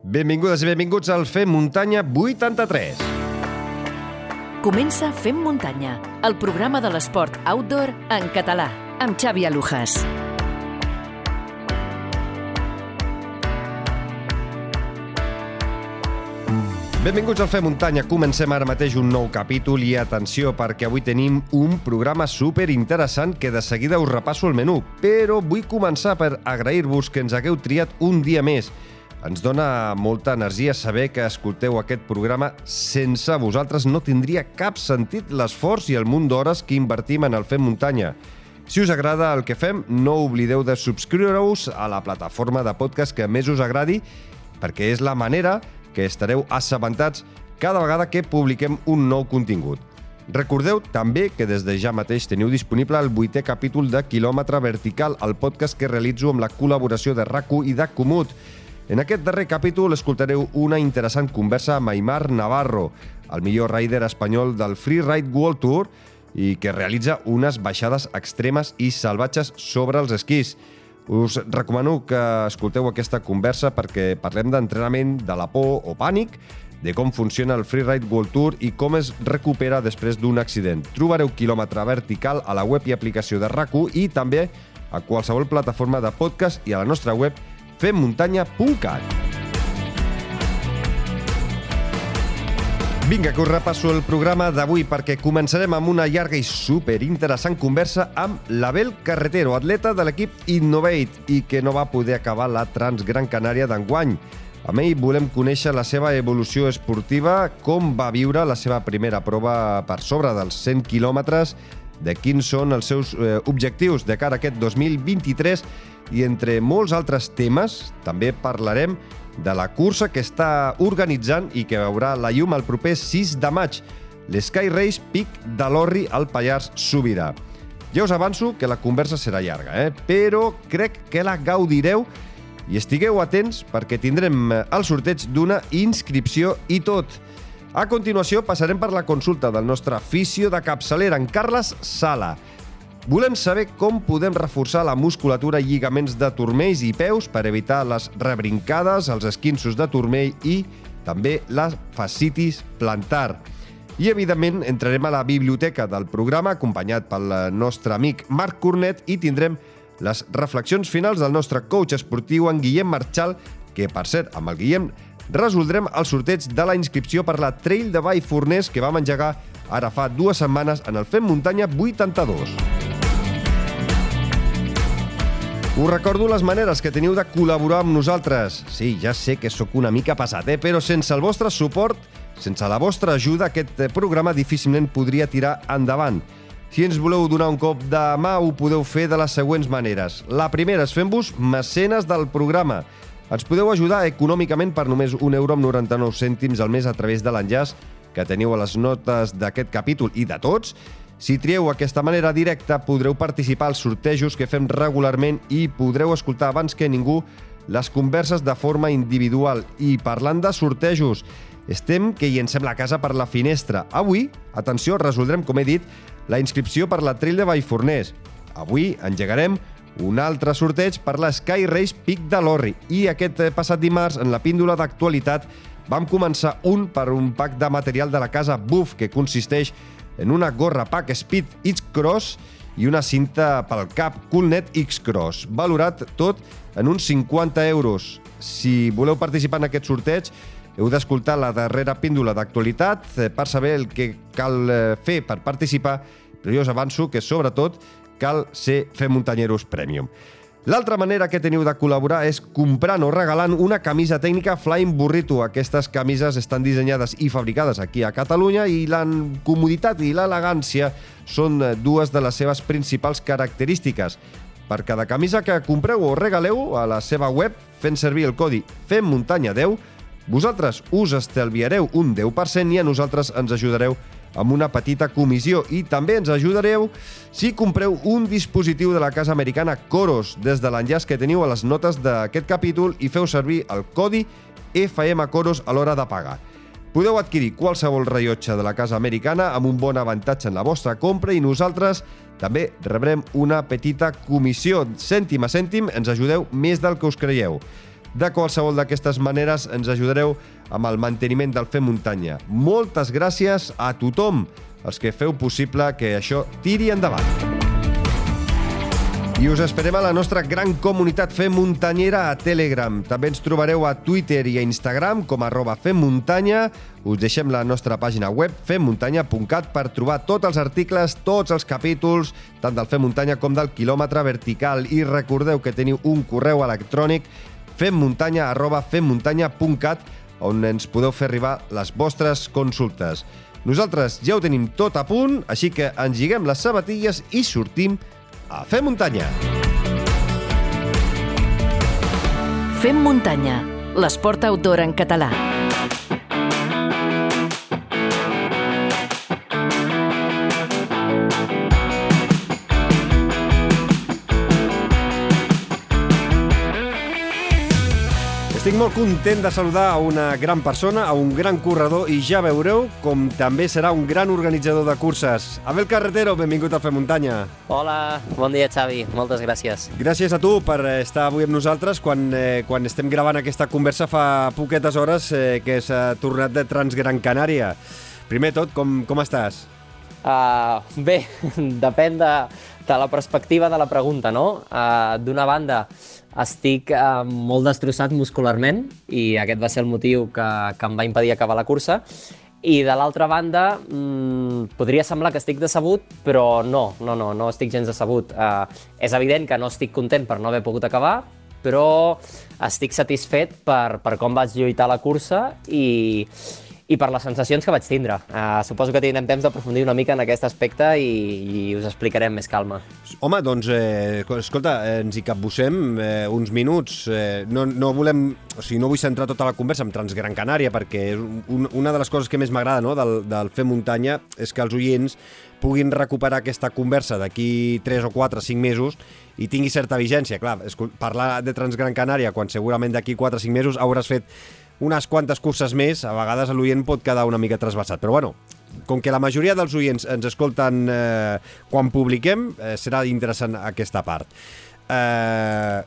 Benvingudes i benvinguts al Fem Muntanya 83. Comença Fem Muntanya, el programa de l'esport outdoor en català, amb Xavi Alujas. Benvinguts al Fem Muntanya. Comencem ara mateix un nou capítol i atenció perquè avui tenim un programa super interessant que de seguida us repasso el menú. Però vull començar per agrair-vos que ens hagueu triat un dia més. Ens dona molta energia saber que escolteu aquest programa. Sense vosaltres no tindria cap sentit l'esforç i el munt d'hores que invertim en el Fem Muntanya. Si us agrada el que fem, no oblideu de subscriure-us a la plataforma de podcast que més us agradi perquè és la manera que estareu assabentats cada vegada que publiquem un nou contingut. Recordeu també que des de ja mateix teniu disponible el vuitè capítol de Kilòmetre Vertical, el podcast que realitzo amb la col·laboració de rac i de Comut. En aquest darrer capítol escoltareu una interessant conversa amb Aymar Navarro, el millor rider espanyol del Freeride World Tour i que realitza unes baixades extremes i salvatges sobre els esquís. Us recomano que escolteu aquesta conversa perquè parlem d'entrenament de la por o pànic, de com funciona el Freeride World Tour i com es recupera després d'un accident. Trobareu quilòmetre vertical a la web i aplicació de rac i també a qualsevol plataforma de podcast i a la nostra web femmuntanya.cat. Vinga, que us repasso el programa d'avui perquè començarem amb una llarga i super interessant conversa amb l'Abel Carretero, atleta de l'equip Innovate i que no va poder acabar la Transgran Canària d'enguany. Amb ell volem conèixer la seva evolució esportiva, com va viure la seva primera prova per sobre dels 100 quilòmetres, de quins són els seus eh, objectius de cara a aquest 2023 i entre molts altres temes també parlarem de la cursa que està organitzant i que veurà la llum el proper 6 de maig, l'Sky Race Pic de l'Orri al Pallars Sobirà. Ja us avanço que la conversa serà llarga, eh? però crec que la gaudireu i estigueu atents perquè tindrem eh, el sorteig d'una inscripció i tot. A continuació passarem per la consulta del nostre aficio de capçalera, en Carles Sala, Volem saber com podem reforçar la musculatura i lligaments de turmells i peus per evitar les rebrincades, els esquinços de turmell i també la fascitis plantar. I, evidentment, entrarem a la biblioteca del programa acompanyat pel nostre amic Marc Cornet i tindrem les reflexions finals del nostre coach esportiu, en Guillem Marchal, que, per cert, amb el Guillem resoldrem el sorteig de la inscripció per la Trail de Vall Forners que vam engegar ara fa dues setmanes en el Fem Muntanya 82. Us recordo les maneres que teniu de col·laborar amb nosaltres. Sí, ja sé que sóc una mica passat, eh? però sense el vostre suport, sense la vostra ajuda, aquest programa difícilment podria tirar endavant. Si ens voleu donar un cop de mà, ho podeu fer de les següents maneres. La primera és fent-vos mecenes del programa. Ens podeu ajudar econòmicament per només 1 euro amb 99 cèntims al mes a través de l'enllaç que teniu a les notes d'aquest capítol i de tots si trieu aquesta manera directa, podreu participar als sortejos que fem regularment i podreu escoltar abans que ningú les converses de forma individual. I parlant de sortejos, estem que llancem la casa per la finestra. Avui, atenció, resoldrem, com he dit, la inscripció per la Trail de Vallforners. Avui engegarem un altre sorteig per la Sky Race Pic de l'Orri. I aquest passat dimarts, en la píndola d'actualitat, vam començar un per un pack de material de la casa Buff, que consisteix en una gorra Pack Speed X-Cross i una cinta pel cap Coolnet X-Cross, valorat tot en uns 50 euros. Si voleu participar en aquest sorteig, heu d'escoltar la darrera píndola d'actualitat eh, per saber el que cal eh, fer per participar, però jo us avanço que, sobretot, cal ser Fer Muntanyeros Premium. L'altra manera que teniu de col·laborar és comprant o regalant una camisa tècnica Flying Burrito. Aquestes camises estan dissenyades i fabricades aquí a Catalunya i la comoditat i l'elegància són dues de les seves principals característiques. Per cada camisa que compreu o regaleu a la seva web fent servir el codi FEMMUNTANYA10, vosaltres us estalviareu un 10% i a nosaltres ens ajudareu amb una petita comissió i també ens ajudareu si compreu un dispositiu de la casa americana Coros des de l'enllaç que teniu a les notes d'aquest capítol i feu servir el codi FM Coros a l'hora de pagar. Podeu adquirir qualsevol rellotge de la casa americana amb un bon avantatge en la vostra compra i nosaltres també rebrem una petita comissió. Cèntim a cèntim ens ajudeu més del que us creieu. De qualsevol d'aquestes maneres ens ajudareu amb el manteniment del Fer Muntanya. Moltes gràcies a tothom, els que feu possible que això tiri endavant. I us esperem a la nostra gran comunitat Fem Muntanyera a Telegram. També ens trobareu a Twitter i a Instagram com arroba femmuntanya. Us deixem la nostra pàgina web femmuntanya.cat per trobar tots els articles, tots els capítols, tant del Fem Muntanya com del quilòmetre vertical. I recordeu que teniu un correu electrònic femmuntanya arroba femmuntanya.cat on ens podeu fer arribar les vostres consultes. Nosaltres ja ho tenim tot a punt, així que ens lliguem les sabatilles i sortim a Fem Muntanya. Fem muntanya, l'esport outdoor en català. Estic molt content de saludar a una gran persona, a un gran corredor i ja veureu com també serà un gran organitzador de curses. Abel Carretero, benvingut a Fer Muntanya. Hola, bon dia Xavi, moltes gràcies. Gràcies a tu per estar avui amb nosaltres quan, eh, quan estem gravant aquesta conversa fa poquetes hores eh, que s'ha tornat de Transgran Canària. Primer tot, com, com estàs? Uh, bé, depèn de, de la perspectiva de la pregunta, no? Uh, D'una banda, estic uh, molt destrossat muscularment i aquest va ser el motiu que, que em va impedir acabar la cursa. I de l'altra banda, mmm, podria semblar que estic decebut, però no, no, no, no estic gens decebut. Uh, és evident que no estic content per no haver pogut acabar, però estic satisfet per, per com vaig lluitar la cursa i, i per les sensacions que vaig tindre. Uh, suposo que tindrem temps d'aprofundir una mica en aquest aspecte i, i us explicaré amb més calma. Home, doncs, eh, escolta, eh, ens hi capbussem eh, uns minuts. Eh, no, no volem... O sigui, no vull centrar tota la conversa en Transgran Canària perquè és un, una de les coses que més m'agrada no, del, del fer muntanya és que els oients puguin recuperar aquesta conversa d'aquí 3 o 4 o 5 mesos i tingui certa vigència. Clar, parlar de Transgran Canària quan segurament d'aquí 4 o 5 mesos hauràs fet unes quantes curses més, a vegades l'oient pot quedar una mica trasbalsat. Però bueno, com que la majoria dels oients ens escolten eh, quan publiquem, eh, serà interessant aquesta part. Eh,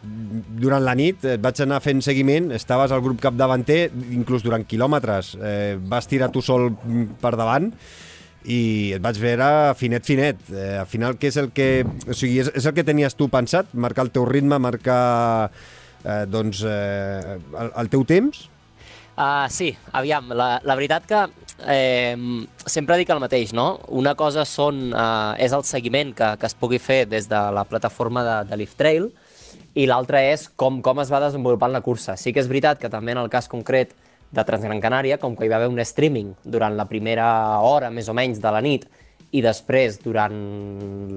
durant la nit et vaig anar fent seguiment, estaves al grup capdavanter, inclús durant quilòmetres, eh, vas tirar tu sol per davant, i et vaig veure finet, finet. Eh, al final, què és el que... O sigui, és, és el que tenies tu pensat? Marcar el teu ritme, marcar eh, doncs, eh, el, el teu temps? Uh, sí, aviam, la, la veritat que eh, sempre dic el mateix, no? Una cosa són, uh, és el seguiment que, que es pugui fer des de la plataforma de, de Lift Trail i l'altra és com, com es va desenvolupant la cursa. Sí que és veritat que també en el cas concret de Transgran Canària, com que hi va haver un streaming durant la primera hora, més o menys, de la nit, i després, durant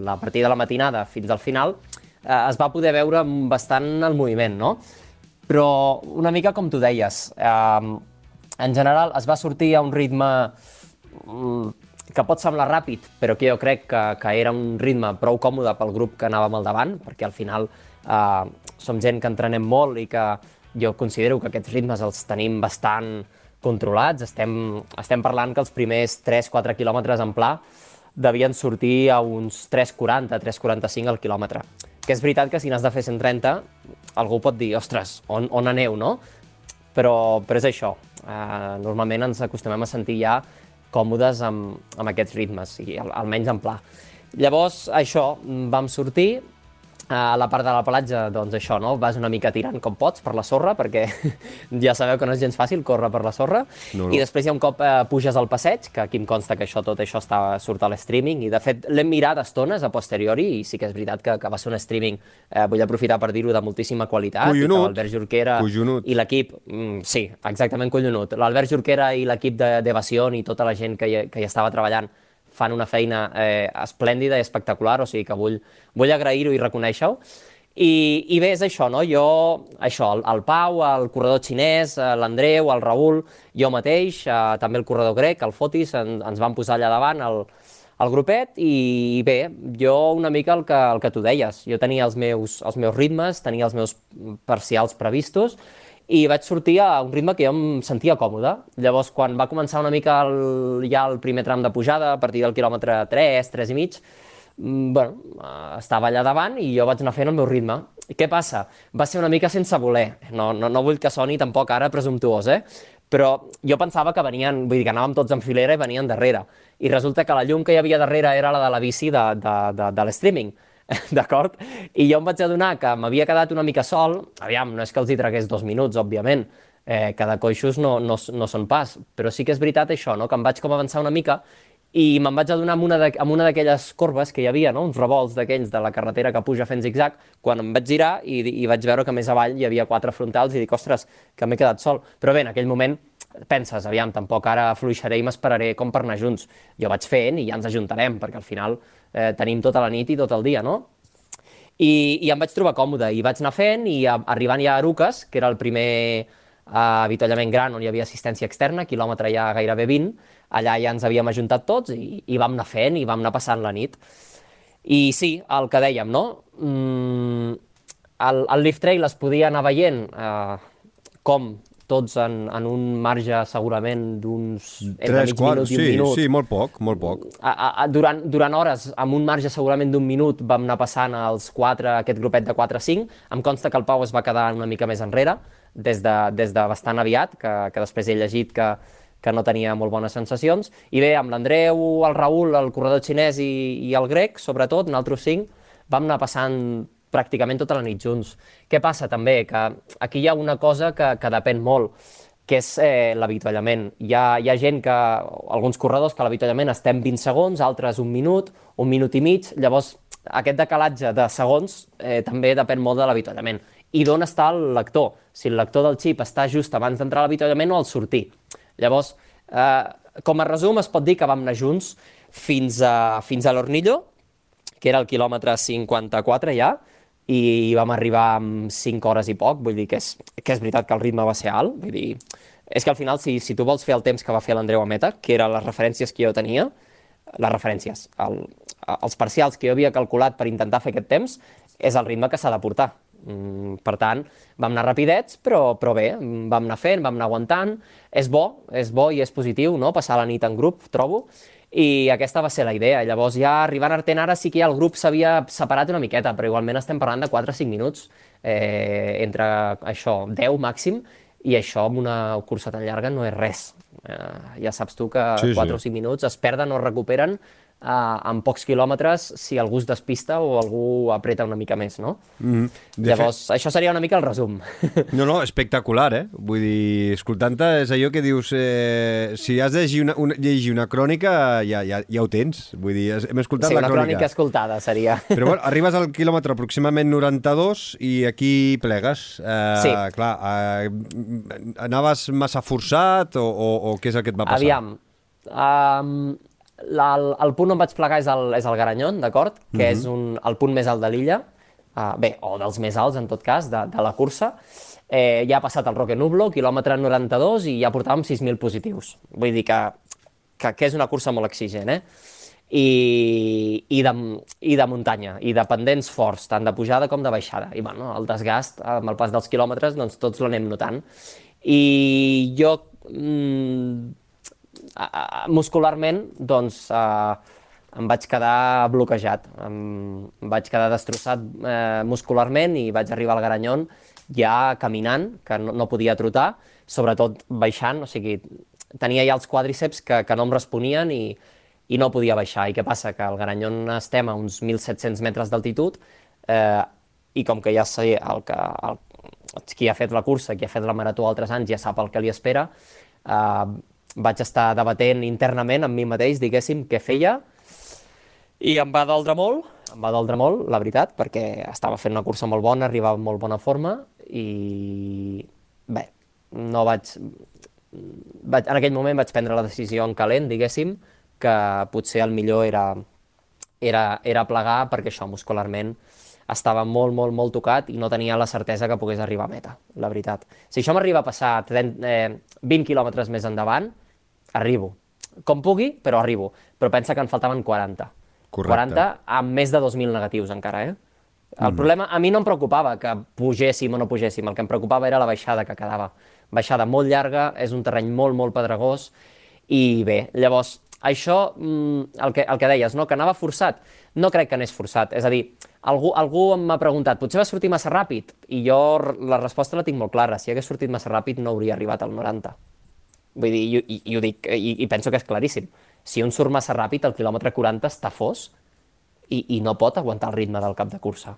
la partida de la matinada fins al final, eh, es va poder veure bastant el moviment, no? Però una mica com tu deies, eh, en general es va sortir a un ritme mm, que pot semblar ràpid, però que jo crec que, que era un ritme prou còmode pel grup que anàvem al davant, perquè al final eh, som gent que entrenem molt i que jo considero que aquests ritmes els tenim bastant controlats. Estem, estem parlant que els primers 3-4 quilòmetres en pla devien sortir a uns 3,40, 3,45 al quilòmetre. Que és veritat que si n'has de fer 130, algú pot dir, ostres, on, on aneu, no? Però, però és això. Uh, normalment ens acostumem a sentir ja còmodes amb, amb aquests ritmes, i al, almenys en pla. Llavors, això, vam sortir, a la part de la platja, doncs això, no? Vas una mica tirant com pots per la sorra, perquè ja sabeu que no és gens fàcil córrer per la sorra. No, no. I després hi ha un cop eh, puges al passeig, que aquí em consta que això tot això està, surt a l'streaming, i de fet l'hem mirat estones a posteriori, i sí que és veritat que, que va ser un streaming, eh, vull aprofitar per dir-ho, de moltíssima qualitat. Collonut. I que l'Albert Jorquera collonut. i l'equip... Mm, sí, exactament collonut. L'Albert Jorquera i l'equip d'Evasió i tota la gent que hi, que hi estava treballant fan una feina eh, esplèndida i espectacular, o sigui que vull, vull agrair-ho i reconèixer-ho. I, I bé, és això, no? Jo, això, el, el Pau, el corredor xinès, eh, l'Andreu, el Raül, jo mateix, eh, també el corredor grec, el Fotis, en, ens van posar allà davant el, el grupet i, i bé, jo una mica el que, el que tu deies, jo tenia els meus, els meus ritmes, tenia els meus parcials previstos i vaig sortir a un ritme que jo em sentia còmode. Llavors, quan va començar una mica el, ja el primer tram de pujada, a partir del quilòmetre 3, 3 i mig, mm, bueno, eh, estava allà davant i jo vaig anar fent el meu ritme. Què passa? Va ser una mica sense voler. No, no, no vull que soni tampoc ara presumptuós, eh? Però jo pensava que venien, vull dir que anàvem tots en filera i venien darrere. I resulta que la llum que hi havia darrere era la de la bici de, de, de, de l'streaming. D'acord? I jo em vaig adonar que m'havia quedat una mica sol. Aviam, no és que els hi tragués dos minuts, òbviament. Eh, cada coixos no, no, no són pas. Però sí que és veritat això, no? que em vaig com avançar una mica i me'n vaig adonar amb una, de, una d'aquelles corbes que hi havia, no? uns revolts d'aquells de la carretera que puja fent zigzag, quan em vaig girar i, i vaig veure que més avall hi havia quatre frontals i dic, ostres, que m'he quedat sol. Però bé, en aquell moment penses, aviam, tampoc ara fluixaré i m'esperaré com per anar junts. Jo vaig fent i ja ens ajuntarem, perquè al final eh, tenim tota la nit i tot el dia, no? I, I em vaig trobar còmode, i vaig anar fent, i a, arribant ja a Arucas, que era el primer eh, avituallament gran on hi havia assistència externa, quilòmetre ja gairebé 20, allà ja ens havíem ajuntat tots i, i vam anar fent i vam anar passant la nit. I sí, el que dèiem, no? Mm, el, el Lift Trail es podia anar veient eh, com tots en, en un marge segurament d'uns entre mig quarts, minut i un sí, minut. Sí, molt poc, molt poc. A, a, durant, durant hores, amb un marge segurament d'un minut, vam anar passant els quatre, aquest grupet de 4-5. Em consta que el Pau es va quedar una mica més enrere, des de, des de bastant aviat, que, que després he llegit que, que no tenia molt bones sensacions. I bé, amb l'Andreu, el Raül, el corredor xinès i, i el grec, sobretot, nosaltres cinc, vam anar passant pràcticament tota la nit junts. Què passa també? Que aquí hi ha una cosa que, que depèn molt, que és eh, l'avituallament. Hi, ha, hi ha gent que, alguns corredors, que l'avituallament estem 20 segons, altres un minut, un minut i mig, llavors aquest decalatge de segons eh, també depèn molt de l'avituallament. I d'on està el lector? Si el lector del xip està just abans d'entrar a l'avituallament o al sortir. Llavors, eh, com a resum, es pot dir que vam anar junts fins a, fins a l'Ornillo, que era el quilòmetre 54 ja, i vam arribar amb 5 hores i poc, vull dir que és, que és veritat que el ritme va ser alt, vull dir, és que al final, si, si tu vols fer el temps que va fer l'Andreu a meta, que eren les referències que jo tenia, les referències, el, els parcials que jo havia calculat per intentar fer aquest temps, és el ritme que s'ha de portar. Mm, per tant, vam anar rapidets, però, però bé, vam anar fent, vam anar aguantant. És bo, és bo i és positiu, no?, passar la nit en grup, trobo, i aquesta va ser la idea. Llavors ja arribant a Arten ara sí que ja el grup s'havia separat una miqueta, però igualment estem parlant de 4 o 5 minuts eh, entre això, 10 màxim, i això amb una cursa tan llarga no és res. Eh, ja saps tu que sí, 4 sí. o 5 minuts es perden o recuperen uh, en pocs quilòmetres si algú es despista o algú apreta una mica més, no? Mm -hmm. Llavors, fet... això seria una mica el resum. No, no, espectacular, eh? Vull dir, escoltant-te és allò que dius, eh, si has de llegir una, una, llegir una crònica ja, ja, ja ho tens, vull dir, hem escoltat sí, la crònica. Sí, una crònica escoltada seria. Però bueno, arribes al quilòmetre aproximadament 92 i aquí plegues. Eh, sí. Clar, eh, anaves massa forçat o, o, o què és el que et va passar? Aviam, um, la, el, el punt on vaig plegar és el, és el Garanyon, d'acord? Que mm -hmm. és un, el punt més alt de l'illa, uh, bé, o dels més alts, en tot cas, de, de la cursa. Eh, ja ha passat el Roque Nublo, quilòmetre 92, i ja portàvem 6.000 positius. Vull dir que, que, que és una cursa molt exigent, eh? I, i, de, i de muntanya, i de pendents forts, tant de pujada com de baixada. I bueno, el desgast, amb el pas dels quilòmetres, doncs tots l'anem notant. I jo mmm, muscularment, doncs, eh, em vaig quedar bloquejat, em, vaig quedar destrossat eh, muscularment i vaig arribar al Garanyon ja caminant, que no, no podia trotar, sobretot baixant, o sigui, tenia ja els quàdriceps que, que no em responien i, i no podia baixar. I què passa? Que al Garanyon estem a uns 1.700 metres d'altitud eh, i com que ja sé el que, el, qui ha fet la cursa, qui ha fet la marató altres anys, ja sap el que li espera, eh, vaig estar debatent internament amb mi mateix, diguéssim, què feia, i em va doldre molt, em va doldre molt, la veritat, perquè estava fent una cursa molt bona, arribava en molt bona forma, i bé, no vaig... vaig en aquell moment vaig prendre la decisió en calent, diguéssim, que potser el millor era, era, era plegar perquè això muscularment estava molt, molt, molt tocat i no tenia la certesa que pogués arribar a meta, la veritat. Si això m'arriba a passar 30, eh, 20 quilòmetres més endavant, arribo. Com pugui, però arribo. Però pensa que en faltaven 40. Correcte. 40 amb més de 2.000 negatius encara, eh? El mm. problema, a mi no em preocupava que pugéssim o no pugéssim, el que em preocupava era la baixada que quedava. Baixada molt llarga, és un terreny molt, molt pedregós, i bé, llavors, això, mm, el que, el que deies, no? que anava forçat, no crec que anés forçat. És a dir, algú, algú m'ha preguntat, potser va sortir massa ràpid? I jo la resposta la tinc molt clara. Si hagués sortit massa ràpid no hauria arribat al 90. Vull dir, i, i, i ho dic, i, i penso que és claríssim. Si un surt massa ràpid, el quilòmetre 40 està fos i, i no pot aguantar el ritme del cap de cursa.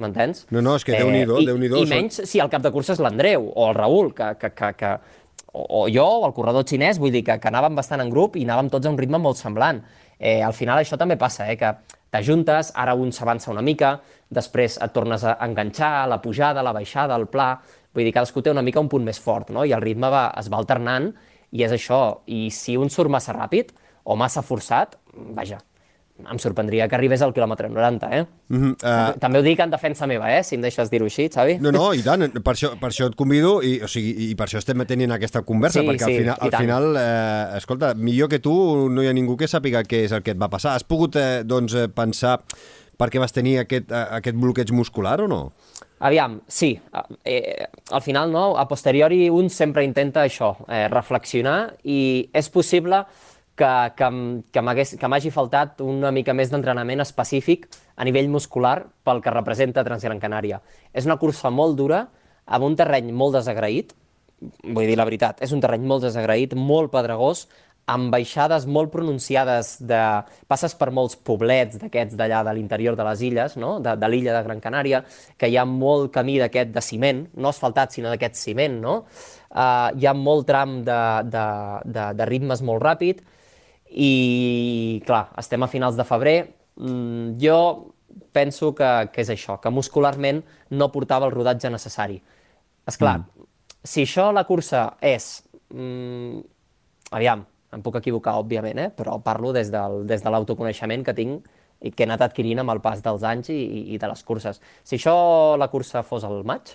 M'entens? No, no, és que Déu-n'hi-do, i, Déu-n'hi-do, I són- menys si el cap de cursa és l'Andreu o el Raül, que, que, que, que o, o jo, o el corredor xinès, vull dir que, que anàvem bastant en grup i anàvem tots a un ritme molt semblant. Eh, al final això també passa, eh, que t'ajuntes, ara un s'avança una mica, després et tornes a enganxar, la pujada, la baixada, el pla... Vull dir, cadascú té una mica un punt més fort, no? I el ritme va, es va alternant, i és això. I si un surt massa ràpid o massa forçat, vaja, em sorprendria que arribés al quilòmetre 90, eh? Mhm, eh, També ho dic en defensa meva, eh? Si em deixes dir-ho així, Xavi. No, no, i tant, per això, per això et convido i, o sigui, i per això estem tenint aquesta conversa, Sí, perquè sí, al final, al final eh, escolta, millor que tu no hi ha ningú que sàpiga què és el que et va passar. Has pogut eh, doncs, eh, pensar per què vas tenir aquest, eh, aquest bloqueig muscular o no? Aviam, sí. Eh, al final, no, a posteriori, un sempre intenta això, eh, reflexionar, i és possible que, que, que m'hagi faltat una mica més d'entrenament específic a nivell muscular pel que representa Transgran Canària. És una cursa molt dura, amb un terreny molt desagraït, vull dir la veritat, és un terreny molt desagraït, molt pedregós, amb baixades molt pronunciades de... passes per molts poblets d'aquests d'allà de l'interior de les illes, no? de, de l'illa de Gran Canària, que hi ha molt camí d'aquest de ciment, no asfaltat, sinó d'aquest ciment, no? Uh, hi ha molt tram de, de, de, de ritmes molt ràpid, i, clar, estem a finals de febrer, mm, jo penso que, que és això, que muscularment no portava el rodatge necessari. És clar, mm. si això la cursa és... Mm, aviam, em puc equivocar, òbviament, eh? però parlo des, del, des de l'autoconeixement que tinc i que he anat adquirint amb el pas dels anys i, i, i de les curses. Si això la cursa fos al maig,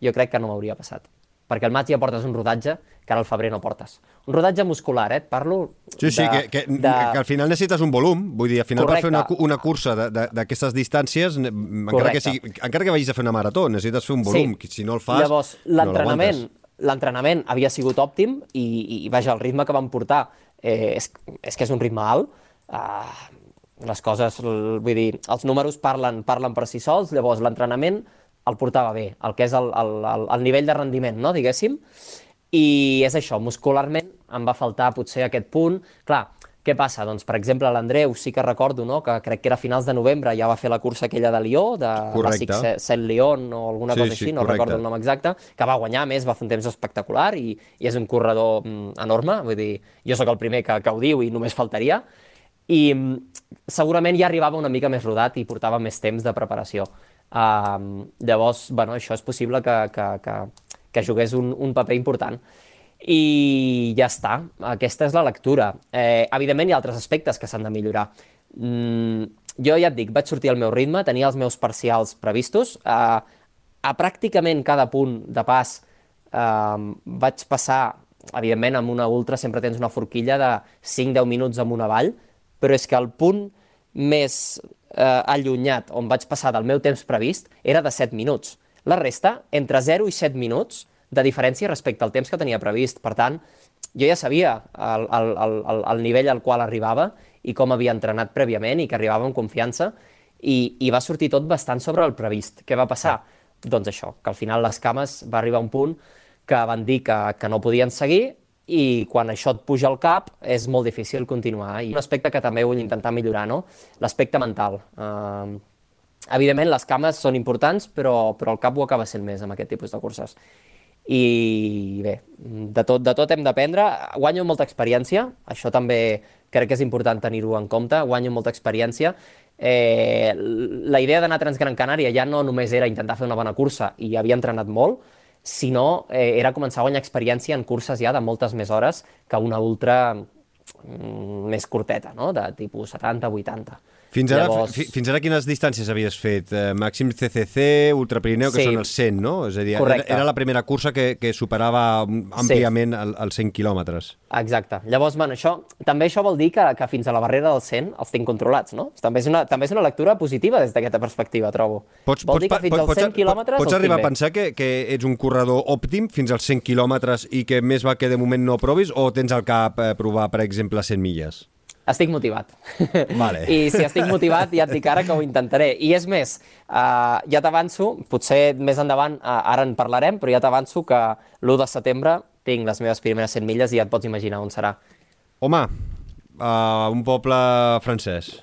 jo crec que no m'hauria passat. Perquè al maig ja portes un rodatge que ara al febrer no portes. Un rodatge muscular, eh? Et parlo Sí, sí, de, que, que, de... que al final necessites un volum. Vull dir, al final per fer una, Correcte. una cursa de- de- d'aquestes distàncies, encara que, Correcte. sigui, encara que vagis a fer una marató, necessites fer un volum. que Si no el fas, Llavors, no l'entrenament l'aguantes. L'entrenament havia sigut òptim i, i, vaja, el ritme que vam portar eh, és, és que és un ritme alt. Uh, les coses, vull dir, els números parlen, parlen per si sols, llavors l'entrenament el portava bé, el que és el, el, el, el nivell de rendiment, no, diguéssim, i és això, muscularment em va faltar potser aquest punt. Clar, què passa? Doncs, per exemple, l'Andreu sí que recordo, no?, que crec que era finals de novembre, ja va fer la cursa aquella de Lió, de. Bàsic Saint-Leon o alguna Sí, cosa sí, així, no correcte. recordo el nom exacte, que va guanyar, més, va fer un temps espectacular i, i és un corredor mm, enorme, vull dir, jo sóc el primer que, que ho diu i només faltaria, i mm, segurament ja arribava una mica més rodat i portava més temps de preparació. Um, llavors, bueno, això és possible que, que, que, que jugués un, un paper important. I ja està, aquesta és la lectura. Eh, evidentment hi ha altres aspectes que s'han de millorar. Mm, jo ja et dic, vaig sortir al meu ritme, tenia els meus parcials previstos, eh, a pràcticament cada punt de pas eh, vaig passar, evidentment amb una ultra sempre tens una forquilla de 5-10 minuts amb una vall, però és que el punt més eh, allunyat on vaig passar del meu temps previst era de 7 minuts. La resta, entre 0 i 7 minuts de diferència respecte al temps que tenia previst. Per tant, jo ja sabia el, el, el, el, el nivell al qual arribava i com havia entrenat prèviament i que arribava amb confiança i, i va sortir tot bastant sobre el previst. Què va passar? Doncs això, que al final les cames va arribar a un punt que van dir que, que no podien seguir i quan això et puja al cap és molt difícil continuar. I un aspecte que també vull intentar millorar, no? l'aspecte mental. Uh, evidentment, les cames són importants, però, però el cap ho acaba sent més amb aquest tipus de curses. I bé, de tot, de tot hem d'aprendre. Guanyo molta experiència, això també crec que és important tenir-ho en compte, guanyo molta experiència. Eh, la idea d'anar a Transgran Canària ja no només era intentar fer una bona cursa i havia entrenat molt, sinó eh, era començar a guanyar experiència en curses ja de moltes més hores que una ultra mm, més curteta, no? de tipus 70-80. Fins ara, Llavors- fi, fins ara quines distàncies havies fet? Eh, màxim CCC, Ultra Pirineu, que Sí. són els 100, no? És a dir, era, Correcte. era la primera cursa que, que superava àmpliament el, els 100 quilòmetres. Exacte. Llavors, bueno, això, també això vol dir que, que fins a la barrera del 100 els tinc controlats, no? També és una, també és una lectura positiva des d'aquesta perspectiva, trobo. vol dir que fins als 100 quilòmetres pots arribar a pensar que, que ets un corredor òptim fins als 100 quilòmetres i que més va que de moment no provis o tens al cap eh, provar, per exemple, 100 milles? Estic motivat. Vale. I si estic motivat, ja et dic ara que ho intentaré. I és més, uh, ja t'avanço, potser més endavant, uh, ara en parlarem, però ja t'avanço que l'1 de setembre tinc les meves primeres 100 milles i ja et pots imaginar on serà. Home, uh, un poble francès.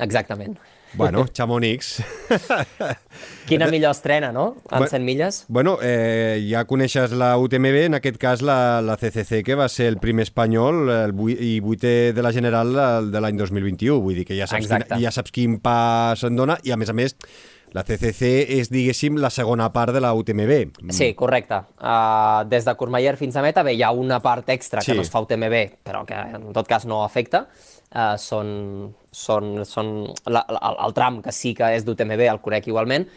Exactament. Bueno, Chamonix. Quina millor estrena, no? En 100 milles. Bueno, eh, ja coneixes la UTMB, en aquest cas la, la CCC, que va ser el primer espanyol el vui, i vuitè de la general de l'any 2021. Vull dir que ja saps, quin, ja saps quin pas se'n dona i, a més a més, la CCC és, diguéssim, la segona part de la UTMB. Sí, correcte. Uh, des de Courmayeur fins a Meta, bé, hi ha una part extra sí. que no es fa UTMB, però que en tot cas no afecta. Uh, són, són, són la, la, el tram que sí que és d'UTMB, el conec igualment,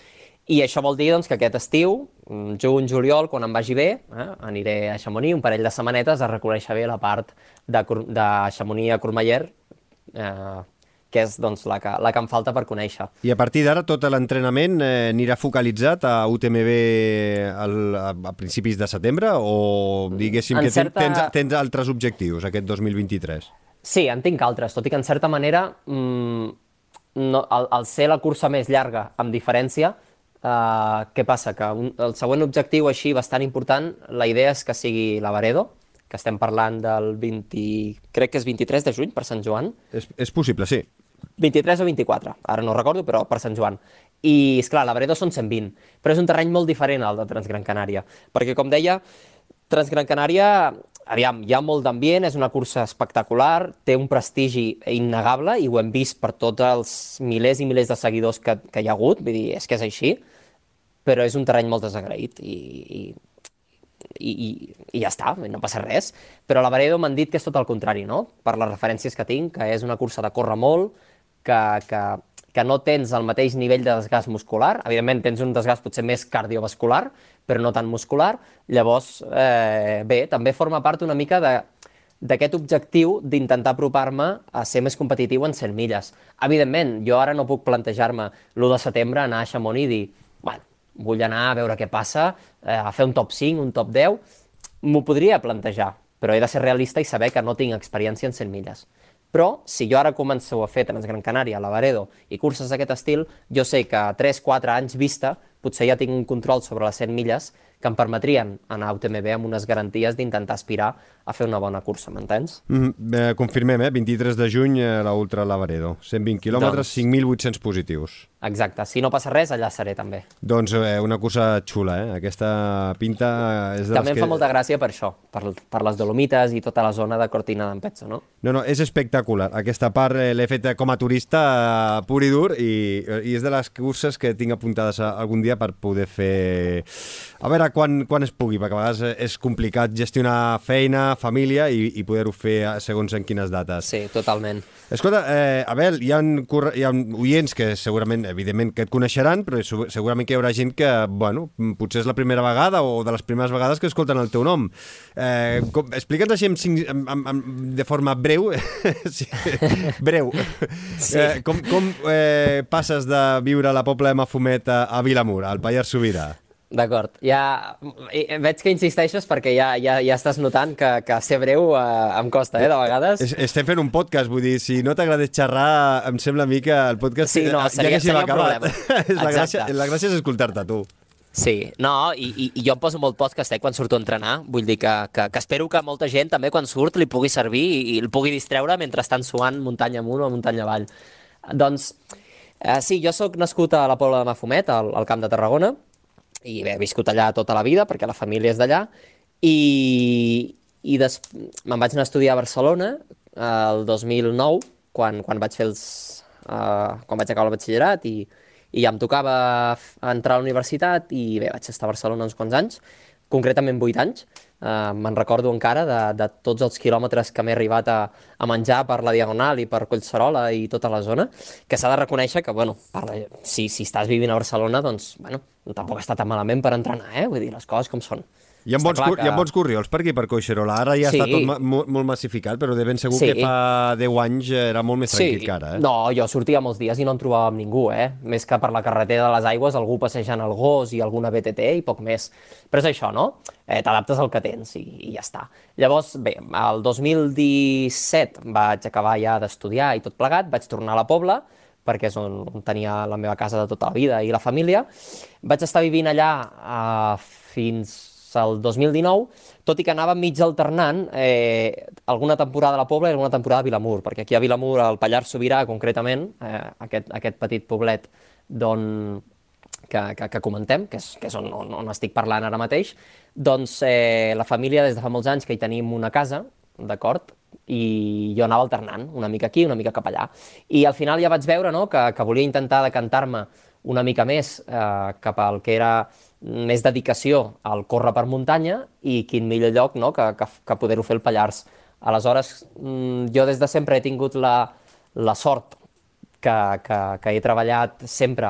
i això vol dir doncs, que aquest estiu, mm, juny, juliol, quan em vagi bé, eh, aniré a Chamonix un parell de setmanetes a reconèixer bé la part de, de Chamonix a Courmayeur, eh, que és doncs, la, que, la que em falta per conèixer. I a partir d'ara tot l'entrenament eh, anirà focalitzat a UTMB al, a, a principis de setembre o diguéssim en que certa... tens, tens altres objectius aquest 2023? Sí, en tinc altres, tot i que en certa manera mmm, no, al, al ser la cursa més llarga, amb diferència, eh, què passa? Que un, el següent objectiu així bastant important, la idea és que sigui la Varedo, que estem parlant del 20... crec que és 23 de juny, per Sant Joan. És, és possible, sí. 23 o 24, ara no recordo, però per Sant Joan. I, és clar, la Varedo són 120, però és un terreny molt diferent al de Transgran Canària, perquè, com deia, Transgran Canària aviam, hi ha molt d'ambient, és una cursa espectacular, té un prestigi innegable i ho hem vist per tots els milers i milers de seguidors que, que hi ha hagut, vull dir, és que és així, però és un terreny molt desagraït i, i, i, i, i ja està, no passa res. Però a la Varedo m'han dit que és tot el contrari, no? Per les referències que tinc, que és una cursa de córrer molt, que, que que no tens el mateix nivell de desgast muscular, evidentment tens un desgast potser més cardiovascular, però no tan muscular, llavors, eh, bé, també forma part una mica de d'aquest objectiu d'intentar apropar-me a ser més competitiu en 100 milles. Evidentment, jo ara no puc plantejar-me l'1 de setembre anar a Chamonix i dir, bueno, vull anar a veure què passa, eh, a fer un top 5, un top 10, m'ho podria plantejar, però he de ser realista i saber que no tinc experiència en 100 milles. Però, si jo ara començo a fer Transgran Canària, Lavaredo i curses d'aquest estil, jo sé que a 3-4 anys vista potser ja tinc un control sobre les 100 milles que em permetrien anar a UTMB amb unes garanties d'intentar aspirar a fer una bona cursa, m'entens? Mm, eh, confirmem, eh? 23 de juny, eh, la Ultra Lavaredo. 120 quilòmetres, doncs... 5.800 positius. Exacte. Si no passa res, allà seré també. Doncs eh, una cursa xula, eh? Aquesta pinta és de També em que... fa molta gràcia per això, per, per les Dolomites i tota la zona de Cortina d'Ampezzo, no? No, no, és espectacular. Aquesta part eh, l'he fet com a turista eh, pur i dur i, i és de les curses que tinc apuntades algun dia per poder fer... A veure quan, quan es pugui, perquè a vegades és complicat gestionar feina, família i, i poder-ho fer segons en quines dates. Sí, totalment. Escolta, eh, Abel, hi ha, hi ha oients que segurament evidentment, que et coneixeran, però segurament que hi haurà gent que, bueno, potser és la primera vegada o de les primeres vegades que escolten el teu nom. Eh, Explica'ns així amb, amb, amb, amb, de forma breu, sí, breu, sí. eh, com, com eh, passes de viure a la Pobla de Mafumet a, a Vilamur, al Pallars Sobirà? D'acord. Ja, veig que insisteixes perquè ja, ja, ja estàs notant que, que ser breu eh, em costa, eh, de vegades. Estem fent un podcast, vull dir, si no t'agrada xerrar, em sembla a mi que el podcast sí, no, seria, ja seria acabat. la, gràcia, la gràcia és escoltar-te tu. Sí, no, i, i, i jo em poso molt podcast eh, quan surto a entrenar, vull dir que, que, que espero que molta gent també quan surt li pugui servir i, i el pugui distreure mentre estan suant muntanya amunt o muntanya avall. Doncs, eh, sí, jo sóc nascut a la Pobla de Mafumet, al, al Camp de Tarragona, i he viscut allà tota la vida perquè la família és d'allà i, i des... me'n vaig anar a estudiar a Barcelona el 2009 quan, quan vaig fer els uh, quan vaig acabar el batxillerat i, i ja em tocava entrar a la universitat i bé, vaig estar a Barcelona uns quants anys concretament 8 anys Uh, Me'n recordo encara de, de tots els quilòmetres que m'he arribat a, a menjar per la Diagonal i per Collserola i tota la zona, que s'ha de reconèixer que, bueno, per, si, si estàs vivint a Barcelona, doncs, bueno, tampoc està tan malament per entrenar, eh? Vull dir, les coses com són. Hi ha, bons, que... hi ha bons corriols per aquí, per Coixerola. Ara ja Sí. està tot ma mo- molt massificat, però de ben segur Sí. que fa 10 anys era molt més tranquil que ara. Eh? No, jo sortia molts dies i no en trobava amb ningú, eh? Més que per la carretera de les aigües, algú passejant el gos i alguna BTT i poc més. Però és això, no? Eh, T'adaptes al que tens i, i ja està. Llavors, bé, el 2017 vaig acabar ja d'estudiar i tot plegat, vaig tornar a la Pobla, perquè és on, on tenia la meva casa de tota la vida i la família. Vaig estar vivint allà eh, fins al 2019, tot i que anava mig alternant eh, alguna temporada a la Pobla i alguna temporada a Vilamur, perquè aquí a Vilamur, al Pallars Sobirà concretament, eh, aquest, aquest petit poblet d'on que, que, que comentem, que és, que és on, on, on estic parlant ara mateix, doncs eh, la família des de fa molts anys que hi tenim una casa, d'acord? I jo anava alternant, una mica aquí, una mica cap allà. I al final ja vaig veure no, que, que volia intentar decantar-me una mica més eh, cap al que era més dedicació al córrer per muntanya i quin millor lloc no, que, que, que poder-ho fer al Pallars. Aleshores, mm, jo des de sempre he tingut la, la sort que, que, que he treballat sempre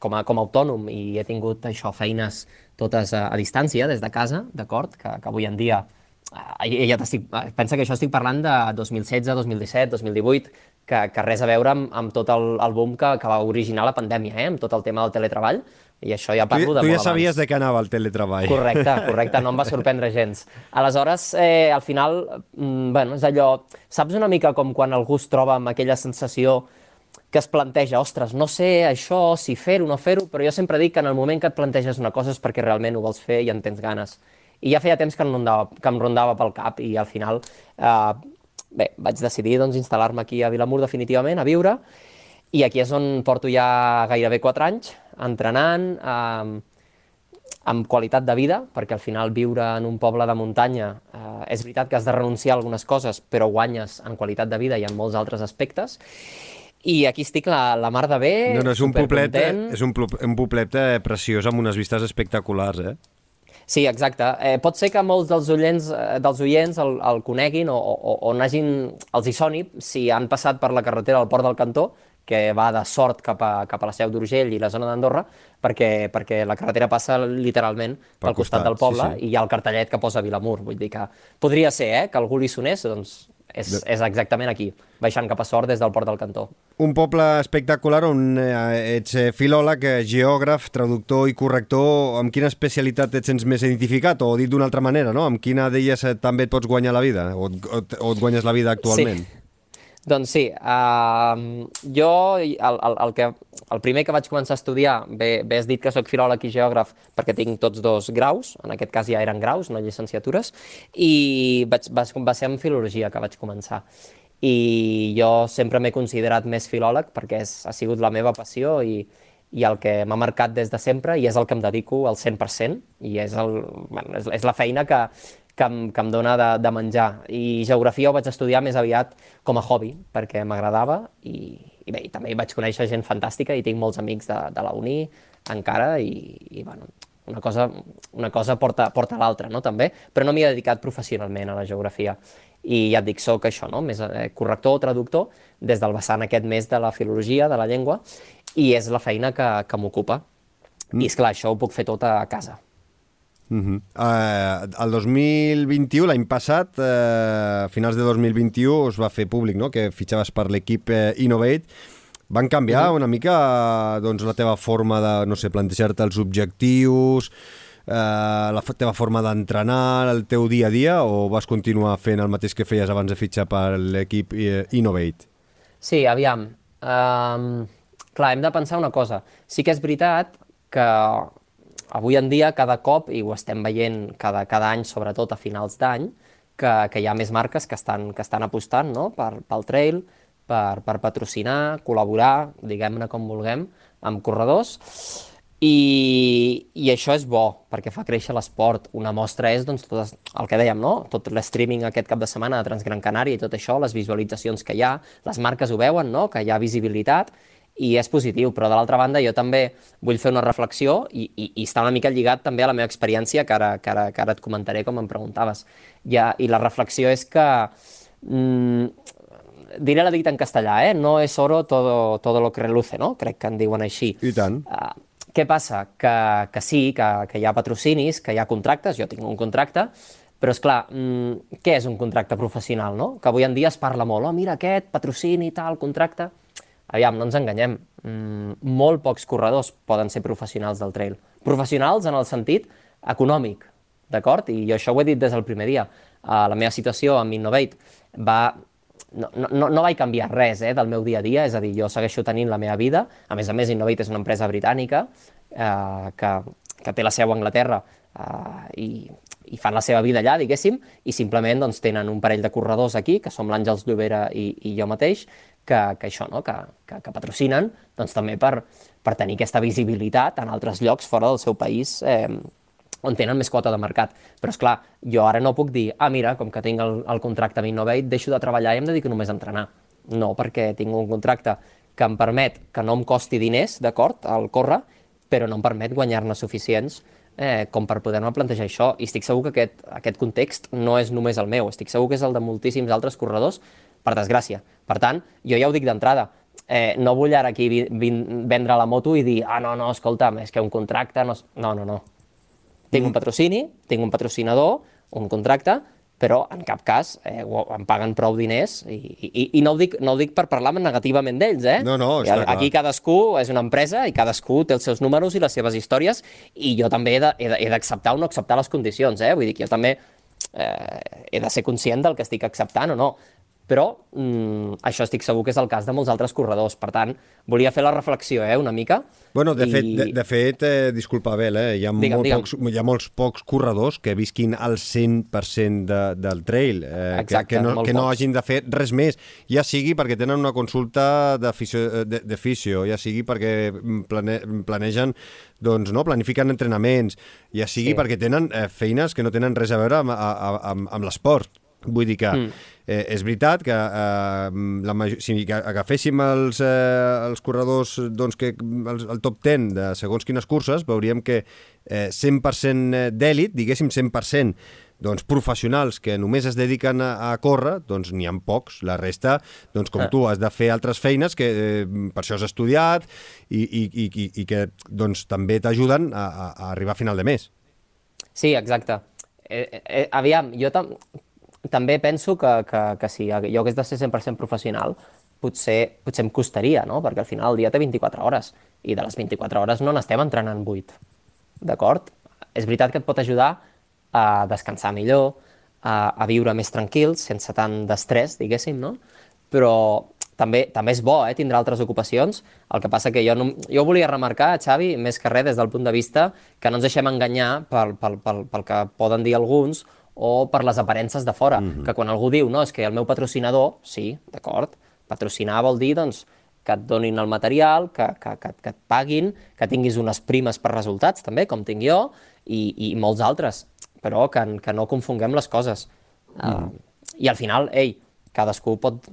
com a, com a autònom i he tingut això, feines totes a, a distància, des de casa, d'acord? Que, que avui en dia, eh, ja t'estic, eh, pensa que això estic parlant de 2016, 2017, 2018, que, que res a veure amb, amb tot el, el boom que, que va originar la pandèmia, eh? amb tot el tema del teletreball, i això ja Tu, parlo de tu ja sabies abans. de què anava el teletreball. Correcte, correcte, no em va sorprendre gens. Aleshores, eh, al final, mm, bueno, és allò... Saps una mica com quan algú es troba amb aquella sensació que es planteja, ostres, no sé això, si fer-ho no fer-ho, però jo sempre dic que en el moment que et planteges una cosa és perquè realment ho vols fer i en tens ganes. I ja feia temps que em rondava, que em rondava pel cap i al final, eh, bé, vaig decidir doncs, instal·lar-me aquí a Vilamur definitivament, a viure, i aquí és on porto ja gairebé 4 anys, entrenant, eh, amb qualitat de vida, perquè al final viure en un poble de muntanya eh, és veritat que has de renunciar a algunes coses, però guanyes en qualitat de vida i en molts altres aspectes. I aquí estic la, la mar de bé, No, no, és un poblet, supercontent. és un, un poblet eh, preciós amb unes vistes espectaculars, eh? Sí, exacte. Eh, pot ser que molts dels oients, eh, dels oients el, el coneguin o, o, o n'hagin, els hi soni si han passat per la carretera del Port del Cantó, que va de Sort cap a, cap a la Seu d'Urgell i la zona d'Andorra, perquè, perquè la carretera passa literalment pel, costat, costat, del poble sí, sí. i hi ha el cartellet que posa Vilamur. Vull dir que podria ser eh, que algú li sonés, doncs és, és exactament aquí, baixant cap a Sort des del Port del Cantó. Un poble espectacular on eh, ets eh, filòleg, eh, geògraf, traductor i corrector. Amb quina especialitat et sents més identificat? O dit d'una altra manera, no? Amb quina d'elles també et pots guanyar la vida? O, o, o et guanyes la vida actualment? Sí. Doncs sí, uh, jo el, el, el, que, el primer que vaig començar a estudiar, bé, bé has dit que sóc filòleg i geògraf perquè tinc tots dos graus, en aquest cas ja eren graus, no llicenciatures, i vaig, va, va ser amb filologia que vaig començar. I jo sempre m'he considerat més filòleg perquè és, ha sigut la meva passió i, i el que m'ha marcat des de sempre i és el que em dedico al 100% i és, el, bueno, és, és la feina que, que em, que em dona de, de menjar. I geografia ho vaig estudiar més aviat com a hobby, perquè m'agradava i, i bé, i també hi vaig conèixer gent fantàstica i tinc molts amics de, de la uni encara i, i bueno, una cosa, una cosa porta, porta l'altra, no, també, però no m'hi he dedicat professionalment a la geografia. I ja et dic, soc això, no? més eh, corrector o traductor, des del vessant aquest més de la filologia, de la llengua, i és la feina que, que m'ocupa. I és clar, això ho puc fer tot a casa. Uh -huh. uh, el 2021, l'any passat, uh, a finals de 2021, es va fer públic no? que fitxaves per l'equip uh, Innovate. Van canviar una mica doncs, la teva forma de, no sé, plantejar-te els objectius, eh, la f- teva forma d'entrenar, el teu dia a dia, o vas continuar fent el mateix que feies abans de fitxar per l'equip eh, Innovate? Sí, aviam. Um, clar, hem de pensar una cosa. Sí que és veritat que avui en dia cada cop, i ho estem veient cada, cada any, sobretot a finals d'any, que, que hi ha més marques que estan, que estan apostant no? per, pel trail, per, per patrocinar, col·laborar, diguem-ne com vulguem, amb corredors, i, i això és bo, perquè fa créixer l'esport. Una mostra és doncs, tot el que dèiem, no? tot l'streaming aquest cap de setmana de Transgran Canària i tot això, les visualitzacions que hi ha, les marques ho veuen, no? que hi ha visibilitat, i és positiu, però de l'altra banda jo també vull fer una reflexió i, i, i està una mica lligat també a la meva experiència, que ara, que ara, que ara et comentaré com em preguntaves. Ja, I la reflexió és que mm, diré la dita en castellà, eh? No es oro todo, todo lo que reluce, no? Crec que en diuen així. I tant. Uh, què passa? Que, que sí, que, que hi ha patrocinis, que hi ha contractes, jo tinc un contracte, però, és clar, mm, què és un contracte professional, no? Que avui en dia es parla molt, oh, mira aquest, patrocini, tal, contracte... Aviam, no ens enganyem, mm, molt pocs corredors poden ser professionals del trail. Professionals en el sentit econòmic, d'acord? I jo això ho he dit des del primer dia. Uh, la meva situació amb Innovate va... No, no, no vaig canviar res eh, del meu dia a dia, és a dir, jo segueixo tenint la meva vida. A més a més, Innovate és una empresa britànica uh, que, que té la seu a Anglaterra uh, i i fan la seva vida allà, diguéssim, i simplement doncs, tenen un parell de corredors aquí, que som l'Àngels Llobera i, i jo mateix, que, que això, no? que, que, que patrocinen doncs, també per, per tenir aquesta visibilitat en altres llocs fora del seu país eh, on tenen més quota de mercat. Però, és clar, jo ara no puc dir, ah, mira, com que tinc el, el contracte amb Innovate, deixo de treballar i em dedico només a entrenar. No, perquè tinc un contracte que em permet que no em costi diners, d'acord, al córrer, però no em permet guanyar-ne suficients eh, com per poder-me plantejar això. I estic segur que aquest, aquest context no és només el meu, estic segur que és el de moltíssims altres corredors, per desgràcia. Per tant, jo ja ho dic d'entrada, eh, no vull ara aquí vendre la moto i dir, ah, no, no, escolta'm, és que un contracte... No, no, no. no. Tinc un mm. patrocini, tinc un patrocinador, un contracte, però en cap cas eh, em paguen prou diners i, i, i no, ho dic, no ho dic per parlar negativament d'ells, eh? No, no, està Aquí clar. cadascú és una empresa i cadascú té els seus números i les seves històries i jo també he d'acceptar o no acceptar les condicions, eh? Vull dir que jo també eh, he de ser conscient del que estic acceptant o no però mm, això estic segur que és el cas de molts altres corredors. Per tant, volia fer la reflexió eh, una mica. Bueno, de i... fet, de, de fet eh, disculpa, Abel, eh, hi, ha digue'm, molt digue'm. Pocs, hi ha molts pocs corredors que visquin al 100% de, del trail, eh, Exacte, que, que, no, que no hagin de fer res més, ja sigui perquè tenen una consulta de fisio, de, de fisio ja sigui perquè plane, planegen doncs, no, planifiquen entrenaments, ja sigui sí. perquè tenen eh, feines que no tenen res a veure amb, amb, amb l'esport. Vull dir que mm. Eh, és veritat que, eh, la major, si agaféssim els, eh, els corredors doncs, que, el, el top 10 de segons quines curses, veuríem que eh, 100% d'èlit, diguéssim 100% doncs, professionals que només es dediquen a, a córrer, doncs n'hi ha pocs. La resta, doncs, com ah. tu, has de fer altres feines que eh, per això has estudiat i, i, i, i que doncs, també t'ajuden a, a, a arribar a final de mes. Sí, exacte. Eh, eh, aviam, jo tam també penso que, que, que si jo hagués de ser 100% professional, potser, potser em costaria, no? Perquè al final el dia té 24 hores i de les 24 hores no n'estem entrenant 8. D'acord? És veritat que et pot ajudar a descansar millor, a, a viure més tranquil, sense tant d'estrès, diguéssim, no? Però també, també és bo eh, tindre altres ocupacions. El que passa que jo, no, jo volia remarcar, Xavi, més que res des del punt de vista que no ens deixem enganyar pel, pel, pel, pel que poden dir alguns o per les aparences de fora, mm -hmm. que quan algú diu, no, és que el meu patrocinador, sí, d'acord, patrocinar vol dir, doncs, que et donin el material, que, que, que, que et paguin, que tinguis unes primes per resultats, també, com tinc jo, i, i molts altres, però que, que no confonguem les coses. Mm. Uh, I al final, ei, cadascú pot...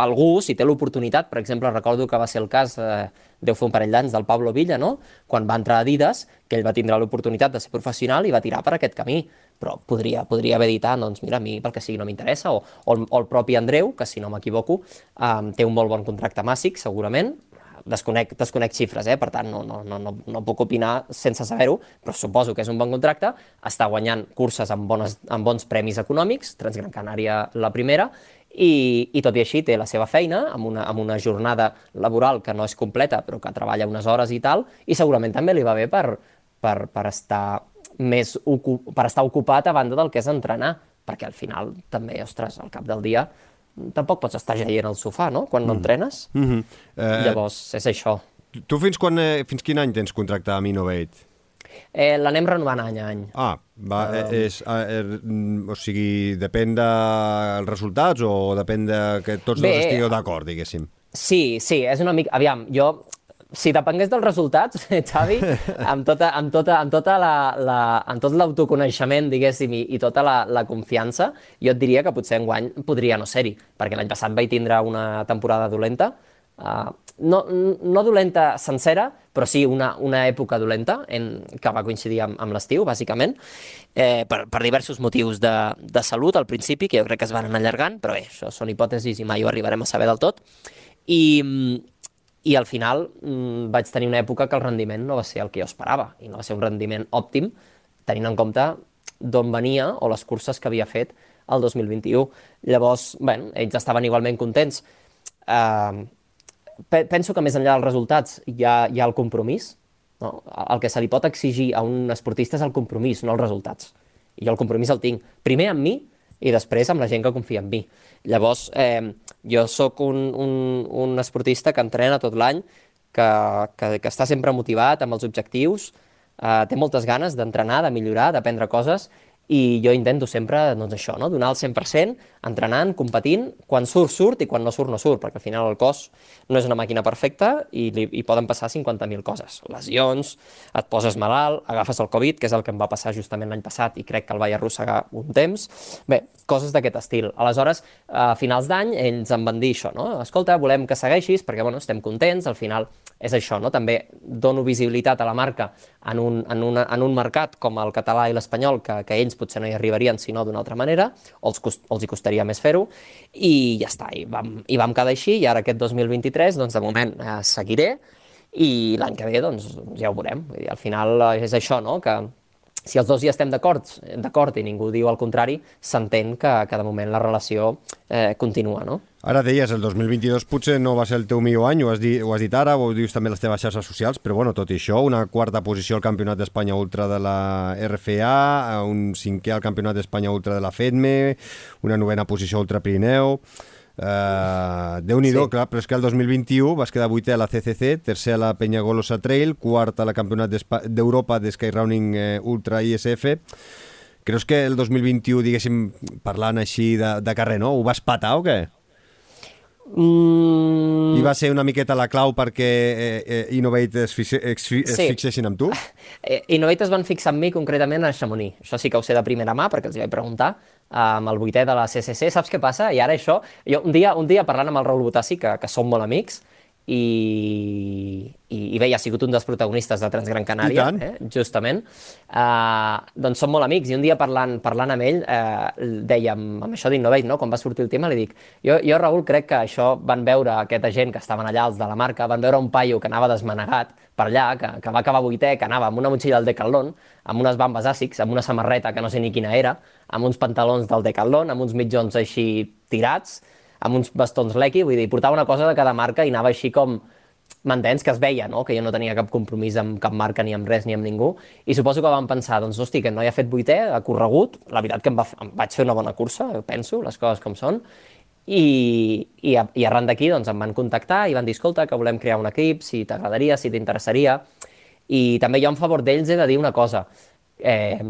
Algú, si té l'oportunitat, per exemple, recordo que va ser el cas, eh, deu fer un parell d'anys, del Pablo Villa, no? quan va entrar a Adidas, que ell va tindre l'oportunitat de ser professional i va tirar per aquest camí però podria, podria haver dit, ah, doncs mira, a mi pel que sigui no m'interessa, o, o, el, o el propi Andreu, que si no m'equivoco, um, té un molt bon contracte màssic, segurament, desconec, desconec xifres, eh? per tant no, no, no, no puc opinar sense saber-ho, però suposo que és un bon contracte, està guanyant curses amb, bones, amb bons premis econòmics, Transgran Canària la primera, i, i tot i així té la seva feina, amb una, amb una jornada laboral que no és completa, però que treballa unes hores i tal, i segurament també li va bé per, per, per estar més per estar ocupat a banda del que és entrenar, perquè al final també, ostres, al cap del dia tampoc pots estar jaient al sofà, no?, quan no mm. entrenes. Mm -hmm. eh, Llavors, és això. Tu fins, quan, eh, fins quin any tens contractat amb Innovate? Eh, L'anem renovant any a any. Ah, va, um... és, eh, o sigui, depèn dels resultats o depèn de que tots Bé, dos estigueu d'acord, diguéssim? Sí, sí, és una mica... Aviam, jo si depengués dels resultats, Xavi, amb, tota, amb, tota, amb, tota la, la, amb tot l'autoconeixement, diguéssim, i, i tota la, la confiança, jo et diria que potser enguany podria no ser-hi, perquè l'any passat vaig tindre una temporada dolenta, uh, no, no dolenta sencera, però sí una, una època dolenta en, que va coincidir amb, amb l'estiu, bàsicament, eh, per, per diversos motius de, de salut al principi, que jo crec que es van anar allargant, però bé, això són hipòtesis i mai ho arribarem a saber del tot. I, i al final mm, vaig tenir una època que el rendiment no va ser el que jo esperava, i no va ser un rendiment òptim, tenint en compte d'on venia o les curses que havia fet el 2021. Llavors, bueno, ells estaven igualment contents. Uh, penso que més enllà dels resultats hi ha, hi ha el compromís. No? El que se li pot exigir a un esportista és el compromís, no els resultats. I jo el compromís el tinc primer amb mi i després amb la gent que confia en mi. Llavors, eh, jo sóc un, un, un esportista que entrena tot l'any, que, que, que està sempre motivat amb els objectius, eh, té moltes ganes d'entrenar, de millorar, d'aprendre coses, i jo intento sempre doncs, això, no? donar el 100%, entrenant, competint, quan surt, surt, i quan no surt, no surt, perquè al final el cos no és una màquina perfecta i li, hi poden passar 50.000 coses. Lesions, et poses malalt, agafes el Covid, que és el que em va passar justament l'any passat i crec que el vaig arrossegar un temps. Bé, coses d'aquest estil. Aleshores, a finals d'any, ells em van dir això, no? Escolta, volem que segueixis perquè, bueno, estem contents, al final és això, no? També dono visibilitat a la marca en un, en una, en un mercat com el català i l'espanyol, que, que ells potser no hi arribarien sinó d'una altra manera, o els, cost, els hi costaria més fer-ho, i ja està, i vam, i vam quedar així, i ara aquest 2023, doncs de moment eh, seguiré, i l'any que ve, doncs, ja ho veurem. I al final eh, és això, no?, que si els dos ja estem d'acord d'acord i ningú diu el contrari, s'entén que, que de moment la relació eh, continua, no? Ara deies, el 2022 potser no va ser el teu millor any, ho has, dit, ho has dit ara, ho dius també a les teves xarxes socials, però bueno, tot i això, una quarta posició al Campionat d'Espanya Ultra de la RFA, un cinquè al Campionat d'Espanya Ultra de la FEDME, una novena posició Ultra Pirineu... Uh, Déu-n'hi-do, sí. clar, però és que el 2021 vas quedar vuitè a la CCC, tercer a la Penyagolosa Trail, quart a la Campionat d'Europa de Skyrunning eh, Ultra ISF. Creus que el 2021, diguéssim, parlant així de, de carrer, no? Ho vas patar o què? Mm... I va ser una miqueta la clau perquè eh, eh, Innovate es, fixe, es, es sí. fixessin amb tu? Eh, Innovate es van fixar amb mi concretament a Chamonix. Això sí que ho sé de primera mà perquè els hi vaig preguntar amb el vuitè de la CCC. Saps què passa? I ara això... Jo un dia, un dia parlant amb el Raül Botassi, que, que som molt amics, i, i, i bé, ja ha sigut un dels protagonistes de Transgran Canària, eh, justament. Uh, doncs som molt amics, i un dia parlant, parlant amb ell, uh, dèiem, amb això d'Innovate, no? quan va sortir el tema, li dic, jo, jo, Raül, crec que això van veure aquesta gent que estaven allà, els de la marca, van veure un paio que anava desmanegat per allà, que, que va acabar vuitè, que anava amb una motxilla del Decathlon, amb unes bambes àsics, amb una samarreta que no sé ni quina era, amb uns pantalons del Decathlon, amb uns mitjons així tirats, amb uns bastons Lecky, vull dir, portava una cosa de cada marca i anava així com m'entens, que es veia, no? que jo no tenia cap compromís amb cap marca, ni amb res, ni amb ningú, i suposo que vam pensar, doncs, hosti, que no hi ha fet vuitè, ha corregut, la veritat que em, va, em vaig fer una bona cursa, penso, les coses com són, i, i, i arran d'aquí doncs, em van contactar i van dir, escolta, que volem crear un equip, si t'agradaria, si t'interessaria, i també jo en favor d'ells he de dir una cosa, eh,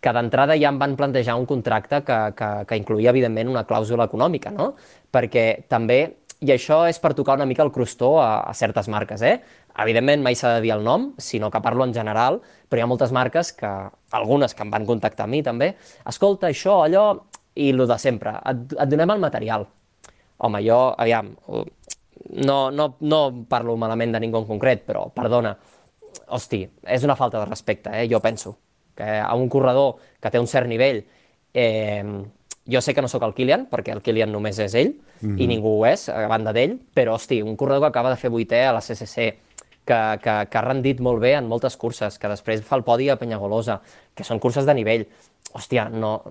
que d'entrada ja em van plantejar un contracte que, que, que incluïa, evidentment, una clàusula econòmica, no? Perquè també, i això és per tocar una mica el crostó a, a certes marques, eh? Evidentment, mai s'ha de dir el nom, sinó que parlo en general, però hi ha moltes marques que, algunes que em van contactar a mi també, escolta, això, allò, i el de sempre, et, et donem el material. Home, jo, aviam, no, no, no parlo malament de ningú en concret, però, perdona, hosti, és una falta de respecte, eh? jo penso que a un corredor que té un cert nivell, eh, jo sé que no sóc el Kilian, perquè el Kilian només és ell, mm -hmm. i ningú ho és, a banda d'ell, però, hosti, un corredor que acaba de fer vuitè a la CCC, que, que, que ha rendit molt bé en moltes curses, que després fa el podi a Penyagolosa, que són curses de nivell. Hòstia, no,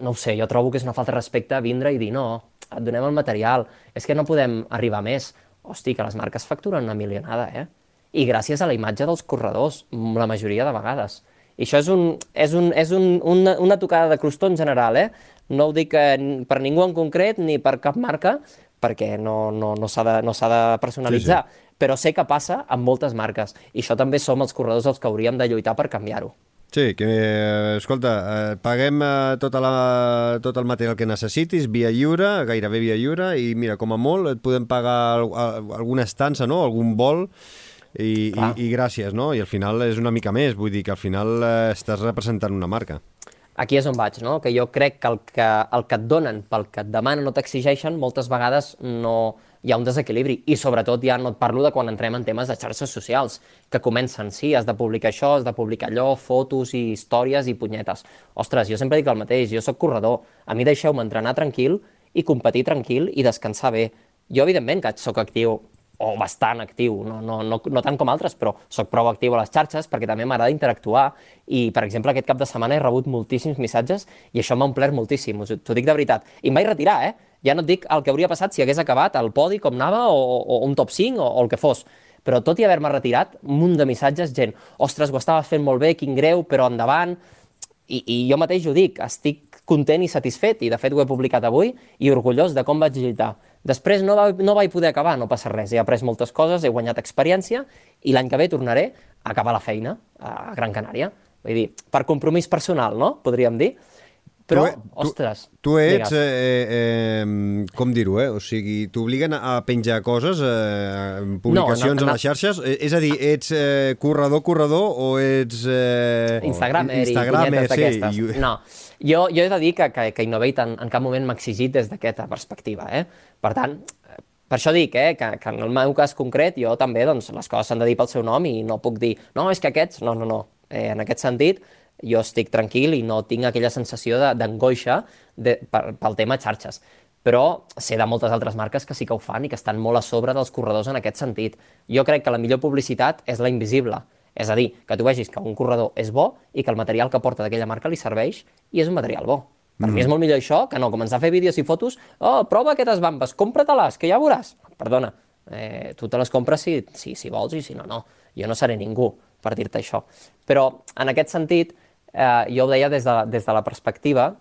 no ho sé, jo trobo que és una falta de respecte vindre i dir no, et donem el material, és que no podem arribar més. Hosti, que les marques facturen una milionada, eh? I gràcies a la imatge dels corredors, la majoria de vegades. I això és, un, és, un, és un, una, una tocada de crostó en general, eh? No ho dic eh, per ningú en concret ni per cap marca, perquè no, no, no s'ha de, no de personalitzar, sí, sí. però sé que passa amb moltes marques, i això també som els corredors els que hauríem de lluitar per canviar-ho. Sí, que, escolta, eh, paguem eh, tota la, tot el material que necessitis via lliure, gairebé via lliure, i mira, com a molt et podem pagar alguna estança, no?, algun vol, i, i, i gràcies, no? I al final és una mica més, vull dir que al final eh, estàs representant una marca. Aquí és on vaig, no? Que jo crec que el que, el que et donen pel que et demanen o t'exigeixen, moltes vegades no hi ha un desequilibri. I sobretot ja no et parlo de quan entrem en temes de xarxes socials, que comencen, sí, has de publicar això, has de publicar allò, fotos i històries i punyetes. Ostres, jo sempre dic el mateix, jo sóc corredor, a mi deixeu-me entrenar tranquil i competir tranquil i descansar bé. Jo, evidentment, que sóc actiu o bastant actiu, no, no, no, no tant com altres, però sóc prou actiu a les xarxes perquè també m'agrada interactuar i, per exemple, aquest cap de setmana he rebut moltíssims missatges i això m'ha omplert moltíssim, t'ho dic de veritat. I em vaig retirar, eh? Ja no et dic el que hauria passat si hagués acabat el podi com anava o, o un top 5 o, o el que fos, però tot i haver-me retirat, un munt de missatges, gent, ostres, ho estaves fent molt bé, quin greu, però endavant, i, i jo mateix ho dic, estic content i satisfet, i de fet ho he publicat avui, i orgullós de com vaig lluitar. Després no, va, no vaig poder acabar, no passa res, he après moltes coses, he guanyat experiència i l'any que ve tornaré a acabar la feina a Gran Canària. Vull dir, per compromís personal, no?, podríem dir. Però, tu, ostres... Tu, tu ets, eh, eh, com dir-ho, eh? O sigui, t'obliguen a penjar coses, eh, publicacions no, no, no. a les xarxes? Eh, és a dir, ets eh, corredor, corredor o ets... Eh, Instagramer, Instagramer i. Sí, i... No, jo, jo he de dir que, que, que Innovate en, en cap moment m'ha exigit des d'aquesta perspectiva. Eh? Per tant, per això dic eh, que, que en el meu cas concret jo també doncs, les coses s'han de dir pel seu nom i no puc dir no, és que aquests... No, no, no. Eh, en aquest sentit, jo estic tranquil i no tinc aquella sensació d'angoixa pel tema xarxes. Però sé de moltes altres marques que sí que ho fan i que estan molt a sobre dels corredors en aquest sentit. Jo crec que la millor publicitat és la invisible. És a dir, que tu vegis que un corredor és bo i que el material que porta d'aquella marca li serveix i és un material bo. Per mm. mi és molt millor això que no començar a fer vídeos i fotos oh, prova aquestes bambes, compra-te-les, que ja veuràs. Perdona, eh, tu te les compres si, si, si vols i si no, no. Jo no seré ningú per dir-te això. Però en aquest sentit, eh, jo ho deia des de, des de la perspectiva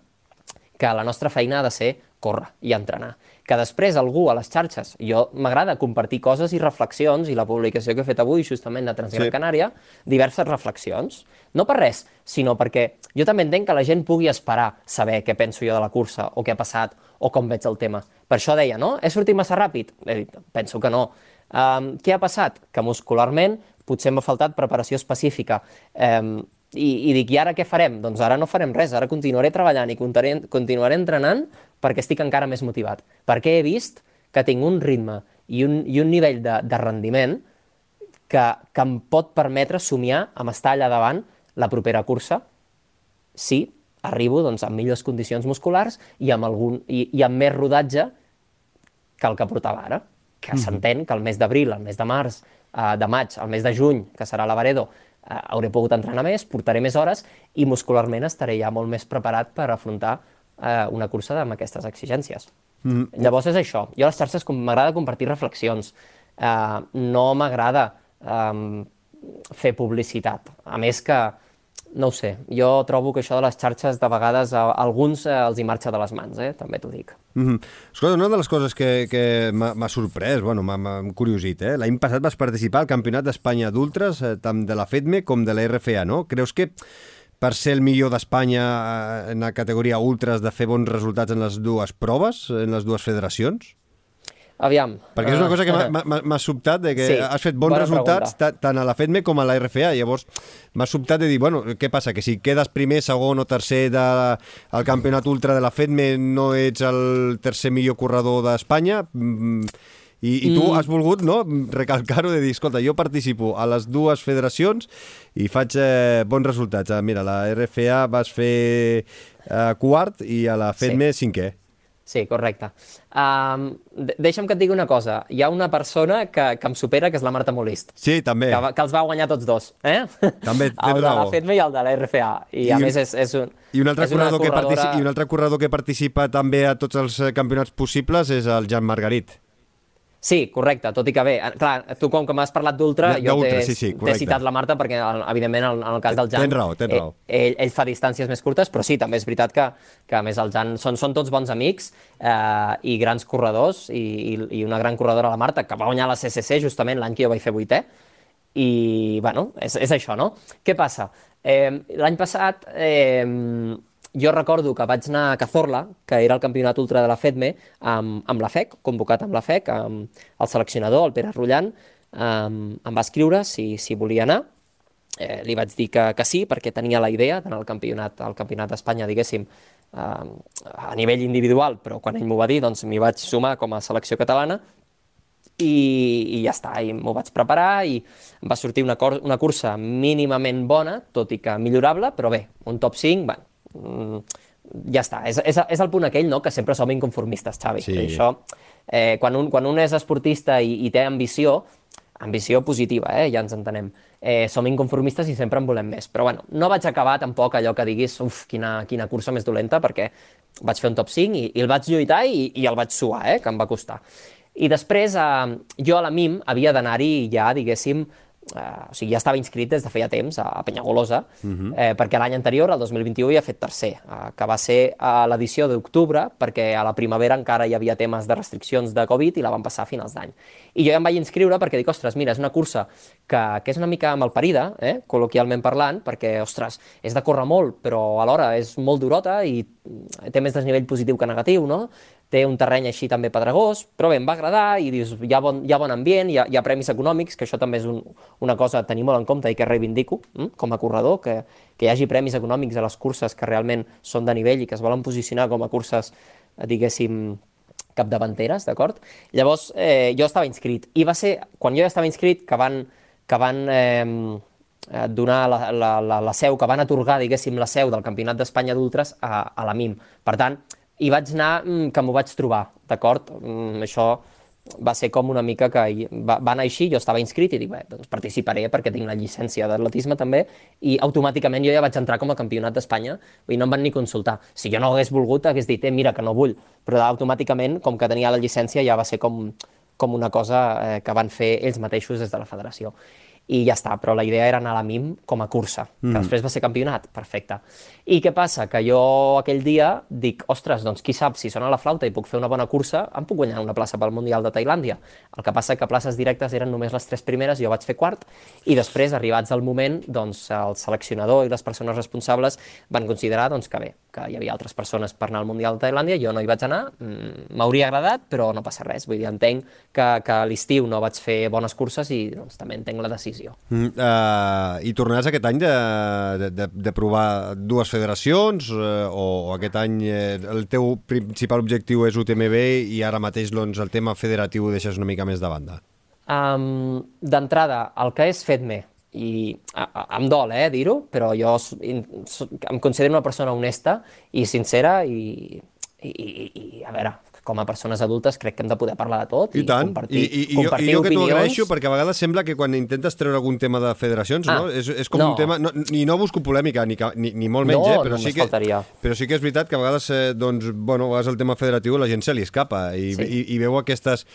que la nostra feina ha de ser córrer i entrenar. Que després algú a les xarxes, jo m'agrada compartir coses i reflexions, i la publicació que he fet avui justament de Transgran sí. Canària, diverses reflexions. No per res, sinó perquè jo també entenc que la gent pugui esperar saber què penso jo de la cursa, o què ha passat, o com veig el tema. Per això deia, no? He sortit massa ràpid? He dit, penso que no. Um, què ha passat? Que muscularment potser m'ha faltat preparació específica. Um, i, I dic, i ara què farem? Doncs ara no farem res, ara continuaré treballant i continuaré, continuaré entrenant perquè estic encara més motivat. Perquè he vist que tinc un ritme i un, i un nivell de, de rendiment que, que em pot permetre somiar amb estar allà davant la propera cursa si arribo doncs, amb millors condicions musculars i amb, algun, i, i amb més rodatge que el que portava ara. Que mm -hmm. s'entén que el mes d'abril, el mes de març, eh, de maig, el mes de juny, que serà la Varedo, eh, hauré pogut entrenar més, portaré més hores i muscularment estaré ja molt més preparat per afrontar eh, una cursa amb aquestes exigències. Mm. Llavors és això. Jo a les xarxes m'agrada compartir reflexions. Eh, no m'agrada eh, fer publicitat. A més que no ho sé, jo trobo que això de les xarxes de vegades a alguns eh, els hi marxa de les mans, eh? també t'ho dic. Mm -hmm. Escolta, una de les coses que, que m'ha sorprès, bueno, m'ha curiosit, eh? l'any passat vas participar al Campionat d'Espanya d'Ultres, eh, tant de la FEDME com de la RFA, no? Creus que per ser el millor d'Espanya eh, en la categoria Ultres de fer bons resultats en les dues proves, en les dues federacions? Aviam. Perquè és una cosa que m'ha sobtat, de que sí, has fet bons resultats tant a la FEDME com a la RFA. Llavors m'ha sobtat de dir, bueno, què passa? Que si quedes primer, segon o tercer del de, campionat ultra de la FEDME no ets el tercer millor corredor d'Espanya? Mm, I, I tu mm. has volgut no, recalcar-ho de dir, escolta, jo participo a les dues federacions i faig eh, bons resultats. Ah, mira, la RFA vas fer eh, quart i a la FEDME sí. cinquè. Sí, correcte. Um, deixa'm que et digui una cosa. Hi ha una persona que, que em supera, que és la Marta Molist. Sí, també. Que, que els va guanyar tots dos. Eh? També tens raó. El de la FEDME i el de la RFA. I, I a un, més és, és un... I un, altre corredor corredora... que participa, I un altre corredor que participa també a tots els eh, campionats possibles és el Jan Margarit. Sí, correcte, tot i que bé, eh, clar, tu com que m'has parlat d'ultra, jo t'he sí, sí, citat la Marta perquè, evidentment, en, en el cas del Jan... Tens raó, tens raó. Ell, ell, ell fa distàncies més curtes, però sí, també és veritat que, que a més el Jan són, són tots bons amics eh, i grans corredors, i, i, i una gran corredora, la Marta, que va guanyar la CCC justament l'any que jo vaig fer vuitè, i, bueno, és, és això, no? Què passa? Eh, L'any passat... Eh, jo recordo que vaig anar a Cazorla, que era el campionat ultra de la FEDME, amb, amb la FEC, convocat amb la FEC, amb el seleccionador, el Pere Rullant, um, em va escriure si, si volia anar, eh, li vaig dir que, que sí, perquè tenia la idea d'anar al campionat, al campionat d'Espanya, diguéssim, a nivell individual, però quan ell m'ho va dir, doncs m'hi vaig sumar com a selecció catalana, i, i ja està, i m'ho vaig preparar i va sortir una, cor una cursa mínimament bona, tot i que millorable, però bé, un top 5, bueno, Mm, ja està. És, és, és el punt aquell no? que sempre som inconformistes, Xavi. Sí. I això, eh, quan, un, quan un és esportista i, i té ambició, ambició positiva, eh? ja ens entenem, eh, som inconformistes i sempre en volem més. Però bueno, no vaig acabar tampoc allò que diguis uf, quina, quina cursa més dolenta, perquè vaig fer un top 5 i, i el vaig lluitar i, i el vaig suar, eh? que em va costar. I després, eh, jo a la MIM havia d'anar-hi ja, diguéssim, Uh, o sigui, ja estava inscrit des de feia temps a, a Penyagolosa, uh -huh. eh, perquè l'any anterior, el 2021, havia fet tercer, uh, que va ser a l'edició d'octubre, perquè a la primavera encara hi havia temes de restriccions de Covid i la van passar a finals d'any. I jo ja em vaig inscriure perquè dic, ostres, mira, és una cursa que, que és una mica malparida, eh, col·loquialment parlant, perquè, ostres, és de córrer molt, però alhora és molt durota i té més desnivell positiu que negatiu, no? Té un terreny així també pedregós, però bé, em va agradar i dius, hi ha bon, hi ha bon ambient, hi ha, hi ha premis econòmics, que això també és un, una cosa a tenir molt en compte i que reivindico hm, com a corredor, que, que hi hagi premis econòmics a les curses que realment són de nivell i que es volen posicionar com a curses, diguéssim, capdavanteres, d'acord? Llavors, eh, jo estava inscrit. I va ser, quan jo ja estava inscrit, que van, que van eh, donar la, la, la, la seu, que van atorgar, diguéssim, la seu del Campionat d'Espanya d'Ultres a, a la MIM. Per tant, i vaig anar mm, que m'ho vaig trobar, d'acord? Mm, això va ser com una mica que va, va anar així, jo estava inscrit i dic, bé, doncs participaré perquè tinc la llicència d'atletisme també i automàticament jo ja vaig entrar com a campionat d'Espanya i no em van ni consultar. Si jo no hagués volgut, hagués dit, eh, mira, que no vull, però automàticament, com que tenia la llicència, ja va ser com, com una cosa eh, que van fer ells mateixos des de la federació i ja està, però la idea era anar a la MIM com a cursa, que mm. després va ser campionat, perfecte. I què passa? Que jo aquell dia dic, ostres, doncs qui sap, si sona la flauta i puc fer una bona cursa, em puc guanyar una plaça pel Mundial de Tailàndia. El que passa que places directes eren només les tres primeres, jo vaig fer quart, i després, arribats al moment, doncs el seleccionador i les persones responsables van considerar doncs, que bé, que hi havia altres persones per anar al Mundial de Tailàndia, jo no hi vaig anar, mm, m'hauria agradat, però no passa res, vull dir, entenc que, que a l'estiu no vaig fer bones curses i doncs, també entenc la decisió. Mm, uh, I tornaràs aquest any de, de, de, de provar dues federacions uh, o, o aquest any eh, el teu principal objectiu és UTMB i ara mateix doncs, el tema federatiu ho deixes una mica més de banda? Um, D'entrada, el que és FEDME, i a, a, em dol eh, dir-ho, però jo em considero una persona honesta i sincera i, i, i, i a veure, com a persones adultes crec que hem de poder parlar de tot i, i tant. compartir, I, i, i compartir jo, i jo que t'ho agraeixo perquè a vegades sembla que quan intentes treure algun tema de federacions Ah, no? és, és com no. un tema... No, I no busco polèmica, ni, ni, ni molt menys, No, eh? però, sí que, faltaria. però sí que és veritat que a vegades, eh, doncs, bueno, a vegades el tema federatiu la gent se li escapa i, Sí. i, i veu aquestes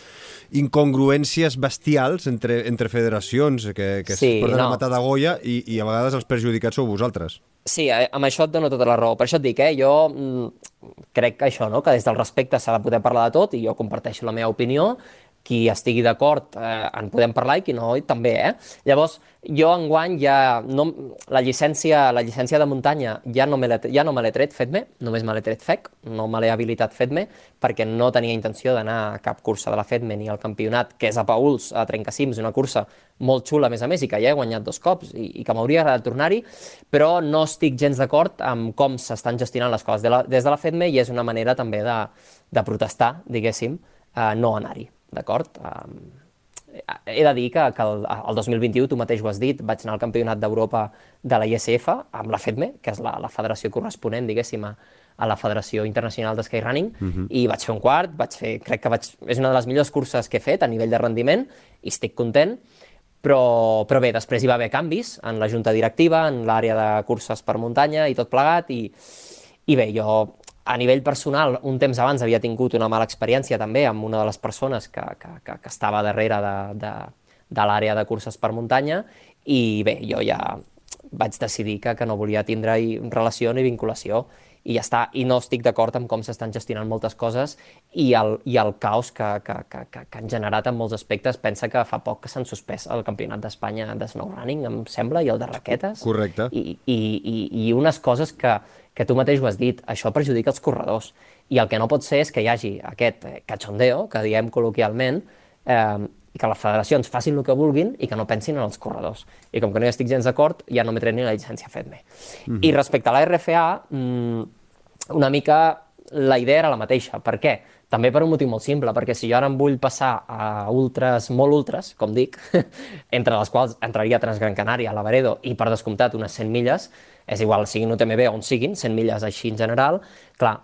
incongruències bestials entre, entre federacions que, que Sí, es porten no. a matar de Goya i, i a vegades els perjudicats sou vosaltres. Sí, eh, amb això et dono tota la raó. Per això et dic, eh, jo mm, crec que això, no? que des del respecte s'ha de poder parlar de tot i jo comparteixo la meva opinió. Qui estigui d'acord eh, en podem parlar i qui no i també. Eh? Llavors, jo enguany ja... No, la, llicència, la llicència de muntanya ja no me l'he ja no me tret FEDME, només me l'he tret FEC, no me l'he habilitat FEDME perquè no tenia intenció d'anar a cap cursa de la FEDME ni al campionat, que és a Pauls, a Trencacims, una cursa molt xula, a més a més, i que ja he guanyat dos cops i, i que m'hauria agradat tornar-hi, però no estic gens d'acord amb com s'estan gestionant les coses de la, des de la FEDME i és una manera també de, de protestar, diguéssim, eh, no anar-hi, d'acord? He de dir que, que el, el 2021, tu mateix ho has dit, vaig anar al Campionat d'Europa de la ISF amb la FEDME, que és la, la federació corresponent, diguéssim, a, a la Federació Internacional de Skyrunning, uh -huh. i vaig fer un quart, vaig fer, crec que vaig, és una de les millors curses que he fet a nivell de rendiment, i estic content, però, però bé, després hi va haver canvis en la junta directiva, en l'àrea de curses per muntanya i tot plegat, i, i bé, jo a nivell personal, un temps abans havia tingut una mala experiència també amb una de les persones que, que, que, que estava darrere de, de, de l'àrea de curses per muntanya i bé, jo ja vaig decidir que, que no volia tindre relació ni vinculació i ja està, i no estic d'acord amb com s'estan gestionant moltes coses i el, i el caos que, que, que, que, que han generat en molts aspectes. Pensa que fa poc que s'han suspès el Campionat d'Espanya de snowrunning, em sembla, i el de raquetes. Correcte. I, i, i, i unes coses que, que tu mateix ho has dit, això perjudica els corredors. I el que no pot ser és que hi hagi aquest eh, cachondeo, que diem col·loquialment, eh, i que les federacions facin el que vulguin i que no pensin en els corredors. I com que no hi estic gens d'acord, ja no m'he ni la llicència FEDME. Mm -hmm. I respecte a la RFA, mmm, una mica la idea era la mateixa. Per què? També per un motiu molt simple, perquè si jo ara em vull passar a ultres, molt ultres, com dic, entre les quals entraria Transgran Canària, Lavaredo i per descomptat unes 100 milles, és igual, siguin UTMB o on siguin, 100 milles així en general, clar,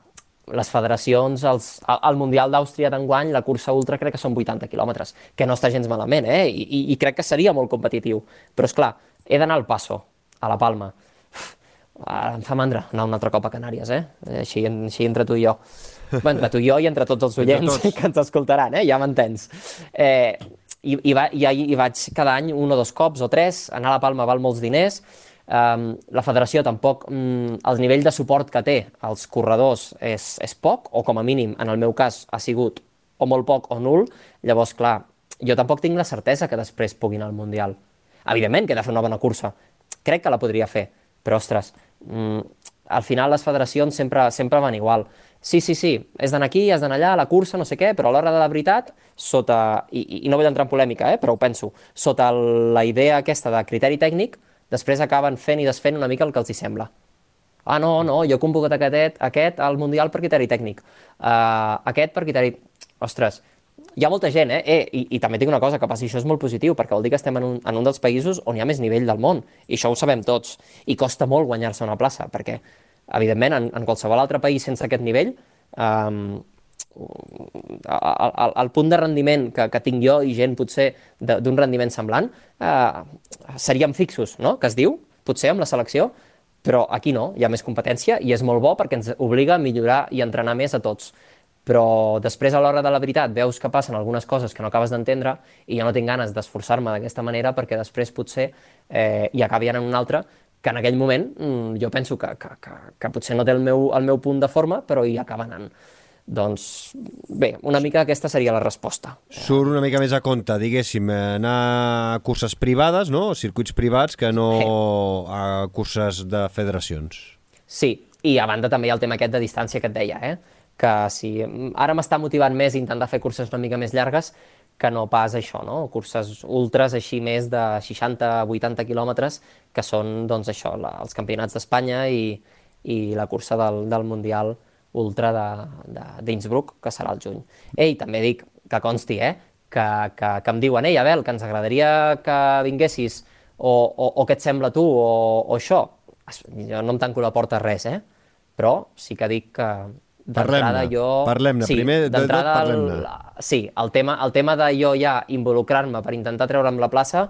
les federacions, els, al Mundial d'Àustria d'enguany, la cursa ultra crec que són 80 quilòmetres, que no està gens malament, eh? I, i, i crec que seria molt competitiu. Però, és clar, he d'anar al Passo, a la Palma. Uf, ara em fa mandra anar un altre cop a Canàries, eh? Així, així entre tu i jo. Bé, entre tu i jo i entre tots els oients tots. que ens escoltaran, eh? Ja m'entens. Eh, i, i, va, i, i vaig cada any un o dos cops o tres, anar a la Palma val molts diners, Um, la federació tampoc, um, el nivell de suport que té als corredors és, és poc, o com a mínim, en el meu cas, ha sigut o molt poc o nul, llavors, clar, jo tampoc tinc la certesa que després pugui anar al Mundial. Evidentment que he de fer una bona cursa, crec que la podria fer, però, ostres, um, al final les federacions sempre, sempre van igual. Sí, sí, sí, és d'anar aquí, has d'anar allà, la cursa, no sé què, però a l'hora de la veritat, sota, i, i no vull entrar en polèmica, eh, però ho penso, sota la idea aquesta de criteri tècnic, després acaben fent i desfent una mica el que els hi sembla. Ah, no, no, jo he convocat aquest, aquest al Mundial per criteri tècnic. Uh, aquest per criteri... Ostres, hi ha molta gent, eh? eh i, I també tinc una cosa, que passi això és molt positiu, perquè vol dir que estem en un, en un dels països on hi ha més nivell del món, i això ho sabem tots. I costa molt guanyar-se una plaça, perquè, evidentment, en, en qualsevol altre país sense aquest nivell, um, el, el punt de rendiment que, que tinc jo i gent potser d'un rendiment semblant eh, seríem fixos, no?, que es diu, potser amb la selecció, però aquí no, hi ha més competència i és molt bo perquè ens obliga a millorar i entrenar més a tots. Però després, a l'hora de la veritat, veus que passen algunes coses que no acabes d'entendre i jo no tinc ganes d'esforçar-me d'aquesta manera perquè després potser eh, hi acabi anant un altre que en aquell moment mm, jo penso que, que, que, que potser no té el meu, el meu punt de forma, però hi acaba anant. Doncs bé, una mica aquesta seria la resposta. Surt una mica més a compte, diguéssim, anar a curses privades, no? circuits privats, que no a curses de federacions. Sí, i a banda també hi ha el tema aquest de distància que et deia, eh? que si ara m'està motivant més intentar fer curses una mica més llargues que no pas això, no? curses ultres així més de 60-80 quilòmetres, que són doncs això, la, els campionats d'Espanya i, i la cursa del, del Mundial ultra d'Innsbruck, que serà el juny. Ei, també dic que consti, eh, que, que, que em diuen, ei, Abel, que ens agradaria que vinguessis, o, o, o què et sembla tu, o, o això. Jo no em tanco la porta a res, eh? Però sí que dic que d'entrada jo... Parlem-ne, sí, primer de tot parlem-ne. Sí, el tema, el tema de jo ja involucrar-me per intentar treure'm la plaça,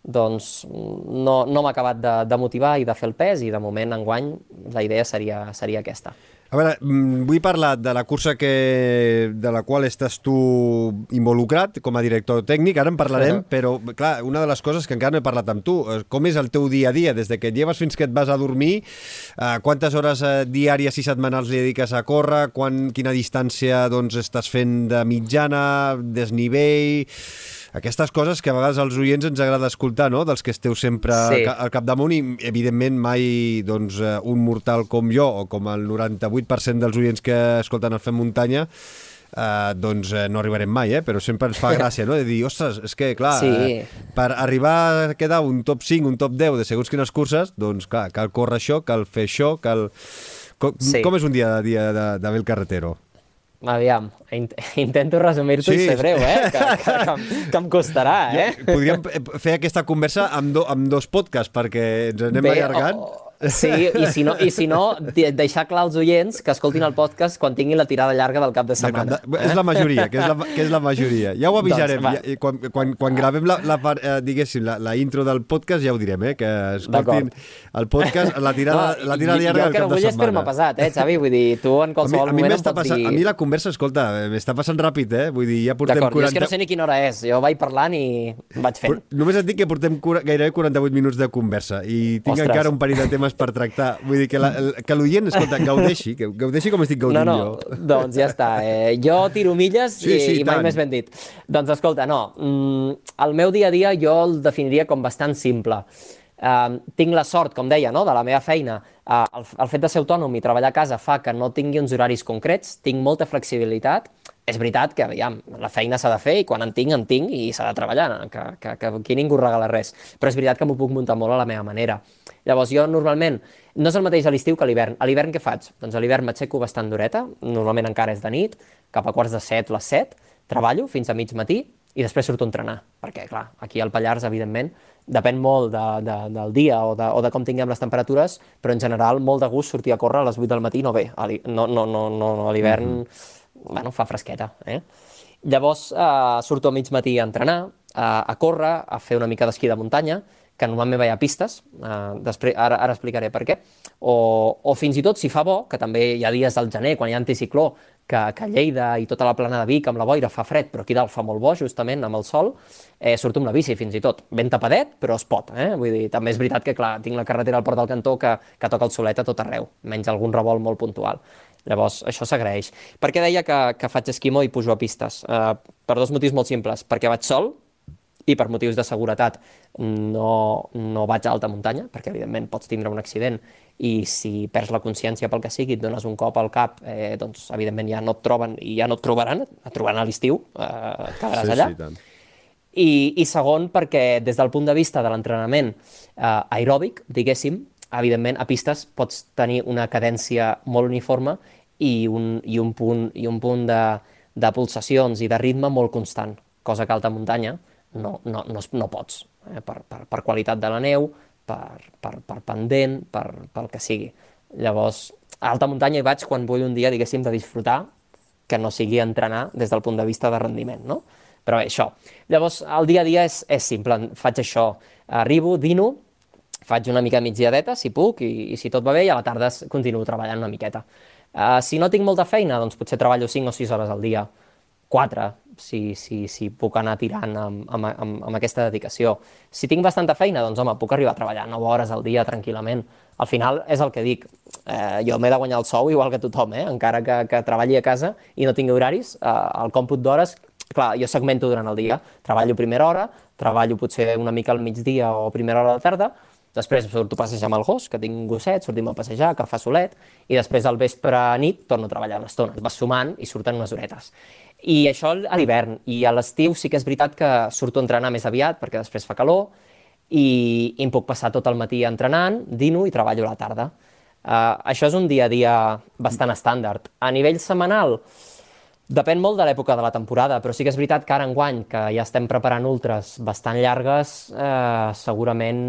doncs no, no m'ha acabat de, de motivar i de fer el pes i de moment enguany la idea seria, seria aquesta. A veure, mm, vull parlar de la cursa que, de la qual estàs tu involucrat com a director tècnic, ara en parlarem, uh -huh. però clar, una de les coses que encara no he parlat amb tu, eh, com és el teu dia a dia, des de que et lleves fins que et vas a dormir, eh, quantes hores eh, diàries i setmanals li dediques a córrer, quan, quina distància doncs, estàs fent de mitjana, desnivell aquestes coses que a vegades als oients ens agrada escoltar, no?, dels que esteu sempre sí. al capdamunt i, evidentment, mai doncs, eh, un mortal com jo o com el 98% dels oients que escolten el Fem Muntanya Uh, doncs uh, no arribarem mai, eh? però sempre ens fa gràcia, no?, de dir, ostres, és que, clar, sí. uh, per arribar a quedar un top 5, un top 10 de segons quines curses, doncs, clar, cal córrer això, cal fer això, cal... Com, sí. com és un dia a dia d'Abel Carretero? Aviam, intento resumir-t'ho sí. i ser breu, eh? Que, que, que, que em costarà, eh? Podríem fer aquesta conversa amb, do, amb dos podcasts, perquè ens anem Bé, allargant. Oh, Sí, i si no, i si no deixar clar als oients que escoltin el podcast quan tinguin la tirada llarga del cap de setmana. De, és la majoria, que és la, que és la majoria. Ja ho doncs, avisarem. Doncs, ja, quan, quan, quan gravem la, la, eh, diguéssim, la, la intro del podcast ja ho direm, eh? que escoltin el podcast, la tirada, no, la tirada llarga del cap de setmana. Jo que no vull és fer-me pesat, eh, Xavi? Vull dir, tu en qualsevol a mi, a mi moment em pots passant, dir... A mi la conversa, escolta, m'està passant ràpid, eh? Vull dir, ja portem 40... D'acord, és que no sé ni quina hora és. Jo vaig parlant i vaig fent. Però només et dic que portem gairebé 48 minuts de conversa i tinc Ostres. encara un parell de temes per tractar. Vull dir que l'oient, escolta, gaudeixi, que gaudeixi com estic gaudint no, no, jo. Doncs ja està. Eh, jo tiro milles sí, sí, i, i mai més ben dit. Doncs escolta, no, mm, el meu dia a dia jo el definiria com bastant simple. Uh, tinc la sort, com deia, no? de la meva feina, uh, el, el fet de ser autònom i treballar a casa fa que no tingui uns horaris concrets, tinc molta flexibilitat, és veritat que, aviam, la feina s'ha de fer i quan en tinc, en tinc i s'ha de treballar, que, que, que aquí ningú regala res. Però és veritat que m'ho puc muntar molt a la meva manera. Llavors, jo normalment, no és el mateix a l'estiu que a l'hivern. A l'hivern què faig? Doncs a l'hivern m'aixeco bastant d'horeta, normalment encara és de nit, cap a quarts de set, les set, treballo fins a mig matí i després surto a entrenar, perquè, clar, aquí al Pallars, evidentment, depèn molt de, de, del dia o de, o de com tinguem les temperatures, però en general molt de gust sortir a córrer a les 8 del matí no ve, no, no, no, no, a l'hivern mm -hmm. Bueno, fa fresqueta. Eh? Llavors eh, surto a mig matí a entrenar, a, a córrer, a fer una mica d'esquí de muntanya, que normalment veia pistes, eh, després, ara, ara explicaré per què, o, o fins i tot, si fa bo, que també hi ha dies del gener, quan hi ha anticicló, que, que Lleida i tota la plana de Vic amb la boira fa fred, però aquí dalt fa molt bo, justament, amb el sol, eh, surto amb la bici fins i tot. Ben tapadet, però es pot, eh? Vull dir, també és veritat que, clar, tinc la carretera al Port del Cantó que, que toca el solet a tot arreu, menys algun revolt molt puntual. Llavors, això s'agraeix. Per què deia que, que faig esquimo i pujo a pistes? Eh, per dos motius molt simples. Perquè vaig sol, i per motius de seguretat no, no vaig a alta muntanya, perquè evidentment pots tindre un accident i si perds la consciència pel que sigui, et dones un cop al cap, eh, doncs evidentment ja no et troben i ja no et trobaran, et trobaran a l'estiu, eh, quedaràs sí, allà. Sí, tant. I, I segon, perquè des del punt de vista de l'entrenament eh, aeròbic, diguéssim, evidentment a pistes pots tenir una cadència molt uniforme i un, i un punt, i un punt de, de pulsacions i de ritme molt constant, cosa que alta muntanya no, no, no, no pots, eh, per, per, per qualitat de la neu, per, per, per pendent, per, pel que sigui. Llavors, a alta muntanya hi vaig quan vull un dia, diguéssim, de disfrutar, que no sigui entrenar des del punt de vista de rendiment, no? Però bé, això. Llavors, el dia a dia és, és simple, faig això. Arribo, dino, faig una mica migdiadeta, si puc, i, i si tot va bé, i a la tarda continuo treballant una miqueta. Uh, si no tinc molta feina, doncs potser treballo 5 o 6 hores al dia, 4, si, si, si puc anar tirant amb, amb, amb, amb aquesta dedicació. Si tinc bastanta feina, doncs home, puc arribar a treballar 9 hores al dia tranquil·lament. Al final és el que dic, eh, jo m'he de guanyar el sou igual que tothom, eh? encara que, que treballi a casa i no tingui horaris, eh, el còmput d'hores, clar, jo segmento durant el dia, treballo primera hora, treballo potser una mica al migdia o primera hora de tarda, Després surto a passejar amb el gos, que tinc un gosset, sortim a passejar, que fa solet, i després al vespre a nit torno a treballar una estona. vas sumant i surten unes horetes. I això a l'hivern. I a l'estiu sí que és veritat que surto a entrenar més aviat, perquè després fa calor, i, i em puc passar tot el matí entrenant, dino i treballo a la tarda. Uh, això és un dia a dia bastant estàndard. A nivell setmanal, depèn molt de l'època de la temporada, però sí que és veritat que ara enguany, que ja estem preparant ultres bastant llargues, eh, segurament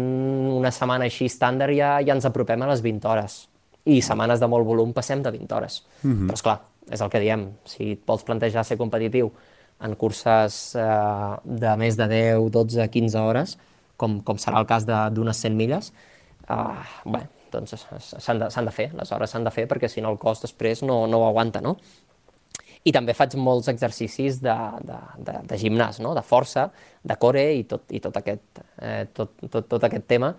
una setmana així estàndard ja, ja ens apropem a les 20 hores. I setmanes de molt volum passem de 20 hores. Mm -hmm. Però, és clar, és el que diem, si et vols plantejar ser competitiu en curses eh, de més de 10, 12, 15 hores, com, com serà el cas d'unes 100 milles, eh, bé, doncs s'han de, de fer, les hores s'han de fer perquè si no el cos després no, no ho aguanta, no? I també faig molts exercicis de, de, de, de gimnàs, no? de força, de core i tot, i tot, aquest, eh, tot, tot, tot aquest tema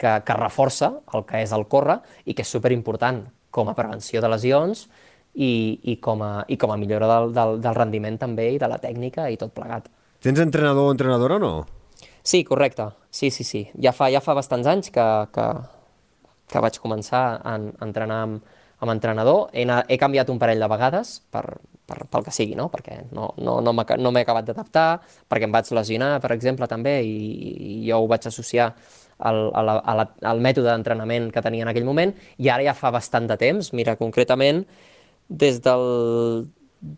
que, que reforça el que és el córrer i que és superimportant com a prevenció de lesions, i, i, com, a, i com a millora del, del, del rendiment també i de la tècnica i tot plegat. Tens entrenador o entrenadora o no? Sí, correcte. Sí, sí, sí. Ja fa, ja fa bastants anys que, que, que vaig començar a, a entrenar amb, amb entrenador. He, he canviat un parell de vegades per, per, pel que sigui, no? perquè no, no, no m'he no acabat d'adaptar, perquè em vaig lesionar, per exemple, també, i, i jo ho vaig associar al, a la, a la, al mètode d'entrenament que tenia en aquell moment, i ara ja fa bastant de temps, mira, concretament, des del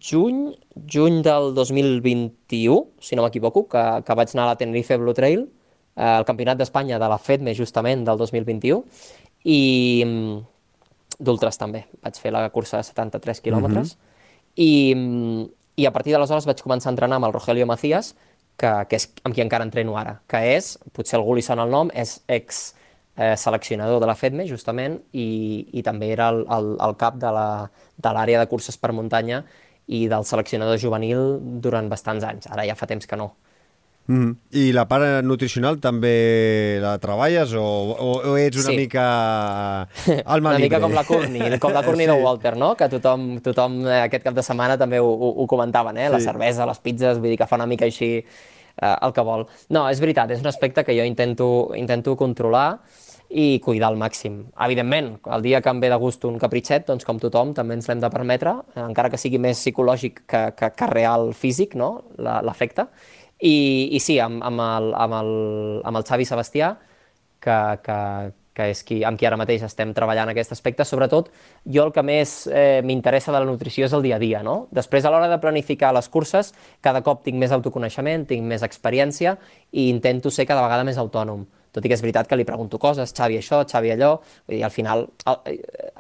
juny, juny del 2021, si no m'equivoco, que, que vaig anar a la Tenerife Blue Trail, eh, al Campionat d'Espanya de la FEDME justament del 2021, i mm, d'ultres també. Vaig fer la cursa de 73 quilòmetres, mm -hmm. I, i a partir d'aleshores vaig començar a entrenar amb el Rogelio Macías, que, que és amb qui encara entreno ara, que és, potser algú li sona el nom, és ex eh, seleccionador de la FEDME, justament, i, i també era el, el, el cap de l'àrea de, de curses per muntanya i del seleccionador juvenil durant bastants anys. Ara ja fa temps que no. Mm -hmm. I la part nutricional també la treballes o, o, o ets una sí. mica alma una mica com la Courtney, com la Courtney sí. de Walter, no? Que tothom, tothom eh, aquest cap de setmana també ho, ho comentaven, eh? Sí. La cervesa, les pizzas, vull dir que fa una mica així eh, el que vol. No, és veritat, és un aspecte que jo intento, intento controlar i cuidar al màxim. Evidentment, el dia que em ve de gust un capritxet, doncs com tothom també ens l'hem de permetre, encara que sigui més psicològic que, que, que real físic, no? l'efecte. I, I sí, amb, amb, el, amb, el, amb el Xavi Sebastià, que, que, que és qui, amb qui ara mateix estem treballant aquest aspecte. Sobretot, jo el que més eh, m'interessa de la nutrició és el dia a dia, no? Després, a l'hora de planificar les curses, cada cop tinc més autoconeixement, tinc més experiència i intento ser cada vegada més autònom. Tot i que és veritat que li pregunto coses, Xavi això, Xavi allò, vull dir, al final, el, eh,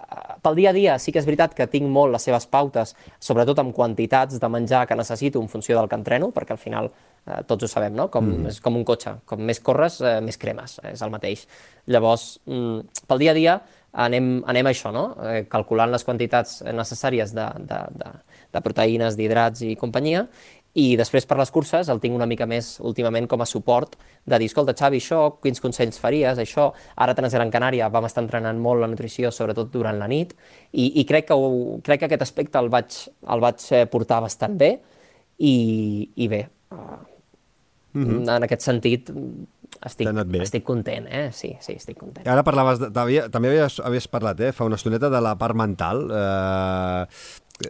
pel dia a dia sí que és veritat que tinc molt les seves pautes, sobretot amb quantitats de menjar que necessito en funció del que entreno, perquè al final eh, tots ho sabem, no? Com, mm. És com un cotxe, com més corres, eh, més cremes, és el mateix. Llavors, mm, pel dia a dia anem, anem a això, no? Eh, calculant les quantitats necessàries de, de, de, de proteïnes, d'hidrats i companyia, i després per les curses el tinc una mica més últimament com a suport de dir, escolta Xavi, això, quins consells faries, això, ara tenes Gran Canària vam estar entrenant molt la nutrició, sobretot durant la nit, i, i crec, que ho, crec que aquest aspecte el vaig, el vaig eh, portar bastant bé, i, i bé, mm -hmm. en aquest sentit estic, estic content, eh? Sí, sí, estic content. Ara parlaves, de, també havies, havies parlat, eh, fa una estoneta, de la part mental. Eh,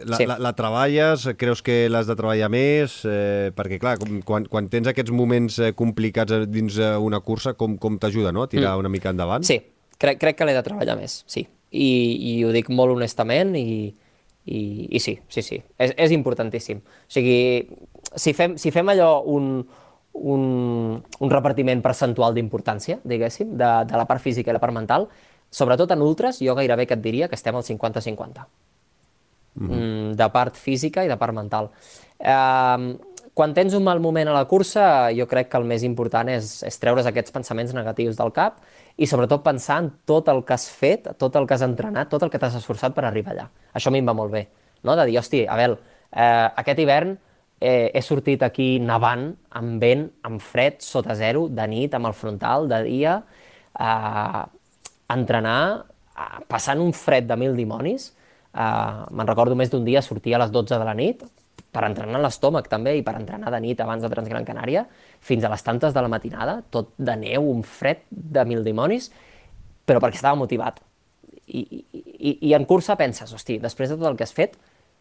la, sí. la, la treballes? Creus que l'has de treballar més? Eh, perquè, clar, quan, quan tens aquests moments eh, complicats dins eh, una cursa, com, com t'ajuda no? a tirar mm. una mica endavant? Sí, crec, crec que l'he de treballar més, sí. I, I ho dic molt honestament i, i, i sí, sí, sí, és, és importantíssim. O sigui, si fem, si fem allò un, un, un repartiment percentual d'importància, diguéssim, de, de la part física i la part mental, sobretot en ultres, jo gairebé que et diria que estem al 50-50 mm -hmm. de part física i de part mental. Eh, quan tens un mal moment a la cursa, jo crec que el més important és, és treure's aquests pensaments negatius del cap i sobretot pensar en tot el que has fet, tot el que has entrenat, tot el que t'has esforçat per arribar allà. Això a mi em va molt bé, no? de dir, hosti, a veure, eh, aquest hivern eh, he sortit aquí nevant, amb vent, amb fred, sota zero, de nit, amb el frontal, de dia, eh, entrenar, eh, passant un fred de mil dimonis, Uh, Me'n recordo més d'un dia sortir a les 12 de la nit per entrenar l'estómac també i per entrenar de nit abans de Transgran Canària fins a les tantes de la matinada, tot de neu, un fred de mil dimonis, però perquè estava motivat. I, i, i en cursa penses, hosti, després de tot el que has fet,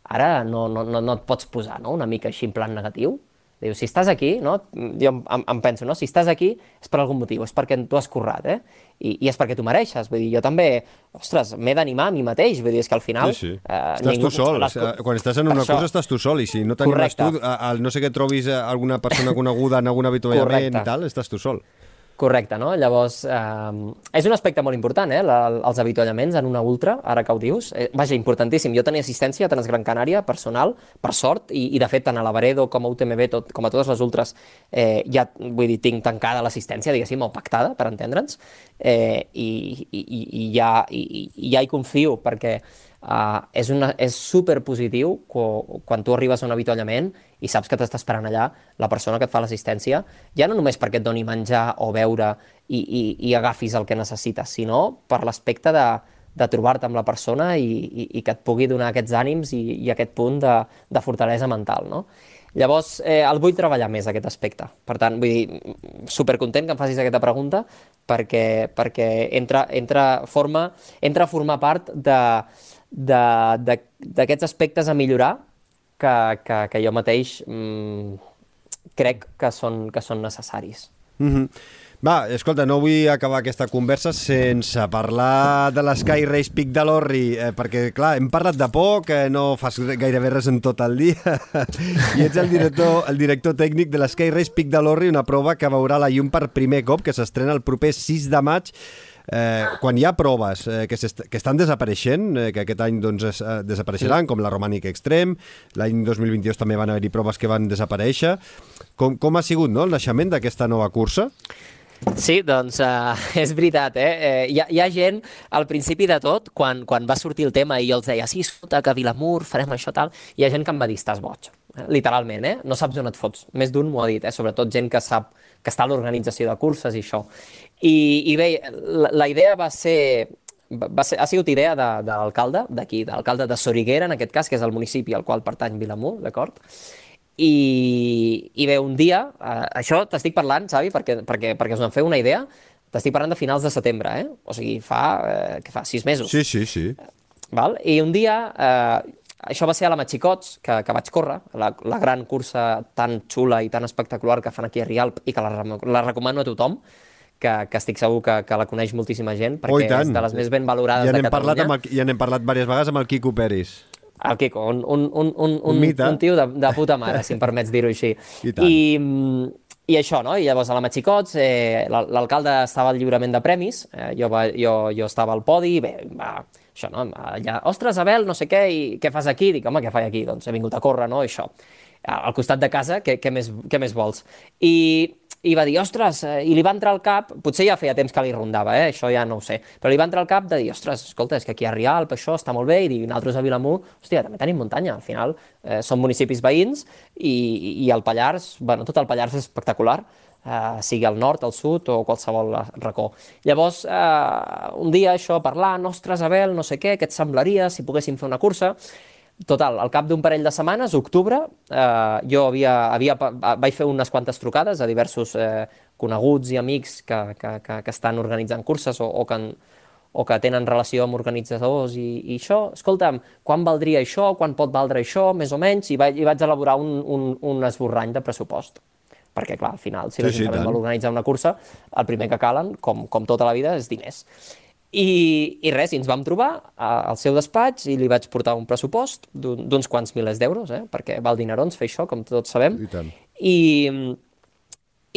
ara no, no, no, no et pots posar no? una mica així en plan negatiu, Diu, si estàs aquí, no? jo em, em penso, no? si estàs aquí és per algun motiu, és perquè tu has currat, eh? I, i és perquè tu mereixes. Vull dir, jo també, ostres, m'he d'animar a mi mateix, vull dir, és que al final... Sí, sí. Eh, estàs ningú, tu sol, les... quan estàs en una cosa estàs tu sol, i si no t'animes tu, al no sé que trobis alguna persona coneguda en algun avituallament i tal, estàs tu sol. Correcte, no? Llavors, eh, és un aspecte molt important, eh, la, els avituallaments en una ultra, ara que ho dius. Eh, vaja, importantíssim. Jo tenia assistència a Transgran Canària, personal, per sort, i, i de fet, tant a l'Avaredo com a UTMB, tot, com a totes les ultres, eh, ja, vull dir, tinc tancada l'assistència, diguéssim, o pactada, per entendre'ns, eh, i, i, i, ja, i, i ja hi confio, perquè Uh, és, una, és super positiu quan tu arribes a un avituallament i saps que t'està esperant allà la persona que et fa l'assistència, ja no només perquè et doni menjar o beure i, i, i agafis el que necessites, sinó per l'aspecte de, de trobar-te amb la persona i, i, i que et pugui donar aquests ànims i, i aquest punt de, de fortalesa mental, no? Llavors, eh, el vull treballar més, aquest aspecte. Per tant, vull dir, supercontent que em facis aquesta pregunta perquè, perquè entra, entra, forma, entra a formar part d'aquests aspectes a millorar que, que, que jo mateix mm, crec que són, que són necessaris. Mm -hmm. Va, escolta, no vull acabar aquesta conversa sense parlar de l'Sky Race Peak de l'Orri, eh, perquè, clar, hem parlat de poc, eh, no fas gairebé res en tot el dia, i ets el director, el director tècnic de l'Sky Race Peak de l'Orri, una prova que veurà la llum per primer cop, que s'estrena el proper 6 de maig Eh, quan hi ha proves eh, que, est que estan desapareixent, eh, que aquest any doncs, es, eh, desapareixeran, sí. com la Romànica Extrem, l'any 2022 també van haver-hi proves que van desaparèixer. Com, com ha sigut no, el naixement d'aquesta nova cursa? Sí, doncs uh, és veritat, eh? eh hi, ha, hi ha gent, al principi de tot, quan, quan va sortir el tema i jo els deia, sí, escolta, que Vilamur farem això, tal, hi ha gent que em va dir, estàs boig, literalment, eh? No saps on et fots. Més d'un m'ho ha dit, eh? Sobretot gent que sap que està a l'organització de curses i això. I, i bé, la, la idea va ser, va ser, ha sigut idea de, de l'alcalde d'aquí, de l'alcalde de Soriguera, en aquest cas, que és el municipi al qual pertany Vilamur, d'acord? I, i bé, un dia, eh, això t'estic parlant, Xavi, perquè, perquè, perquè us en feu una idea, t'estic parlant de finals de setembre, eh? O sigui, fa, eh, que fa sis mesos. Sí, sí, sí. Val? I un dia, eh, això va ser a la Matxicots, que, que vaig córrer, la, la gran cursa tan xula i tan espectacular que fan aquí a Rialp i que la, la recomano a tothom, que, que estic segur que, que la coneix moltíssima gent, perquè Oh, i tant. és de les més ben valorades Ja de n'hem parlat, Catalunya. amb el, ja n'hem parlat diverses vegades amb el Quico Peris. El Quico, un, un, un, un, Un mite. un tio de, de puta mare, si em permets dir-ho així. I tant. I, mm, I això, no? I llavors a la Matxicots eh, l'al- l'alcalde estava al lliurament de premis, eh, jo, va, jo, jo estava al podi, bé, va, això, no? Allà, ostres, Abel, no sé què, i què fas aquí? Dic, home, què faig aquí? Doncs he vingut a córrer, no? I això. Al costat de casa, què, què, més, què més vols? I, i va dir, ostres, eh, i li va entrar al cap, potser ja feia temps que li rondava, eh? això ja no ho sé, però li va entrar al cap de dir, ostres, escolta, és que aquí a Rialp això està molt bé, i dir, nosaltres a Vilamur, hòstia, també tenim muntanya, al final eh, són municipis veïns, i, i el Pallars, bueno, tot el Pallars és espectacular, eh, sigui al nord, al sud o qualsevol racó. Llavors, eh, un dia això parlant, ostres, Abel, no sé què, què et semblaria si poguéssim fer una cursa? Total, al cap d'un parell de setmanes, octubre, eh, jo havia, havia, vaig fer unes quantes trucades a diversos eh, coneguts i amics que, que, que, que estan organitzant curses o, o, que, o que tenen relació amb organitzadors i, i això. Escolta'm, quan valdria això? Quan pot valdre això? Més o menys? I vaig, i vaig elaborar un, un, un esborrany de pressupost. Perquè, clar, al final, si Sí, sí, l'Ajuntament tant. vol organitzar una cursa, el primer que calen, com, com tota la vida, és diners. I, i res, i ens vam trobar al seu despatx i li vaig portar un pressupost d'un- d'uns quants milers d'euros, eh? perquè val dinerons fer això, com tots sabem. I tant. I,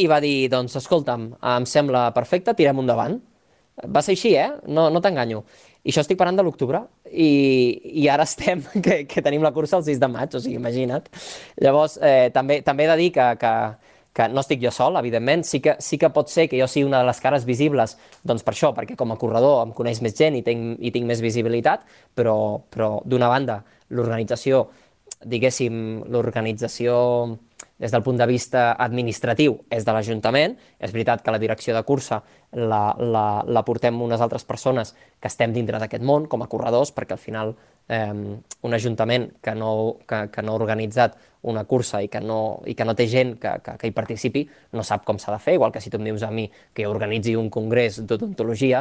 I va dir, doncs, escolta'm, em sembla perfecte, tirem endavant. Va ser així, eh? No, no t'enganyo. I això estic parlant de l'octubre i, i ara estem, que, que tenim la cursa el 6 de maig, o sigui, imagina't. Llavors, eh, també, també he de dir que, que, que no estic jo sol, evidentment, sí que, sí que pot ser que jo sigui una de les cares visibles, doncs per això, perquè com a corredor em coneix més gent i tinc, i tinc més visibilitat, però, però d'una banda, l'organització, diguéssim, l'organització des del punt de vista administratiu és de l'Ajuntament. És veritat que la direcció de cursa la, la, la portem unes altres persones que estem dintre d'aquest món com a corredors, perquè al final eh, un ajuntament que no, que, que no ha organitzat una cursa i que no, i que no té gent que, que, que hi participi, no sap com s'ha de fer, igual que si tu em dius a mi que jo organitzi un congrés d'odontologia,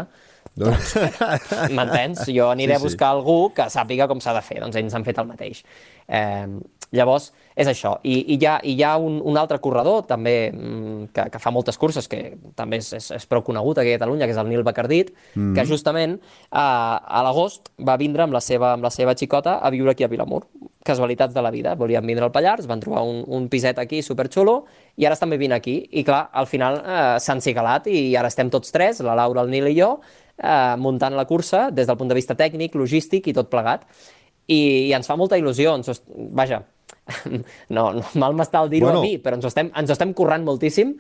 doncs, m'entens? Jo aniré Sí, sí. a buscar algú que sàpiga com s'ha de fer, doncs ells han fet el mateix. Eh, llavors, és això. I, i hi ha, i hi ha un, un altre corredor també mm, que, que fa moltes curses, que també és, és, és prou conegut aquí a Catalunya, que és el Nil Bacardit, mm. que justament eh, a l'agost va vindre amb la, seva, amb la seva xicota a viure aquí a Vilamur. Casualitats de la vida. Volien vindre al Pallars, van trobar un, un piset aquí superxulo i ara estan vivint aquí. I clar, al final eh, s'han cigalat i ara estem tots tres, la Laura, el Nil i jo, eh, muntant la cursa des del punt de vista tècnic, logístic i tot plegat. I, i ens fa molta il·lusió. Ens, vaja, no, no mal m'està el dir-ho Bueno. a mi, però ens estem, ens estem currant moltíssim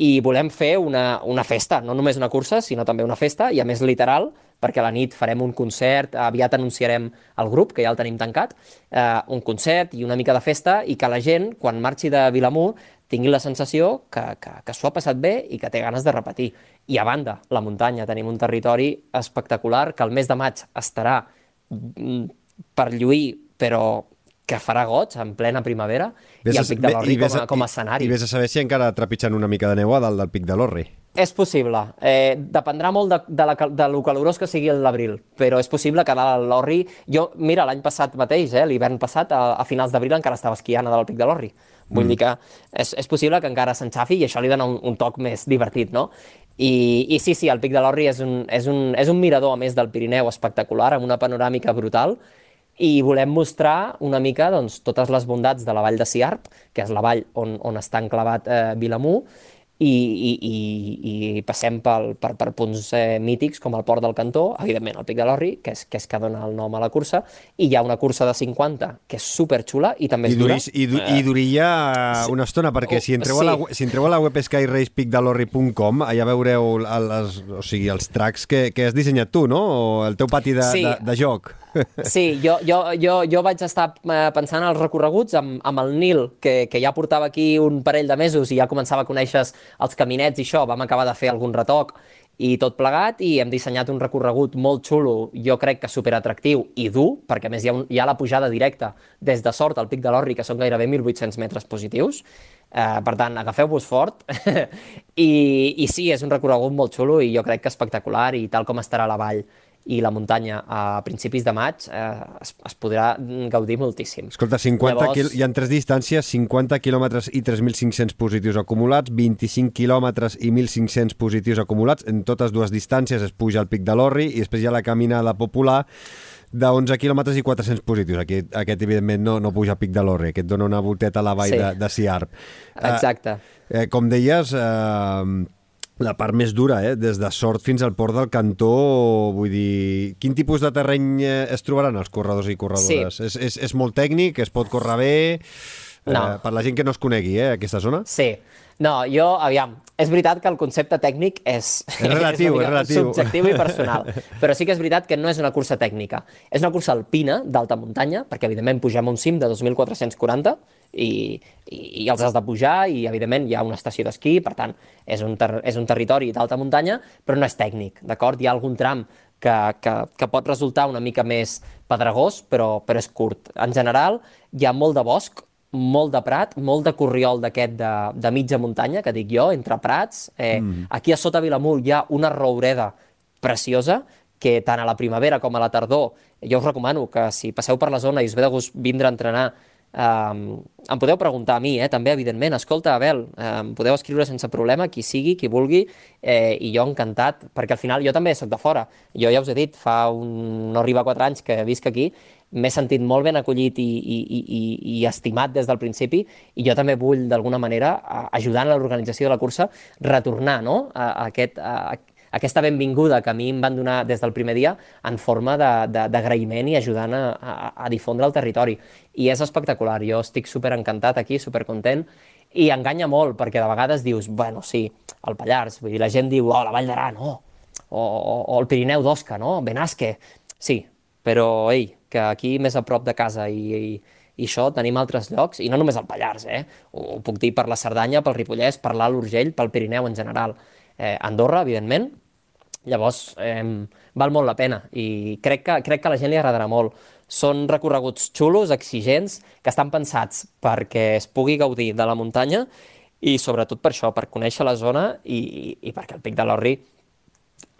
i volem fer una, una festa, no només una cursa, sinó també una festa, i a més literal, perquè a la nit farem un concert, aviat anunciarem el grup, que ja el tenim tancat, eh, un concert i una mica de festa, i que la gent, quan marxi de Vilamur, tingui la sensació que, que, que s'ho ha passat bé i que té ganes de repetir. I a banda, la muntanya, tenim un territori espectacular que el mes de maig estarà mm, per lluir, però que farà goig en plena primavera, i el Pic de l'Orri com, a, com a escenari. I vés a saber si encara trepitjant una mica de neu a dalt del Pic de l'Orri. És possible. Eh, dependrà molt de, de, la, de lo calorós que sigui l'abril, però és possible que a l'Orri... Jo, mira, l'any passat mateix, eh, l'hivern passat, a, a finals d'abril encara estava esquiant a dalt del Pic de l'Orri. Vull dir que és, és possible que encara s'enxafi i això li dona un, un toc més divertit, no? I, I sí, sí, el Pic de l'Orri és, un, és, un, és un mirador, a més del Pirineu, espectacular, amb una panoràmica brutal, i volem mostrar una mica doncs, totes les bondats de la vall de Siarp, que és la vall on, on està enclavat eh, Vilamur, i, i, i, i passem pel, per, per punts eh, mítics com el Port del Cantó, evidentment el Pic de l'Orri, que és, que és que dona el nom a la cursa, i hi ha una cursa de 50 que és superxula i també I, és dura. duris, i, du, I duriria una estona, perquè Oh, si entreu, a la, sí. si entreu a la web skyracepicdelorri.com, allà veureu el, les, o sigui, els tracks que, que has dissenyat tu, no? O el teu pati de, Sí. de, de joc. Sí, jo, jo, jo, jo vaig estar eh, pensant als recorreguts amb, amb el Nil, que, que ja portava aquí un parell de mesos i ja començava a conèixer els caminets i això, vam acabar de fer algun retoc i tot plegat, i hem dissenyat un recorregut molt xulo, jo crec que superatractiu i dur, perquè més hi ha, un, hi ha la pujada directa des de Sort al Pic de l'Orri, que són gairebé 1.800 metres positius, Eh, per tant, agafeu-vos fort. I, i sí, és un recorregut molt xulo i jo crec que espectacular i tal com estarà la vall i la muntanya a principis de maig eh, es, es podrà gaudir moltíssim. Escolta, 50 Llavors... hi ha tres distàncies, 50 quilòmetres i 3.500 positius acumulats, 25 quilòmetres i 1.500 positius acumulats. En totes dues distàncies es puja al Pic de l'Orri i després hi ha la caminada popular de 11 quilòmetres i 400 positius. Aquest, aquest evidentment, no, no puja a Pic de l'Orre, aquest dona una volteta a la vall sí. de, de Siarp. Exacte. Uh, eh, com deies, uh, la part més dura, eh? des de Sort fins al port del Cantó, vull dir, quin tipus de terreny eh, es trobaran els corredors i corredores? Sí. És, és, és molt tècnic, es pot córrer bé... No. Eh, per la gent que no es conegui, eh, aquesta zona? Sí. No, jo, aviam, és veritat que el concepte tècnic és, és relatiu, és, és relatiu. subjectiu i personal, però sí que és veritat que no és una cursa tècnica. És una cursa alpina d'alta muntanya, perquè evidentment pugem un cim de 2.440 i, i, i els has de pujar i evidentment hi ha una estació d'esquí, per tant és un, ter és un territori d'alta muntanya, però no és tècnic, d'acord? Hi ha algun tram que, que, que pot resultar una mica més pedregós, però, però és curt. En general, hi ha molt de bosc, molt de prat, molt de corriol d'aquest de, de mitja muntanya, que dic jo, entre prats. Eh, mm. Aquí a sota Vilamur hi ha una roureda preciosa, que tant a la primavera com a la tardor, jo us recomano que si passeu per la zona i us ve de gust vindre a entrenar, Um, em podeu preguntar a mi, eh, també, evidentment. Escolta, Abel, em podeu escriure sense problema, qui sigui, qui vulgui, eh, i jo encantat, perquè al final jo també sóc de fora. Jo ja us he dit, fa un... no arriba a 4 anys que visc aquí, m'he sentit molt ben acollit i, i, i, i estimat des del principi, i jo també vull, d'alguna manera, ajudant a l'organització de la cursa, retornar no? a, a, aquest, a, aquesta benvinguda que a mi em van donar des del primer dia en forma d'agraïment i ajudant a, a, a difondre el territori. I és espectacular, jo estic super encantat aquí, super content, i enganya molt, perquè de vegades dius, bueno, sí, el Pallars, vull dir, la gent diu, oh, la Vall d'Aran, no, o, o, o el Pirineu d'Osca, no, Benasque, sí, però, ei, que aquí més a prop de casa i, i, i això tenim altres llocs, i no només el Pallars, eh? Ho, ho puc dir per la Cerdanya, pel Ripollès, per l'Alt Urgell, pel Pirineu en general. Eh, Andorra, evidentment, Llavors, eh, val molt la pena i crec que, crec que a la gent li agradarà molt. Són recorreguts xulos, exigents, que estan pensats perquè es pugui gaudir de la muntanya i sobretot per això, per conèixer la zona i, i, i perquè el Pic de l'Orri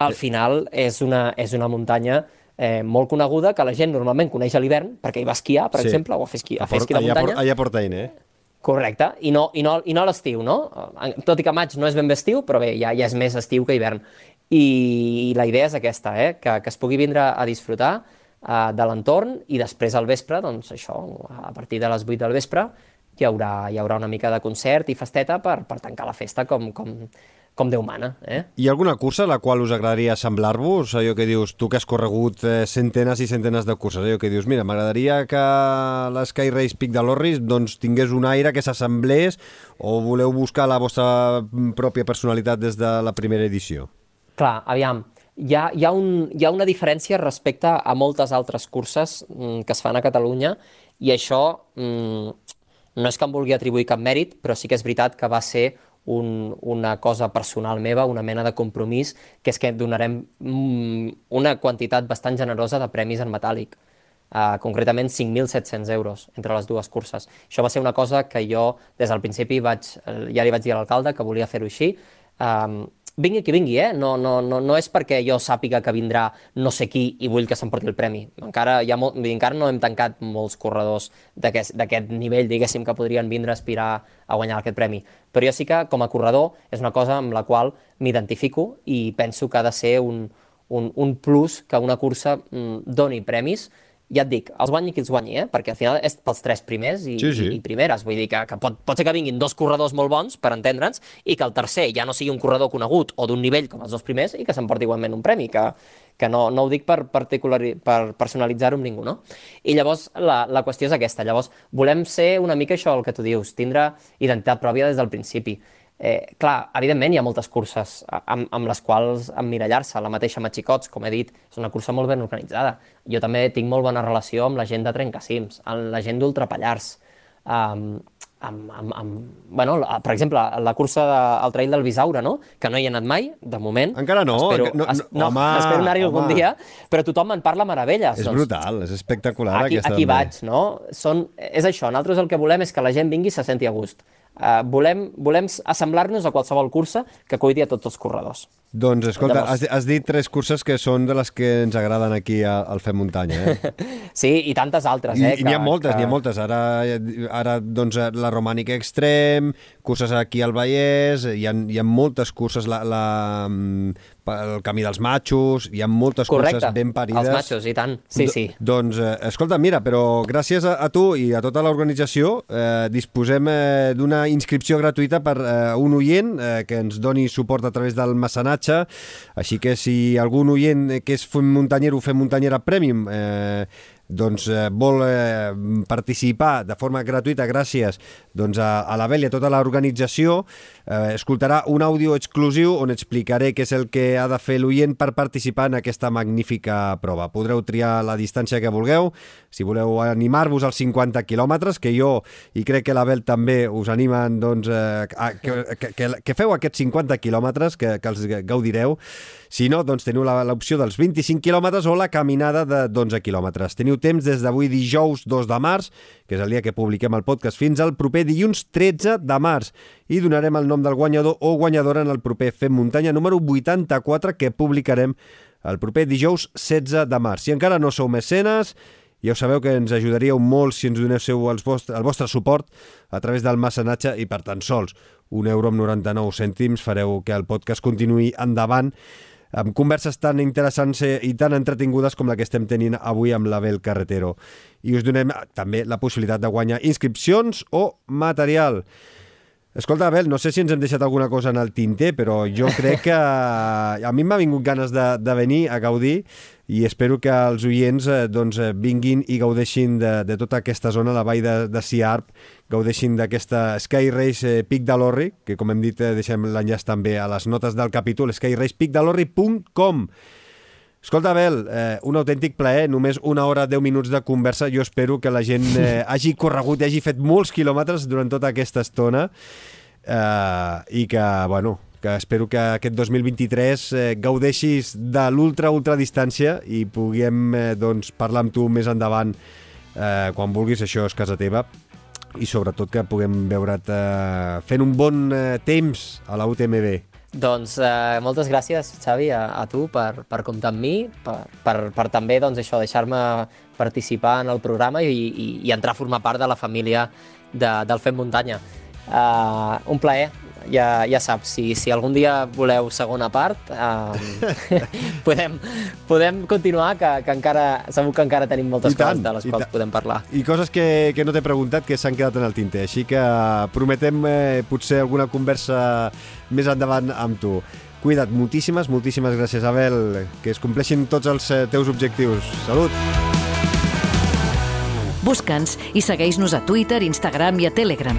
al final és una, és una muntanya eh, molt coneguda que la gent normalment coneix a l'hivern perquè hi va esquiar, per sí. exemple, o a fer esquí, a fer esquí de muntanya. Allà, allà porta eh? Correcte, i no, i no, i no a l'estiu, no? Tot i que maig no és ben bé estiu, però bé, ja, ja és més estiu que hivern. I la idea és aquesta, eh? que, que es pugui vindre a disfrutar uh, de l'entorn i després al vespre, doncs això, a partir de les 8 del vespre, hi haurà, hi haurà una mica de concert i festeta per, per tancar la festa com, com, com Déu mana. Eh? Hi ha alguna cursa a la qual us agradaria assemblar-vos? Allò que dius, tu que has corregut eh, centenes i centenes de curses, allò que dius, mira, m'agradaria que l'Sky Race Pic de l'Orris doncs, tingués un aire que s'assemblés o voleu buscar la vostra pròpia personalitat des de la primera edició? Clar, aviam, hi ha, hi, ha un, hi ha una diferència respecte a moltes altres curses mm, que es fan a Catalunya i això mm, no és que em vulgui atribuir cap mèrit, però sí que és veritat que va ser un, una cosa personal meva, una mena de compromís, que és que donarem mm, una quantitat bastant generosa de premis en metàl·lic. Uh, concretament 5.700 euros entre les dues curses. Això va ser una cosa que jo des del principi vaig, ja li vaig dir a l'alcalde que volia fer-ho així. Um, vingui qui vingui, eh? No, no, no, no és perquè jo sàpiga que vindrà no sé qui i vull que s'emporti el premi. Encara, hi ha molt, encara no hem tancat molts corredors d'aquest nivell, diguéssim, que podrien vindre a aspirar a guanyar aquest premi. Però jo sí que, com a corredor, és una cosa amb la qual m'identifico i penso que ha de ser un, un, un plus que una cursa mm, doni premis ja et dic, els guanyi qui els guanyi, eh? perquè al final és pels tres primers i, sí, sí. i, i primeres. Vull dir que, que pot, pot ser que vinguin dos corredors molt bons, per entendre'ns, i que el tercer ja no sigui un corredor conegut o d'un nivell com els dos primers i que s'emporti igualment un premi, que, que no, no ho dic per, particular, per personalitzar-ho amb ningú, no? I llavors la, la qüestió és aquesta. Llavors volem ser una mica això el que tu dius, tindre identitat pròpia des del principi. Eh, clar, evidentment hi ha moltes curses amb, amb les quals emmirallar-se, la mateixa Matxicots, com he dit, és una cursa molt ben organitzada. Jo també tinc molt bona relació amb la gent de Trencacims, amb la gent d'Ultrapallars. Um, amb, amb, amb, bueno, per exemple, la cursa de, al trail del Bisaure, no? que no hi he anat mai, de moment. Encara no. Espero, enca- no, es, no, no, home, espero anar-hi algun dia, però tothom en parla meravelles. És doncs, brutal, és espectacular aquí, aquesta aquí també. vaig, no? Són, és això, nosaltres el que volem és que la gent vingui i se senti a gust. Uh, volem, volem assemblar-nos a qualsevol cursa que cuidi a tots els corredors. Doncs escolta, has, has dit tres curses que són de les que ens agraden aquí a- al Fem Muntanya, eh? Sí, i tantes altres, eh? i n'hi ha moltes, que- n'hi ha moltes. Ara, ara doncs, la Romànica Extrem, curses aquí al Vallès, hi ha, hi ha moltes curses, la, la, mm, el Camí dels Matxos, hi ha moltes Correcte, curses ben parides. els matxos, i tant. Sí, Do- sí. Doncs, eh, escolta, mira, però gràcies a, a tu i a tota l'organització eh, disposem eh, d'una inscripció gratuïta per eh, un oient eh, que ens doni suport a través del mecenatge, així que si algun oient eh, que és fem muntanyero o fem muntanyera premium eh, doncs eh, vol eh, participar de forma gratuïta gràcies doncs, a, a la Bel i a tota l'organització eh, escoltarà un àudio exclusiu on explicaré què és el que ha de fer l'oient per participar en aquesta magnífica prova. Podreu triar la distància que vulgueu, si voleu animar-vos als 50 quilòmetres, que jo i crec que la Bel també us animen doncs, eh, a, que, que, que, que feu aquests 50 quilòmetres, que, que els gaudireu. Si no, doncs teniu l'opció dels 25 quilòmetres o la caminada de 12 quilòmetres. Teniu temps des d'avui dijous 2 de març, que és el dia que publiquem el podcast, fins al proper dilluns 13 de març. I donarem el nom del guanyador o guanyadora en el proper Fem Muntanya número 84 que publicarem el proper dijous 16 de març. Si encara no sou mecenes, ja ho sabeu que ens ajudaríeu molt si ens donéssiu els vostre, el vostre suport a través del mecenatge i per tan sols un euro amb 99 cèntims fareu que el podcast continuï endavant amb converses tan interessants eh, i tan entretingudes com la que estem tenint avui amb l'Abel Carretero. I us donem eh, també la possibilitat de guanyar inscripcions o material. Escolta, Abel, no sé si ens hem deixat alguna cosa en el tinter, però jo crec que a mi m'ha vingut ganes de, de venir a gaudir i espero que els oients eh, doncs, eh, vinguin i gaudeixin de, de tota aquesta zona, la vall de, de Siarp, gaudeixin d'aquesta Sky Race eh, Pic de l'Orri, que com hem dit eh, deixem l'enllaç també a les notes del capítol, skyracepicdelorri.com Escolta, Abel, eh, un autèntic plaer, només una hora, 10 minuts de conversa. Jo espero que la gent eh, hagi corregut i hagi fet molts quilòmetres durant tota aquesta estona eh, i que, bueno, que espero que aquest 2023 eh, gaudeixis de l'ultra-ultra distància i puguem eh, doncs, parlar amb tu més endavant eh, quan vulguis, això és casa teva i sobretot que puguem veure't eh, fent un bon eh, temps a la UTMB. Doncs eh, moltes gràcies, Xavi, a, a tu per, per comptar amb mi, per, per, per també doncs, això deixar-me participar en el programa i, i, i entrar a formar part de la família de, del Fem Muntanya. Uh, un plaer, ja, ja saps, si, si algun dia voleu segona part, uh, podem, podem continuar, que, que encara, segur que encara tenim moltes I tant, coses de les quals podem parlar. I coses que, que no t'he preguntat que s'han quedat en el tinter, així que prometem eh, potser alguna conversa més endavant amb tu. Cuida't, moltíssimes, moltíssimes gràcies, Abel, que es compleixin tots els eh, teus objectius. Salut! Busca'ns i segueix-nos a Twitter, Instagram i a Telegram.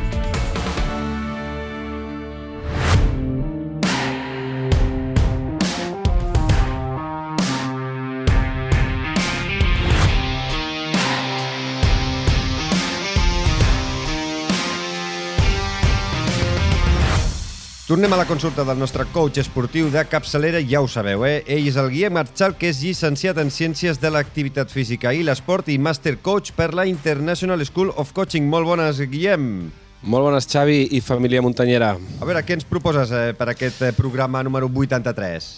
Tornem a la consulta del nostre coach esportiu de capçalera, ja ho sabeu, eh? Ell és el Guillem Marchal, que és llicenciat en Ciències de l'Activitat Física i l'Esport i Master Coach per la International School of Coaching. Molt bones, Guillem! Molt bones, Xavi i família muntanyera. A veure, què ens proposes eh, per aquest eh, programa número 83?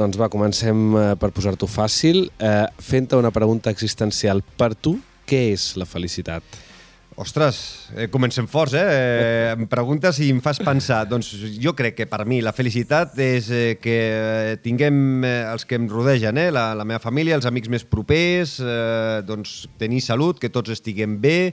Doncs va, comencem eh, per posar-t'ho fàcil, eh, fent-te una pregunta existencial. Per tu, què és la felicitat? Ostres, eh, comencem forts, eh? eh? Em preguntes i em fas pensar. Doncs jo crec que per mi la felicitat és eh, que eh, tinguem eh, els que em rodegen, eh? la, la meva família, els amics més propers, eh, doncs tenir salut, que tots estiguem bé,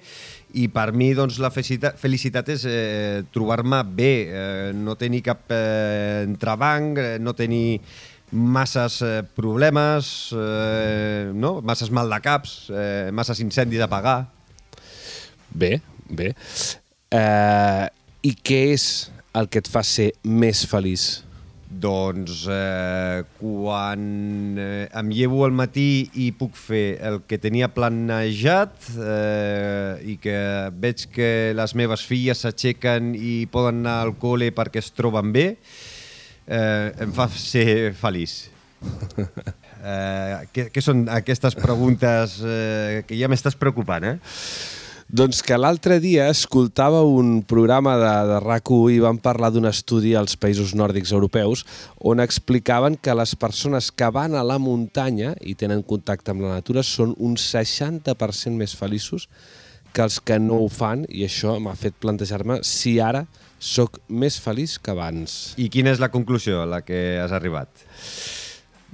i per mi doncs, la felicitat, felicitat és eh, trobar-me bé, eh, no tenir cap eh, entrebanc, eh, no tenir masses eh, problemes, eh, no? masses mal de caps, eh, masses incendis a apagar. Bé, bé. Eh, I què és el que et fa ser més feliç? Doncs eh, quan eh, em llevo al matí i puc fer el que tenia planejat eh, i que veig que les meves filles s'aixequen i poden anar al col·le perquè es troben bé, eh, em fa ser feliç. Eh, què, què són aquestes preguntes eh, que ja m'estàs preocupant, eh? Doncs que l'altre dia escoltava un programa de, de RAC1 i van parlar d'un estudi als països nòrdics europeus on explicaven que les persones que van a la muntanya i tenen contacte amb la natura són un 60% més feliços que els que no ho fan i això m'ha fet plantejar-me si ara sóc més feliç que abans. I quina és la conclusió a la que has arribat?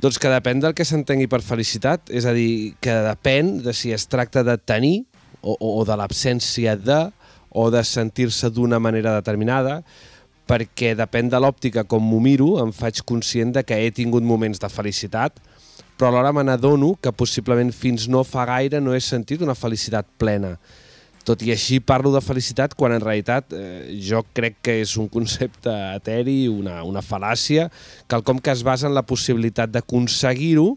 Doncs que depèn del que s'entengui per felicitat, és a dir, que depèn de si es tracta de tenir o, o de l'absència de o de sentir-se d'una manera determinada, perquè depèn de l'òptica com m'ho miro, em faig conscient de que he tingut moments de felicitat, però alhora me n'adono que possiblement fins no fa gaire no he sentit una felicitat plena. Tot i així parlo de felicitat quan en realitat eh, jo crec que és un concepte eteri, una, una fal·làcia, quelcom que es basa en la possibilitat d'aconseguir-ho,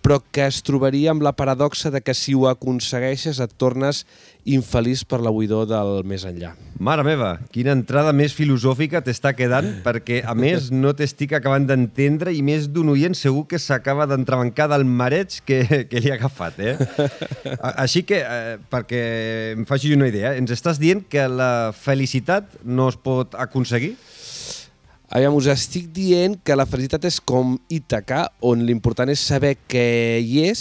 però que es trobaria amb la paradoxa de que si ho aconsegueixes et tornes infeliç per la buidor del més enllà. Mare meva, quina entrada més filosòfica t'està quedant, perquè a més no t'estic acabant d'entendre i més d'un oient segur que s'acaba d'entrebancar del mareig que, que li ha agafat. Eh? Així que, eh, perquè em faci una idea, ens estàs dient que la felicitat no es pot aconseguir? Aviam, us estic dient que la felicitat és com Ítaca, on l'important és saber que hi és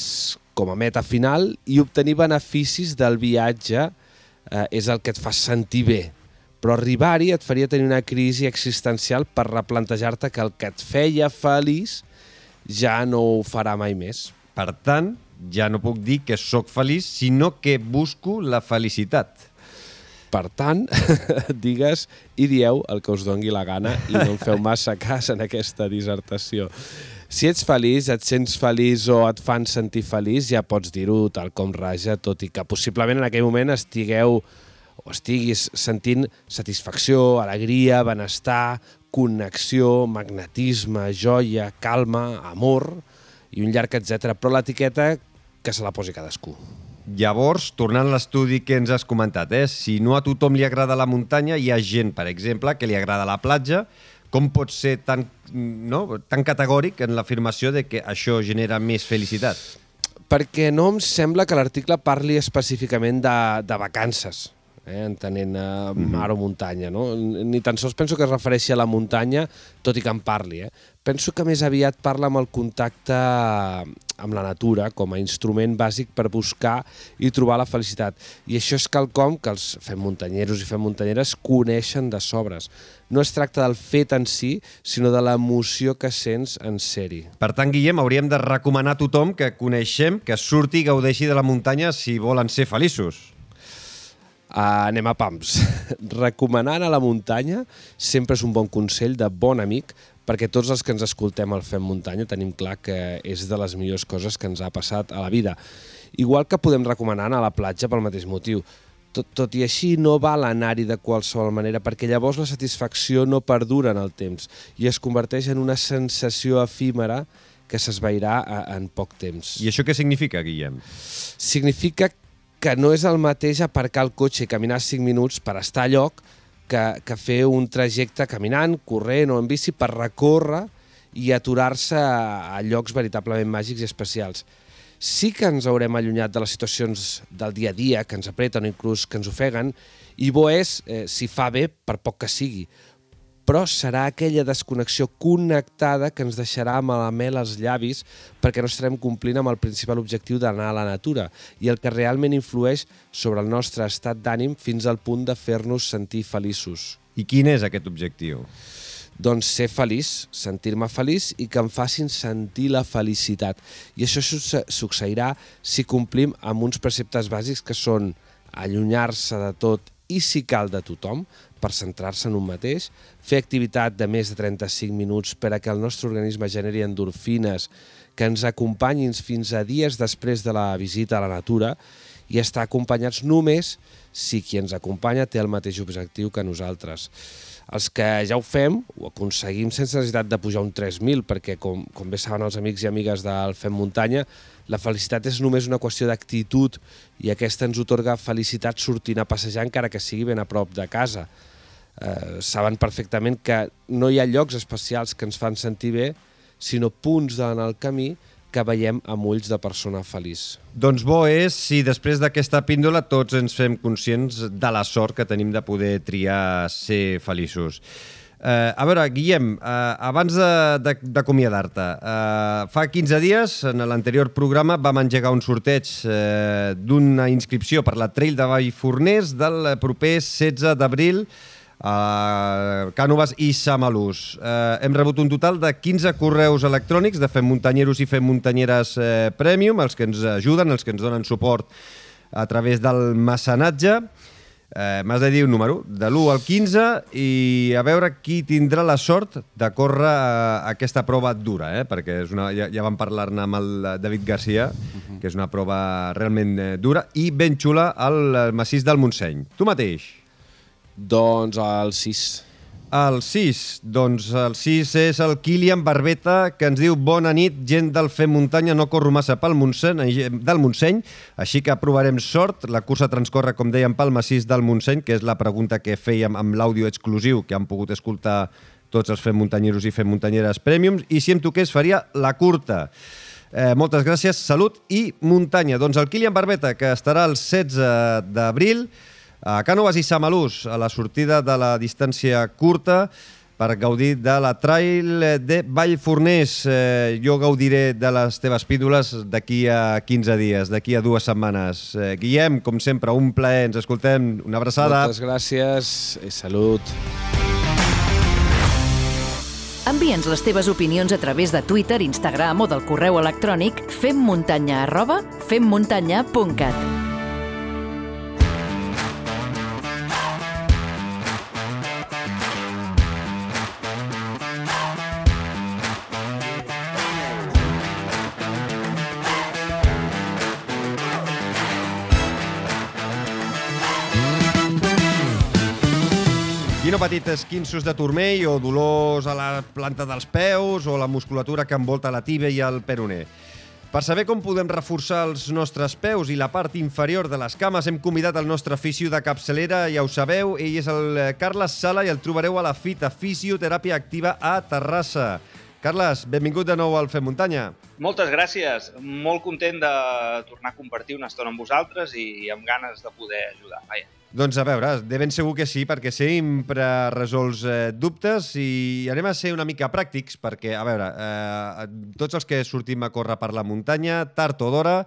com a meta final i obtenir beneficis del viatge eh, és el que et fa sentir bé. Però arribar-hi et faria tenir una crisi existencial per replantejar-te que el que et feia feliç ja no ho farà mai més. Per tant, ja no puc dir que sóc feliç, sinó que busco la felicitat. Per tant, digues i dieu el que us dongui la gana i no em feu massa cas en aquesta dissertació. Si ets feliç, et sents feliç o et fan sentir feliç, ja pots dir-ho tal com raja, tot i que possiblement en aquell moment estigueu o estiguis sentint satisfacció, alegria, benestar, connexió, magnetisme, joia, calma, amor i un llarg etc. Però l'etiqueta que se la posi cadascú. Llavors, tornant a l'estudi que ens has comentat, eh? si no a tothom li agrada la muntanya, hi ha gent, per exemple, que li agrada la platja, com pot ser tan, no, tan categòric en l'afirmació de que això genera més felicitat? Perquè no em sembla que l'article parli específicament de, de vacances, eh, entenent eh, mar o muntanya. No? Ni tan sols penso que es refereixi a la muntanya, tot i que en parli. Eh? Penso que més aviat parla amb el contacte amb la natura com a instrument bàsic per buscar i trobar la felicitat. I això és quelcom que els fem muntanyeros i fem muntanyeres coneixen de sobres. No es tracta del fet en si, sinó de l'emoció que sents en ser-hi. Per tant, Guillem, hauríem de recomanar a tothom que coneixem que surti i gaudeixi de la muntanya si volen ser feliços. Uh, anem a pams. Recomanant a la muntanya sempre és un bon consell de bon amic perquè tots els que ens escoltem al Fem Muntanya tenim clar que és de les millors coses que ens ha passat a la vida. Igual que podem recomanar anar a la platja pel mateix motiu. Tot, tot i així no val anar-hi de qualsevol manera perquè llavors la satisfacció no perdura en el temps i es converteix en una sensació efímera que s'esvairà a- en poc temps. I això què significa, Guillem? significa que no és el mateix aparcar el cotxe i caminar 5 minuts per estar a lloc que, que fer un trajecte caminant, corrent o en bici per recórrer i aturar-se a, a llocs veritablement màgics i especials. Sí que ens haurem allunyat de les situacions del dia a dia que ens apreten o inclús que ens ofeguen i bo és eh, si fa bé per poc que sigui, però serà aquella desconnexió connectada que ens deixarà amb la mel als llavis perquè no estarem complint amb el principal objectiu d'anar a la natura i el que realment influeix sobre el nostre estat d'ànim fins al punt de fer-nos sentir feliços. I quin és aquest objectiu? Doncs ser feliç, sentir-me feliç i que em facin sentir la felicitat. I això succe- succeirà si complim amb uns preceptes bàsics que són allunyar-se de tot i si cal de tothom per centrar-se en un mateix, fer activitat de més de 35 minuts per a que el nostre organisme generi endorfines que ens acompanyin fins a dies després de la visita a la natura i estar acompanyats només si qui ens acompanya té el mateix objectiu que nosaltres. Els que ja ho fem, ho aconseguim sense necessitat de pujar un 3.000, perquè, com, com bé saben els amics i amigues del Fem Muntanya, la felicitat és només una qüestió d'actitud i aquesta ens otorga felicitat sortint a passejar encara que sigui ben a prop de casa. Eh, saben perfectament que no hi ha llocs especials que ens fan sentir bé, sinó punts en el camí que veiem amb ulls de persona feliç. Doncs bo és si després d'aquesta píndola tots ens fem conscients de la sort que tenim de poder triar ser feliços. Uh, a veure, Guillem, uh, abans d'acomiadar-te, uh, fa 15 dies, en l'anterior programa, vam engegar un sorteig uh, d'una inscripció per la Trail de Vallforners del proper 16 d'abril uh, Cànoves i Samalús. Uh, hem rebut un total de 15 correus electrònics de Fem Muntanyeros i Fem Muntanyeres uh, Premium, els que ens ajuden, els que ens donen suport a través del mecenatge. Eh, M'has de dir un número, de l'1 al 15, i a veure qui tindrà la sort de córrer uh, aquesta prova dura, eh? perquè és una, ja, ja vam parlar-ne amb el David Garcia, que és una prova realment eh, dura, i ben xula al massís del Montseny. Tu mateix. Doncs el 6. El 6, doncs el 6 és el Kilian Barbeta, que ens diu Bona nit, gent del Fem Muntanya, no corro massa pel Montseny, eh, del Montseny, així que provarem sort. La cursa transcorre, com dèiem, pel massís del Montseny, que és la pregunta que fèiem amb l'àudio exclusiu que han pogut escoltar tots els Fem Muntanyeros i Fem Muntanyeres Premiums, i si em toqués faria la curta. Eh, moltes gràcies, salut i muntanya. Doncs el Kilian Barbeta, que estarà el 16 d'abril, a Cànoves i Samalús, a la sortida de la distància curta, per gaudir de la trail de Vallforners. Eh, jo gaudiré de les teves pídoles d'aquí a 15 dies, d'aquí a dues setmanes. Eh, Guillem, com sempre, un plaer. Ens escoltem. Una abraçada. Moltes gràcies i salut. Envia'ns les teves opinions a través de Twitter, Instagram o del correu electrònic femmuntanya arroba femmuntanya.cat. Qui no ha patit esquinços de turmell o dolors a la planta dels peus o la musculatura que envolta la tibia i el peroné? Per saber com podem reforçar els nostres peus i la part inferior de les cames, hem convidat el nostre fisio de capçalera, ja ho sabeu, ell és el Carles Sala i el trobareu a la FITA, Fisioteràpia Activa a Terrassa. Carles, benvingut de nou al Fem Muntanya. Moltes gràcies. Molt content de tornar a compartir una estona amb vosaltres i amb ganes de poder ajudar. Vaja. Doncs a veure, de ben segur que sí, perquè sempre resols eh, dubtes i anem a ser una mica pràctics, perquè, a veure, eh, tots els que sortim a córrer per la muntanya, tard o d'hora,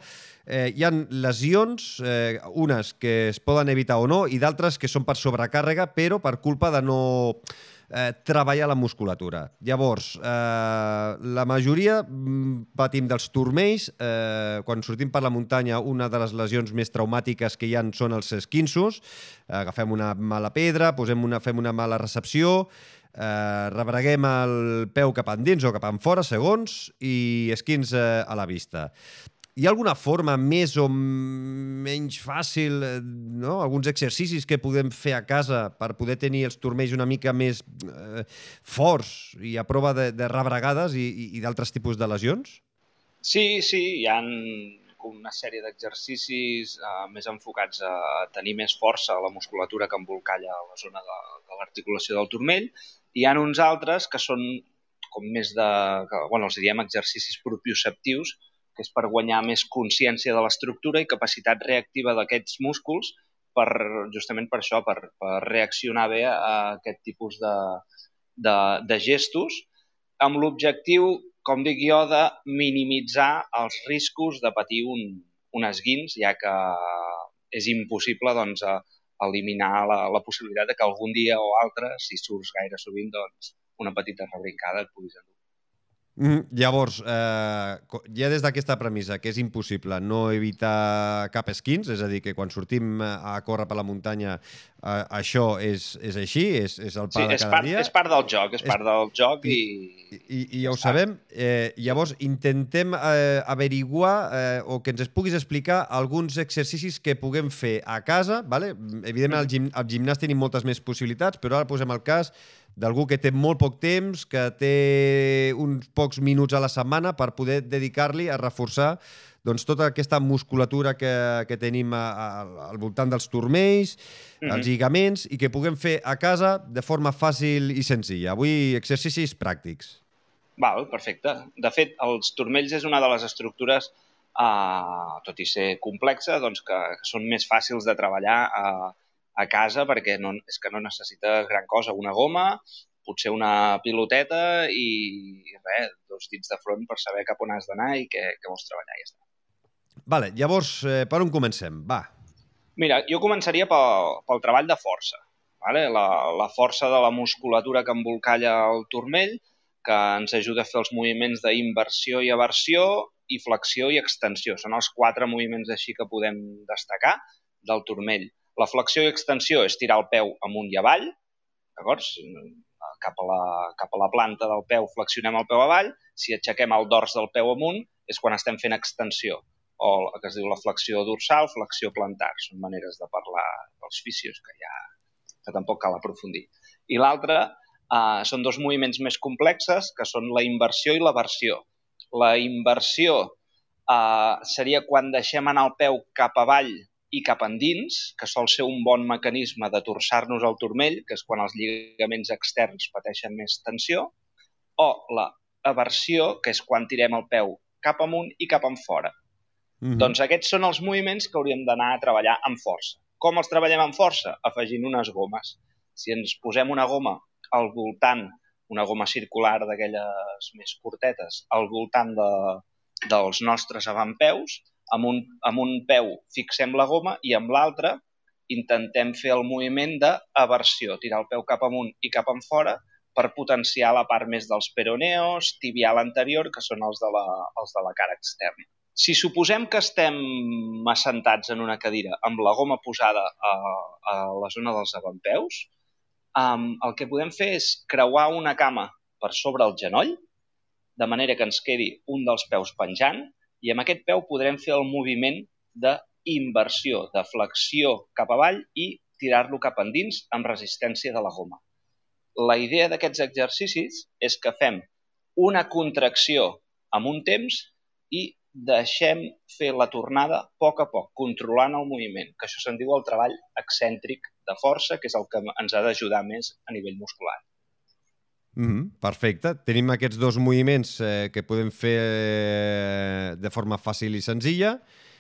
eh, hi han lesions, eh, unes que es poden evitar o no, i d'altres que són per sobrecàrrega, però per culpa de no eh, treballar la musculatura. Llavors, eh, la majoria mm, patim dels turmells. Eh, quan sortim per la muntanya, una de les lesions més traumàtiques que hi han són els esquinços. Eh, agafem una mala pedra, posem una, fem una mala recepció, eh, rebreguem el peu cap endins o cap en fora, segons, i esquins eh, a la vista hi ha alguna forma més o menys fàcil, eh, no? alguns exercicis que podem fer a casa per poder tenir els turmells una mica més eh, forts i a prova de, de rebregades i, i, d'altres tipus de lesions? Sí, sí, hi ha una sèrie d'exercicis eh, més enfocats a tenir més força a la musculatura que embolcalla la zona de, de l'articulació del turmell. Hi ha uns altres que són com més de... Que, bueno, els diem exercicis propioceptius, que és per guanyar més consciència de l'estructura i capacitat reactiva d'aquests músculs per, justament per això, per, per reaccionar bé a aquest tipus de, de, de gestos, amb l'objectiu, com dic jo, de minimitzar els riscos de patir un, un esguins, ja que és impossible doncs, eliminar la, la possibilitat de que algun dia o altre, si surts gaire sovint, doncs, una petita rebrincada et puguis endur. Mm, llavors, eh, ja des d'aquesta premissa, que és impossible no evitar cap esquins, és a dir, que quan sortim a córrer per la muntanya eh, això és, és així, és, és el pa Sí, de cada part, dia. és part del joc, és, És- part del joc i... I, i ja ho sabem. Eh, llavors, intentem eh, averiguar eh, o que ens es puguis explicar alguns exercicis que puguem fer a casa. Vale? Evidentment, al, gim, al gimnàs tenim moltes més possibilitats, però ara posem el cas d'algú que té molt poc temps, que té uns pocs minuts a la setmana per poder dedicar-li a reforçar doncs, tota aquesta musculatura que, que tenim a, a, al voltant dels turmells, Mhm. els lligaments, i que puguem fer a casa de forma fàcil i senzilla. Avui, exercicis pràctics. Val, perfecte. De fet, els turmells és una de les estructures, eh, tot i ser complexa, doncs que, que són més fàcils de treballar a, a casa perquè no, és que no necessites gran cosa. Una goma, potser una piloteta i, i res, dos dits de front per saber cap on has d'anar i què, què vols treballar. I ja està. Vale, llavors, eh, per on comencem? Va. Mira, jo començaria pel, pel treball de força. Vale? La, la força de la musculatura que embolcalla el turmell, que ens ajuda a fer els moviments d'inversió i aversió i flexió i extensió. Són els quatre moviments així que podem destacar del turmell. La flexió i extensió és tirar el peu amunt i avall, d'acord? Cap, a la, cap a la planta del peu flexionem el peu avall, si aixequem el dors del peu amunt és quan estem fent extensió o el que es diu la flexió dorsal, flexió plantar. Són maneres de parlar dels fisios que ja que tampoc cal aprofundir. I l'altre uh, són dos moviments més complexes, que són la inversió i l'aversió. La inversió uh, seria quan deixem anar el peu cap avall i cap endins, que sol ser un bon mecanisme de torçar-nos el turmell, que és quan els lligaments externs pateixen més tensió, o la aversió, que és quan tirem el peu cap amunt i cap en fora. Mm -hmm. Doncs aquests són els moviments que hauríem d'anar a treballar amb força. Com els treballem amb força? Afegint unes gomes. Si ens posem una goma al voltant, una goma circular d'aquelles més curtetes, al voltant de, dels nostres avantpeus, amb un, amb un peu fixem la goma i amb l'altre intentem fer el moviment d'aversió, tirar el peu cap amunt i cap en fora per potenciar la part més dels peroneos, tibial anterior, que són els de la, els de la cara externa. Si suposem que estem assentats en una cadira amb la goma posada a, a la zona dels avantpeus, um, el que podem fer és creuar una cama per sobre el genoll, de manera que ens quedi un dels peus penjant, i amb aquest peu podrem fer el moviment d'inversió, de flexió cap avall i tirar-lo cap endins amb resistència de la goma. La idea d'aquests exercicis és que fem una contracció amb un temps i deixem fer la tornada a poc a poc, controlant el moviment, que això se'n diu el treball excèntric de força, que és el que ens ha d'ajudar més a nivell muscular. Mm -hmm. Perfecte. Tenim aquests dos moviments eh, que podem fer eh, de forma fàcil i senzilla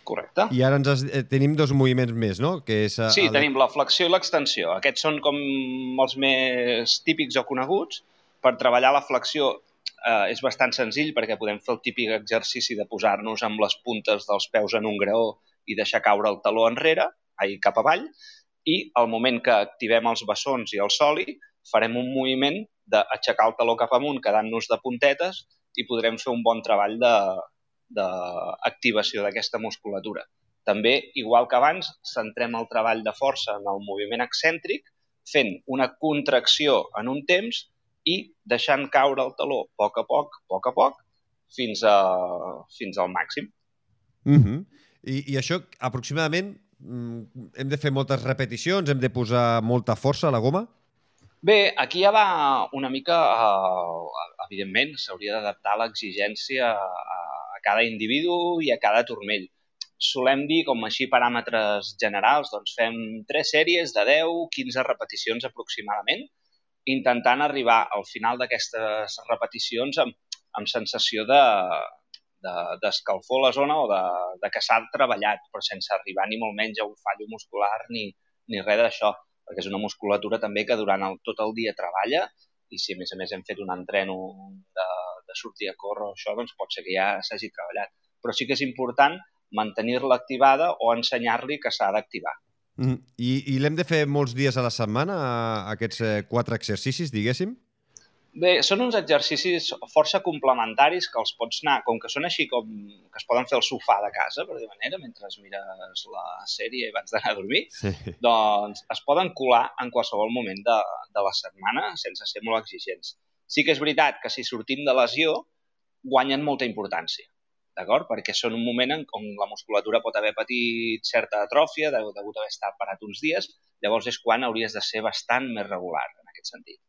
Correcte. i ara ens has, eh, tenim dos moviments més, no? Que és, eh, Sí, el- tenim la flexió i l'extensió. Aquests són com els més típics o coneguts. Per treballar la flexió eh, és bastant senzill perquè podem fer el típic exercici de posar-nos amb les puntes dels peus en un graó i deixar caure el taló enrere, ai, cap avall, i al moment que activem els bessons i el soli, farem un moviment d'aixecar el taló cap amunt quedant-nos de puntetes i podrem fer un bon treball d'activació d'aquesta musculatura. També, igual que abans, centrem el treball de força en el moviment excèntric, fent una contracció en un temps i deixant caure el taló a poc a poc, a poc a poc, fins, a, fins al màxim. Mm -hmm. I, I això, aproximadament, mm, hem de fer moltes repeticions, hem de posar molta força a la goma? Bé, aquí ja va una mica, uh, evidentment, s'hauria d'adaptar l'exigència a, a cada individu i a cada turmell. Solem dir, com així paràmetres generals, doncs fem tres sèries de 10-15 repeticions aproximadament, intentant arribar al final d'aquestes repeticions amb, amb sensació de d'escalfor de, la zona o de, de que s'ha treballat, però sense arribar ni molt menys a un fallo muscular ni, ni res d'això perquè és una musculatura també que durant el, tot el dia treballa i si a més a més hem fet un entreno de, de sortir a córrer o això, doncs pot ser que ja s'hagi treballat. Però sí que és important mantenir-la activada o ensenyar-li que s'ha d'activar. Mm. I, i l'hem de fer molts dies a la setmana, aquests eh, quatre exercicis, diguéssim? Bé, són uns exercicis força complementaris que els pots anar, com que són així com que es poden fer al sofà de casa, per dir manera, mentre mires la sèrie abans d'anar a dormir, Sí. doncs es poden colar en qualsevol moment de, de la setmana sense ser molt exigents. Sí que és veritat que si sortim de lesió guanyen molta importància, d'acord? Perquè són un moment en on la musculatura pot haver patit certa atròfia, degut a haver estat parat uns dies, llavors és quan hauries de ser bastant més regular en aquest sentit.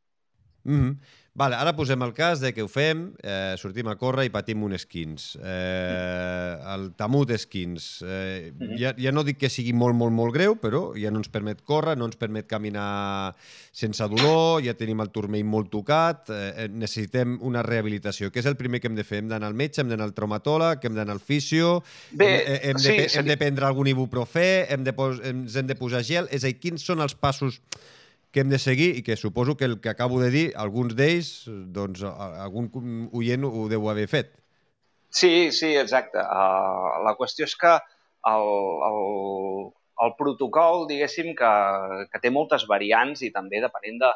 Mm -hmm. Vale, ara posem el cas de que ho fem, eh, sortim a córrer i patim un skins. Eh, el tamut skins. Eh, ja, ja no dic que sigui molt, molt, molt greu, però ja no ens permet córrer, no ens permet caminar sense dolor, ja tenim el turmell molt tocat, eh, necessitem una rehabilitació. Què és el primer que hem de fer? Hem d'anar al metge, hem d'anar al traumatòleg, hem d'anar al fisio, Bé, hem, hem, sí, de, sí. hem de prendre algun ibuprofè, hem de, pos, ens hem de posar gel, és a dir, quins són els passos que hem de seguir i que suposo que el que acabo de dir, alguns d'ells, doncs algun oient ho deu haver fet. Sí, sí, exacte. Uh, la qüestió és que el, el, el protocol, diguéssim, que, que té moltes variants i també depenent de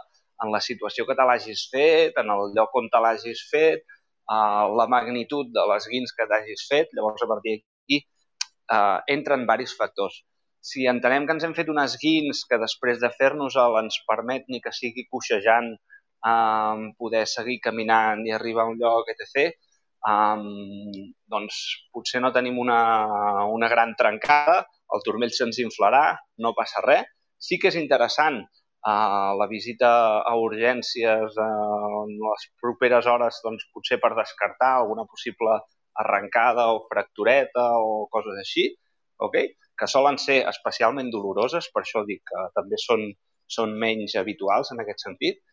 en la situació que te l'hagis fet, en el lloc on te l'hagis fet, uh, la magnitud de les guins que t'hagis fet, llavors a partir d'aquí uh, entren diversos factors. Si entenem que ens hem fet unes guins que després de fer-nos-el ens permet ni que sigui coixejant um, poder seguir caminant i arribar a un lloc, etc., um, doncs potser no tenim una, una gran trencada, el turmell se'ns inflarà, no passa res. Sí que és interessant uh, la visita a urgències uh, en les properes hores, doncs, potser per descartar alguna possible arrencada o fractureta o coses així, okay? que solen ser especialment doloroses, per això dic que també són, són menys habituals en aquest sentit,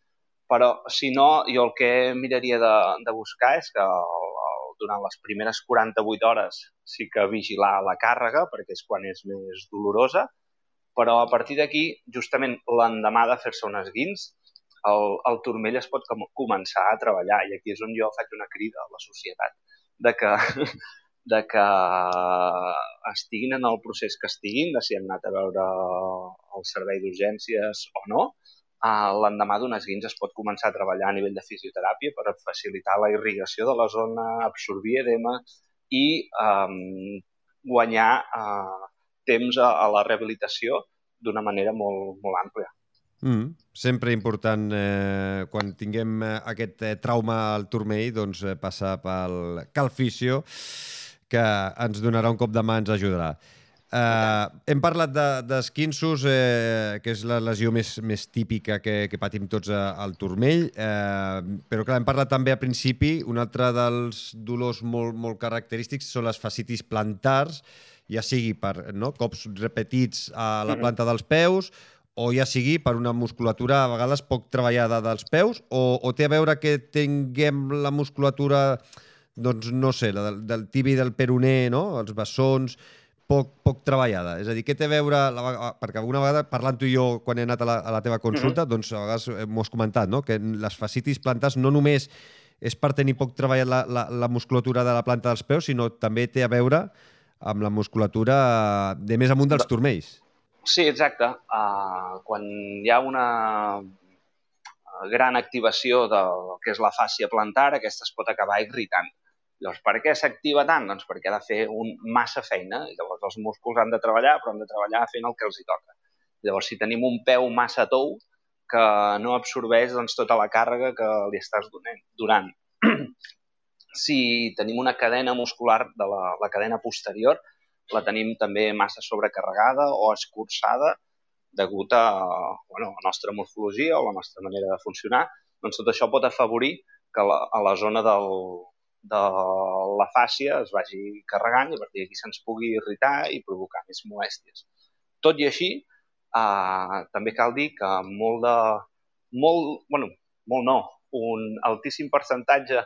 però si no, jo el que miraria de, de buscar és que el, el, durant les primeres 48 hores sí que vigilar la càrrega, perquè és quan és més dolorosa, però a partir d'aquí, justament l'endemà de fer-se unes guins, el, el turmell es pot com, començar a treballar i aquí és on jo faig una crida a la societat de que, de que estiguin en el procés que estiguin, de si han anat a veure el servei d'urgències o no, uh, l'endemà d'unes guins es pot començar a treballar a nivell de fisioteràpia per facilitar la irrigació de la zona, absorbir edema i um, guanyar uh, temps a, a la rehabilitació d'una manera molt, molt àmplia. Mm. Sempre important, eh, quan tinguem eh, aquest eh, trauma al turmell, doncs eh, passar pel calfisio, que ens donarà un cop de mà, ens ajudarà. Uh, hem parlat d'esquinços, de, eh, que és la lesió més, més típica que, que patim tots a, al turmell, eh, però clar, hem parlat també a principi, un altre dels dolors molt, molt característics són les fascitis plantars, ja sigui per no, cops repetits a la planta dels peus, o ja sigui per una musculatura a vegades poc treballada dels peus, o, o té a veure que tinguem la musculatura, doncs no sé, la del, del tibi del peroné, no? els bessons, poc, poc treballada. És a dir, què té a veure... La, perquè alguna vegada, parlant tu i jo quan he anat a la, a la teva consulta, mm -hmm. doncs a vegades eh, m'ho has comentat, no? que les fascitis plantars no només és per tenir poc treballat la, la, la musculatura de la planta dels peus, sinó també té a veure amb la musculatura de més amunt dels turmells. Sí, exacte. Uh, quan hi ha una gran activació del que és la fàscia plantar, aquesta es pot acabar irritant. Llavors, per què s'activa tant? Doncs perquè ha de fer un massa feina. Llavors els músculs han de treballar, però han de treballar fent el que els hi toca. Llavors, si tenim un peu massa tou, que no absorbeix doncs, tota la càrrega que li estàs donant. si tenim una cadena muscular de la, la cadena posterior, la tenim també massa sobrecarregada o escurçada degut a, bueno, la nostra morfologia o la nostra manera de funcionar, doncs tot això pot afavorir que la, a la zona del, de la fàcia es vagi carregant i a partir d'aquí se'ns pugui irritar i provocar més molèsties. Tot i així, eh, també cal dir que molt de... Molt, bueno, molt no, un altíssim percentatge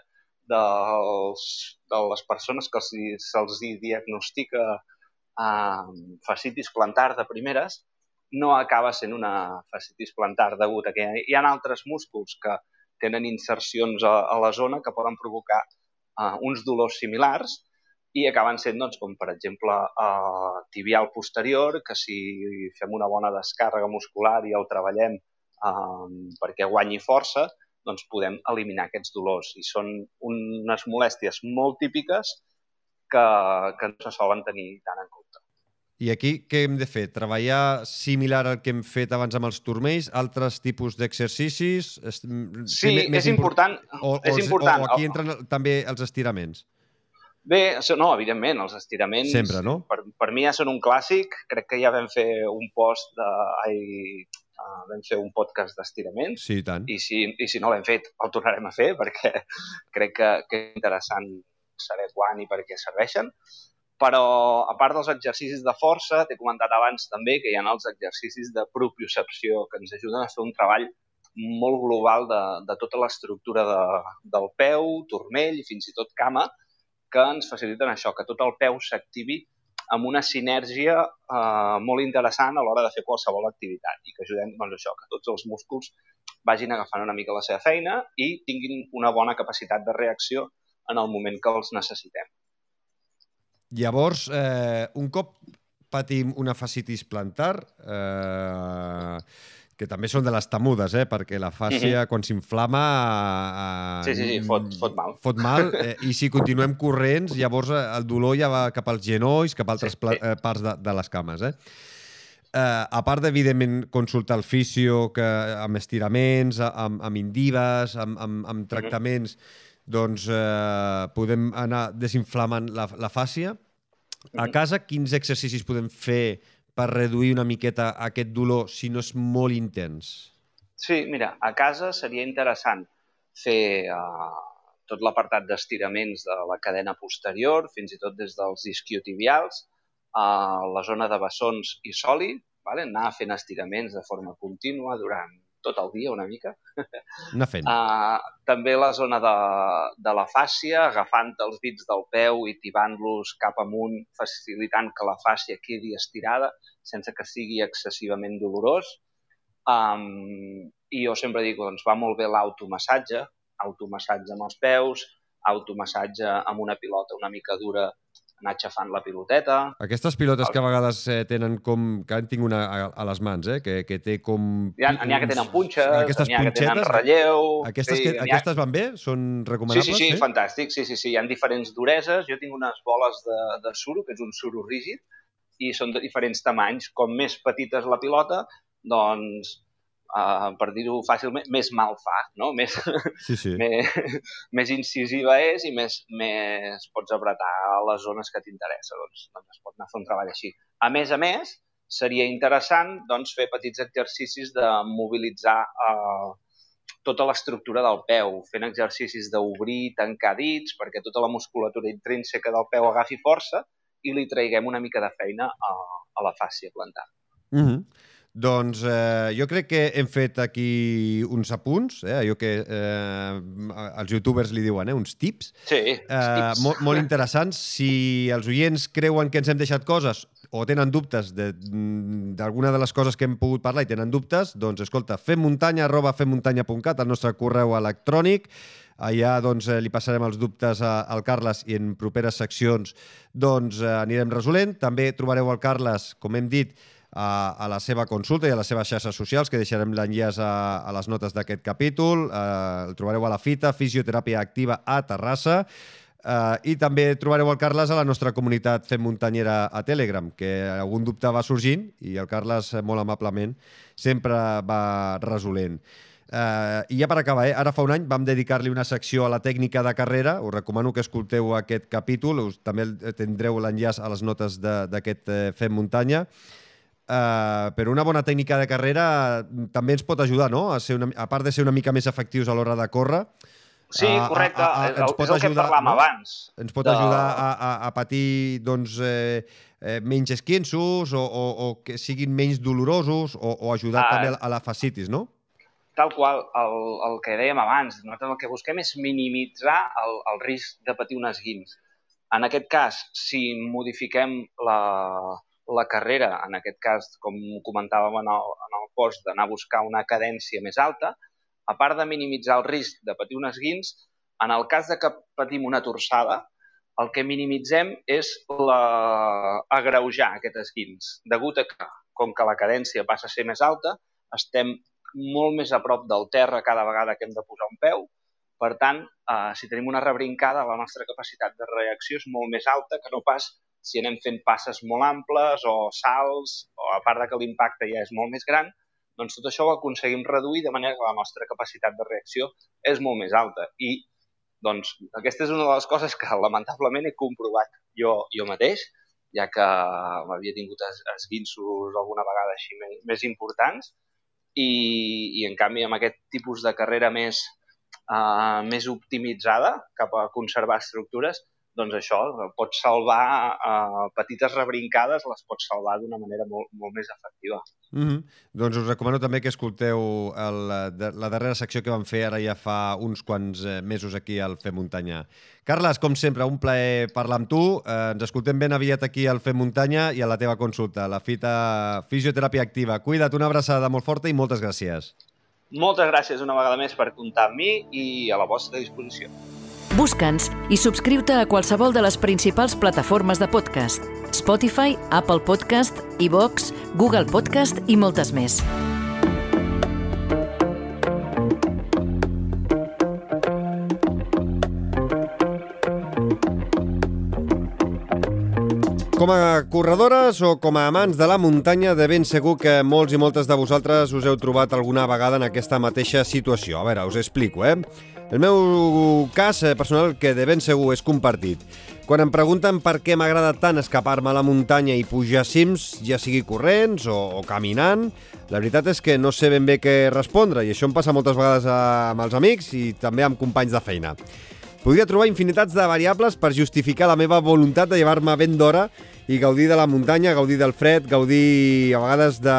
dels, de les persones que se'ls diagnostica eh, fascitis plantar de primeres no acaba sent una fascitis plantar degut a que hi ha altres músculs que tenen insercions a, a la zona que poden provocar uh, uns dolors similars i acaben sent, doncs, com per exemple, uh, tibial posterior, que si fem una bona descàrrega muscular i el treballem uh, perquè guanyi força, doncs podem eliminar aquests dolors. I són unes molèsties molt típiques que, que no se solen tenir tant en compte. I aquí què hem de fer? Treballar similar al que hem fet abans amb els turmells? Altres tipus d'exercicis? Sí, més és important. O, és o, important. o aquí entren també els estiraments? Bé, no, evidentment, els estiraments... Sempre, no? Per, per mi ja són un clàssic. Crec que ja vam fer un post de... Ai, uh, vam fer un podcast d'estiraments. Sí, tant. I si, I si no l'hem fet, el tornarem a fer perquè crec que, que és interessant saber quan i per què serveixen. Però, a part dels exercicis de força, t'he comentat abans també que hi ha els exercicis de propiocepció que ens ajuden a fer un treball molt global de, de tota l'estructura de, del peu, turmell i fins i tot cama, que ens faciliten això, que tot el peu s'activi amb una sinergia eh, molt interessant a l'hora de fer qualsevol activitat i que ajudem doncs, això, que tots els músculs vagin agafant una mica la seva feina i tinguin una bona capacitat de reacció en el moment que els necessitem. Llavors, eh, un cop patim una fascitis plantar, eh, que també són de les temudes, eh? perquè la fàscia, mm -hmm. quan s'inflama... Eh, sí, sí, sí, fot, fot mal. Fot mal, eh, i si continuem corrents, llavors eh, el dolor ja va cap als genolls, cap a altres sí, sí. Eh, parts de, de les cames. Eh? Eh, a part d'evidentment consultar el fisio que, amb estiraments, amb, amb indives, amb, amb, amb tractaments, mm -hmm doncs eh, podem anar desinflamant la, la fàcia. A mhm. casa, quins exercicis podem fer per reduir una miqueta aquest dolor si no és molt intens? Sí, mira, a casa seria interessant fer uh, tot l'apartat d'estiraments de la cadena posterior, fins i tot des dels isquiotibials, a la zona de bessons i soli, vale? anar fent estiraments de forma contínua durant tot el dia una mica. Anar fent. Uh, també la zona de, de la fàscia, agafant els dits del peu i tibant-los cap amunt, facilitant que la fàscia quedi estirada sense que sigui excessivament dolorós. Um, I jo sempre dic, doncs va molt bé l'automassatge, automassatge amb els peus, automassatge amb una pilota una mica dura anar aixafant la piloteta. Aquestes pilotes que a vegades eh, tenen com... que han tingut una a, a les mans, eh? que, que té com... Hi ha, n'hi ha que tenen punxes, n'hi ha que tenen relleu... Aquestes, sí, que, aquestes ha... van bé? Són recomanables? Sí, sí, sí, sí, fantàstic. Sí, sí, sí, hi ha diferents dureses. Jo tinc unes boles de, de suro, que és un suro rígid, i són de diferents tamanys. Com més petita és la pilota, doncs uh, per dir-ho fàcilment, més mal fa, no? Més, sí, sí. més, més incisiva és i més, més pots apretar les zones que t'interessa. Doncs, doncs es pot anar a fer un treball així. A més a més, seria interessant doncs, fer petits exercicis de mobilitzar uh, tota l'estructura del peu, fent exercicis d'obrir, tancar dits, perquè tota la musculatura intrínseca del peu agafi força i li traiguem una mica de feina a, a la fàscia plantar. Mm -hmm. Doncs eh, jo crec que hem fet aquí uns apunts, eh, allò que eh, els youtubers li diuen, eh, uns tips. Sí, eh, tips. Molt, molt interessants. Si els oients creuen que ens hem deixat coses o tenen dubtes d'alguna de, de les coses que hem pogut parlar i tenen dubtes, doncs escolta, femmuntanya arroba femmuntanya.cat, el nostre correu electrònic. Allà doncs, eh, li passarem els dubtes a, al Carles i en properes seccions doncs, eh, anirem resolent. També trobareu el Carles, com hem dit, a, a la seva consulta i a les seves xarxes socials, que deixarem l'enllaç a, a les notes d'aquest capítol. Eh, el trobareu a la fita, Fisioteràpia Activa a Terrassa. Uh, I també trobareu el Carles a la nostra comunitat Fem Muntanyera a Telegram, que algun dubte va sorgint i el Carles, eh, molt amablement, sempre va resolent. Uh, I ja per acabar, eh? ara fa un any vam dedicar-li una secció a la tècnica de carrera, us recomano que escolteu aquest capítol, us, també tindreu l'enllaç a les notes d'aquest uh, Fem Muntanya, Uh, però una bona tècnica de carrera també ens pot ajudar, no? A, ser una, a part de ser una mica més efectius a l'hora de córrer, Sí, correcte. A, a, a, ens pot és el ajudar, que parlàvem no? abans. Ens pot de... ajudar a, a, a patir doncs, eh, eh, menys esquienços o, o, o que siguin menys dolorosos o, o ajudar ah, també a la fascitis, no? Tal qual, el, el que dèiem abans, nosaltres el que busquem és minimitzar el, el risc de patir un esguins. En aquest cas, si modifiquem la, la carrera, en aquest cas, com comentàvem en el, en el post, d'anar a buscar una cadència més alta, a part de minimitzar el risc de patir un esguins, en el cas de que patim una torçada, el que minimitzem és la... agreujar aquest esguins, degut a que, com que la cadència passa a ser més alta, estem molt més a prop del terra cada vegada que hem de posar un peu. Per tant, eh, si tenim una rebrincada, la nostra capacitat de reacció és molt més alta que no pas si anem fent passes molt amples o salts, o a part de que l'impacte ja és molt més gran, doncs tot això ho aconseguim reduir de manera que la nostra capacitat de reacció és molt més alta. I doncs, aquesta és una de les coses que lamentablement he comprovat jo, jo mateix, ja que m'havia tingut es, esguinços alguna vegada així més, més importants i, i en canvi amb aquest tipus de carrera més, uh, més optimitzada cap a conservar estructures doncs això, pots salvar uh, petites rebrincades, les pots salvar d'una manera molt, molt més efectiva. Mm -hmm. Doncs us recomano també que escolteu el, la darrera secció que vam fer ara ja fa uns quants eh, mesos aquí al Fer Muntanya. Carles, com sempre, un plaer parlar amb tu. Eh, ens escoltem ben aviat aquí al Fer Muntanya i a la teva consulta, la fita Fisioteràpia Activa. Cuida't, una abraçada molt forta i moltes gràcies. Moltes gràcies una vegada més per comptar amb mi i a la vostra disposició. Busca'ns i subscriu-te a qualsevol de les principals plataformes de podcast. Spotify, Apple Podcast, iVox, Google Podcast i moltes més. Com a corredores o com a amants de la muntanya, de ben segur que molts i moltes de vosaltres us heu trobat alguna vegada en aquesta mateixa situació. A veure, us explico, eh? El meu cas eh, personal, que de ben segur és compartit. Quan em pregunten per què m'agrada tant escapar-me a la muntanya i pujar cims, ja sigui corrents o, o caminant, la veritat és que no sé ben bé què respondre i això em passa moltes vegades amb els amics i també amb companys de feina. Podria trobar infinitats de variables per justificar la meva voluntat de llevar-me ben d'hora i gaudir de la muntanya, gaudir del fred, gaudir a vegades de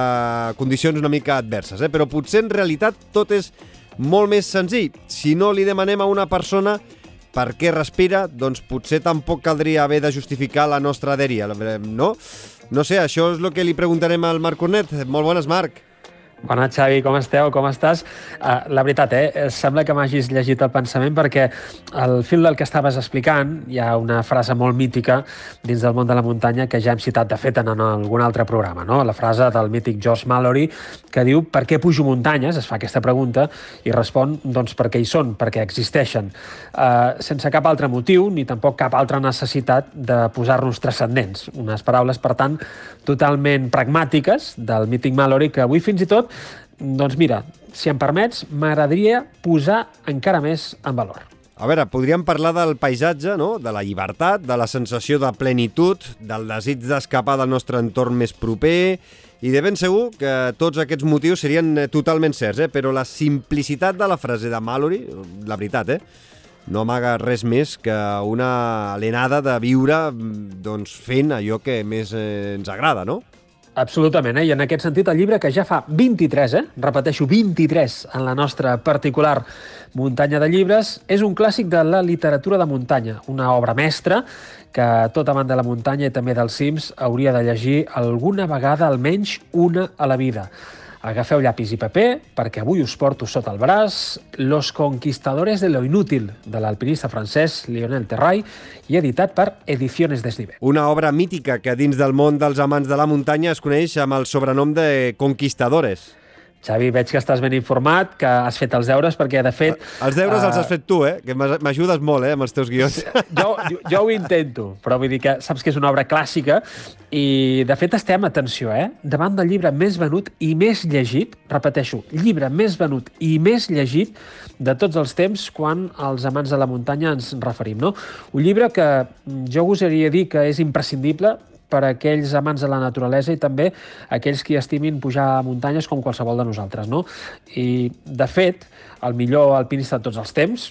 condicions una mica adverses, eh? però potser en realitat tot és molt més senzill. Si no li demanem a una persona per què respira, doncs potser tampoc caldria haver de justificar la nostra adèria, no? No sé, això és el que li preguntarem al Marc Cornet. Molt bones, Marc. Bona, Xavi, com esteu? Com estàs? Uh, la veritat, eh? Sembla que m'hagis llegit el pensament perquè al fil del que estaves explicant hi ha una frase molt mítica dins del món de la muntanya que ja hem citat, de fet, en algun altre programa, no? La frase del mític Josh Mallory que diu per què pujo muntanyes? Es fa aquesta pregunta i respon doncs perquè hi són, perquè existeixen, uh, sense cap altre motiu ni tampoc cap altra necessitat de posar-nos transcendents. Unes paraules, per tant, totalment pragmàtiques del mític Mallory que avui fins i tot doncs mira, si em permets, m'agradaria posar encara més en valor. A veure, podríem parlar del paisatge, no? de la llibertat, de la sensació de plenitud, del desig d'escapar del nostre entorn més proper, i de ben segur que tots aquests motius serien eh, totalment certs, eh? però la simplicitat de la frase de Mallory, la veritat, eh? no amaga res més que una alenada de viure mm, doncs, fent allò que més eh, ens agrada, no? Absolutament, eh? i en aquest sentit el llibre que ja fa 23, eh? repeteixo, 23 en la nostra particular muntanya de llibres, és un clàssic de la literatura de muntanya, una obra mestra que tot amant de la muntanya i també dels cims hauria de llegir alguna vegada, almenys una a la vida. Agafeu llapis i paper, perquè avui us porto sota el braç Los conquistadores de lo inútil, de l'alpinista francès Lionel Terray, i editat per Ediciones Desnivel. Una obra mítica que dins del món dels amants de la muntanya es coneix amb el sobrenom de Conquistadores. Xavi, veig que estàs ben informat, que has fet els deures, perquè, de fet... Els deures uh... els has fet tu, eh? Que m'ajudes molt, eh, amb els teus guions. Jo, jo, jo ho intento, però vull dir que saps que és una obra clàssica i, de fet, estem, atenció, eh? Davant del llibre més venut i més llegit, repeteixo, llibre més venut i més llegit de tots els temps quan els amants de la muntanya ens referim, no? Un llibre que jo gosaria dir que és imprescindible per a aquells amants de la naturalesa i també aquells qui estimin pujar a muntanyes com qualsevol de nosaltres. No? I, de fet, el millor alpinista de tots els temps,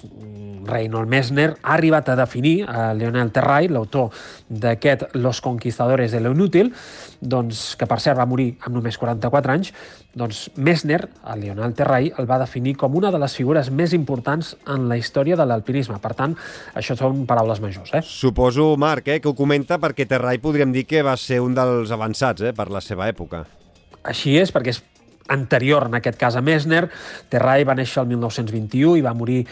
Reinhold Messner, ha arribat a definir a Leonel Terray, l'autor d'aquest Los Conquistadores de lo Inútil, doncs, que per cert va morir amb només 44 anys, doncs Messner, el Leonel Terray, el va definir com una de les figures més importants en la història de l'alpinisme. Per tant, això són paraules majors. Eh? Suposo, Marc, eh, que ho comenta perquè Terray podríem dir que va ser un dels avançats eh, per la seva època. Així és, perquè és anterior, en aquest cas a Messner. Terray va néixer el 1921 i va morir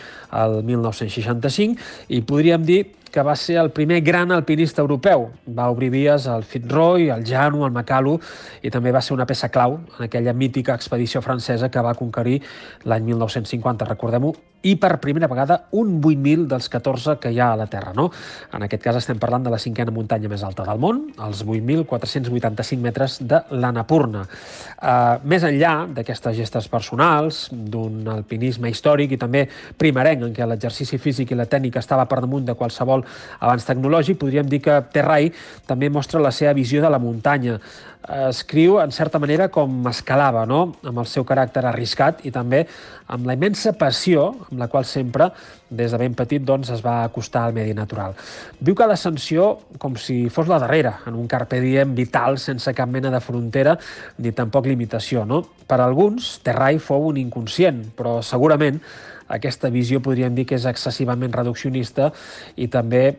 el 1965 i podríem dir que va ser el primer gran alpinista europeu. Va obrir vies al Fitzroy, al Janu, al Makalu i també va ser una peça clau en aquella mítica expedició francesa que va conquerir l'any 1950, recordem-ho, i per primera vegada un 8.000 dels 14 que hi ha a la Terra. No? En aquest cas estem parlant de la cinquena muntanya més alta del món, els 8.485 metres de l'Anapurna. Uh, més enllà d'aquestes gestes personals, d'un alpinisme històric i també primerenc en què l'exercici físic i la tècnica estava per damunt de qualsevol avanç tecnològic, podríem dir que Terrai també mostra la seva visió de la muntanya, escriu en certa manera com escalava, no? amb el seu caràcter arriscat i també amb la immensa passió amb la qual sempre, des de ben petit, doncs, es va acostar al medi natural. Viu cada ascensió com si fos la darrera, en un carpe diem vital sense cap mena de frontera ni tampoc limitació. No? Per alguns, Terrai fou un inconscient, però segurament aquesta visió podríem dir que és excessivament reduccionista i també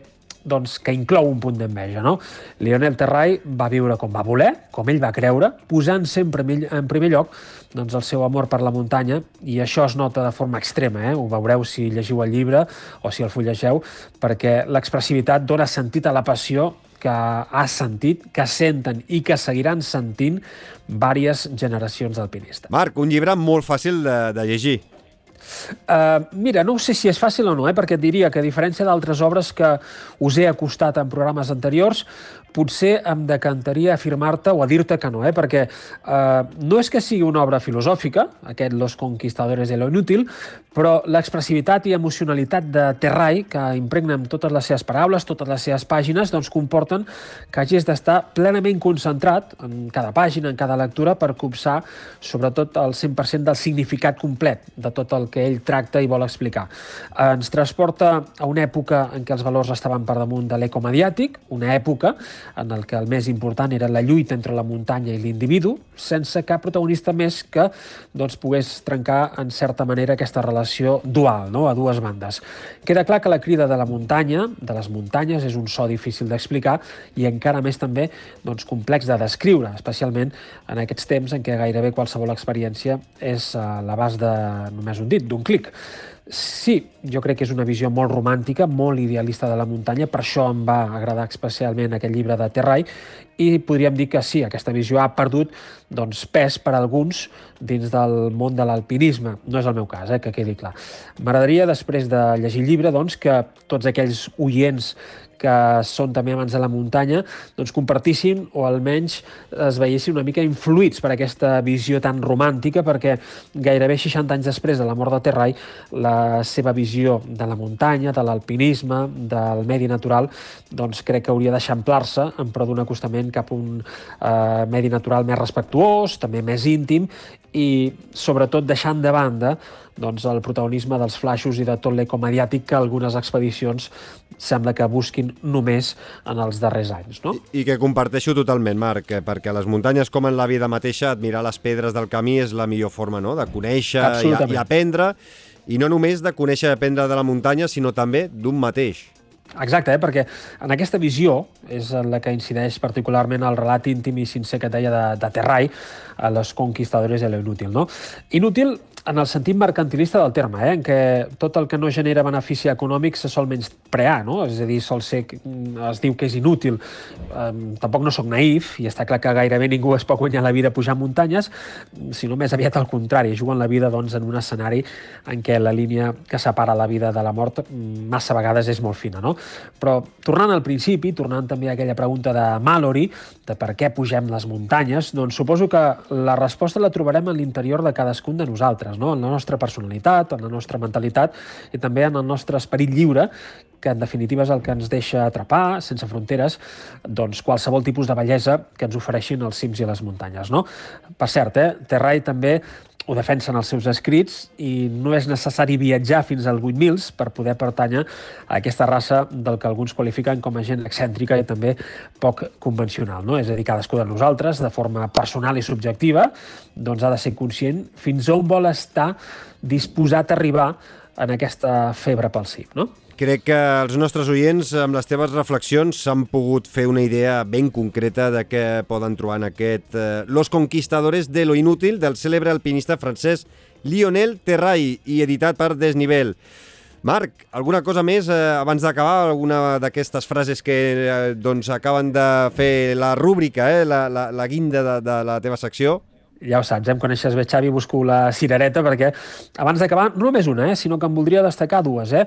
doncs, que inclou un punt d'enveja. No? Lionel Terrai va viure com va voler, com ell va creure, posant sempre en primer lloc doncs, el seu amor per la muntanya, i això es nota de forma extrema, eh? ho veureu si llegiu el llibre o si el fullegeu, perquè l'expressivitat dona sentit a la passió que ha sentit, que senten i que seguiran sentint vàries generacions d'alpinistes. Marc, un llibre molt fàcil de, de llegir. Uh, mira, no sé si és fàcil o no, eh, perquè et diria que a diferència d'altres obres que us he acostat en programes anteriors, potser em decantaria a afirmar-te o a dir-te que no, eh? perquè eh, no és que sigui una obra filosòfica, aquest Los conquistadores de lo inútil, però l'expressivitat i emocionalitat de Terrai, que impregna amb totes les seves paraules, totes les seves pàgines, doncs comporten que hagis d'estar plenament concentrat en cada pàgina, en cada lectura, per copsar sobretot el 100% del significat complet de tot el que ell tracta i vol explicar. Ens transporta a una època en què els valors estaven per damunt de l'ecomediàtic, una època en el que el més important era la lluita entre la muntanya i l'individu, sense cap protagonista més que doncs, pogués trencar en certa manera aquesta relació dual, no? a dues bandes. Queda clar que la crida de la muntanya, de les muntanyes, és un so difícil d'explicar i encara més també doncs, complex de descriure, especialment en aquests temps en què gairebé qualsevol experiència és a l'abast de només un dit, d'un clic. Sí, jo crec que és una visió molt romàntica, molt idealista de la muntanya, per això em va agradar especialment aquest llibre de Terrai, i podríem dir que sí, aquesta visió ha perdut doncs, pes per a alguns dins del món de l'alpinisme. No és el meu cas, eh, que quedi clar. M'agradaria, després de llegir el llibre, doncs, que tots aquells oients que són també amants de la muntanya, doncs compartissin o almenys es veiessin una mica influïts per aquesta visió tan romàntica, perquè gairebé 60 anys després de la mort de Terrai, la seva visió de la muntanya, de l'alpinisme, del medi natural, doncs crec que hauria d'eixamplar-se en pro d'un acostament cap a un eh, medi natural més respectuós, també més íntim, i sobretot deixant de banda doncs, el protagonisme dels flaixos i de tot l'eco mediàtic que algunes expedicions sembla que busquin només en els darrers anys. No? I, I que comparteixo totalment, Marc, eh, perquè les muntanyes, com en la vida mateixa, admirar les pedres del camí és la millor forma no? de conèixer i, i aprendre, i no només de conèixer i aprendre de la muntanya, sinó també d'un mateix. Exacte, eh? perquè en aquesta visió és en la que incideix particularment el relat íntim i sincer que deia de, de Terrai a les conquistadores de l'inútil. No? Inútil en el sentit mercantilista del terme, eh? en què tot el que no genera benefici econòmic se sol menysprear, no? és a dir, sol ser, es diu que és inútil. Um, tampoc no sóc naïf, i està clar que gairebé ningú es pot guanyar la vida pujant muntanyes, sinó més aviat al contrari, juguen la vida doncs, en un escenari en què la línia que separa la vida de la mort massa vegades és molt fina. No? Però tornant al principi, tornant també a aquella pregunta de Mallory, de per què pugem les muntanyes, doncs suposo que la resposta la trobarem en l'interior de cadascun de nosaltres no? en la nostra personalitat, en la nostra mentalitat i també en el nostre esperit lliure, que en definitiva és el que ens deixa atrapar, sense fronteres, doncs qualsevol tipus de bellesa que ens ofereixin els cims i les muntanyes. No? Per cert, eh, Terrai també ho defensen els seus escrits i no és necessari viatjar fins al 8.000 per poder pertànyer a aquesta raça del que alguns qualifiquen com a gent excèntrica i també poc convencional. No? És a dir, cadascú de nosaltres, de forma personal i subjectiva, doncs ha de ser conscient fins on vol estar disposat a arribar en aquesta febre pel cim. No? Crec que els nostres oients, amb les teves reflexions, s'han pogut fer una idea ben concreta de què poden trobar en aquest eh, Los conquistadores de lo inútil del cèlebre alpinista francès Lionel Terrai i editat per Desnivell. Marc, alguna cosa més eh, abans d'acabar? Alguna d'aquestes frases que eh, doncs, acaben de fer la rúbrica, eh, la, la, la guinda de, de la teva secció? Ja ho saps, eh? em coneixes bé, Xavi, busco la cirereta perquè abans d'acabar, no només una, eh? sinó que em voldria destacar dues. Eh?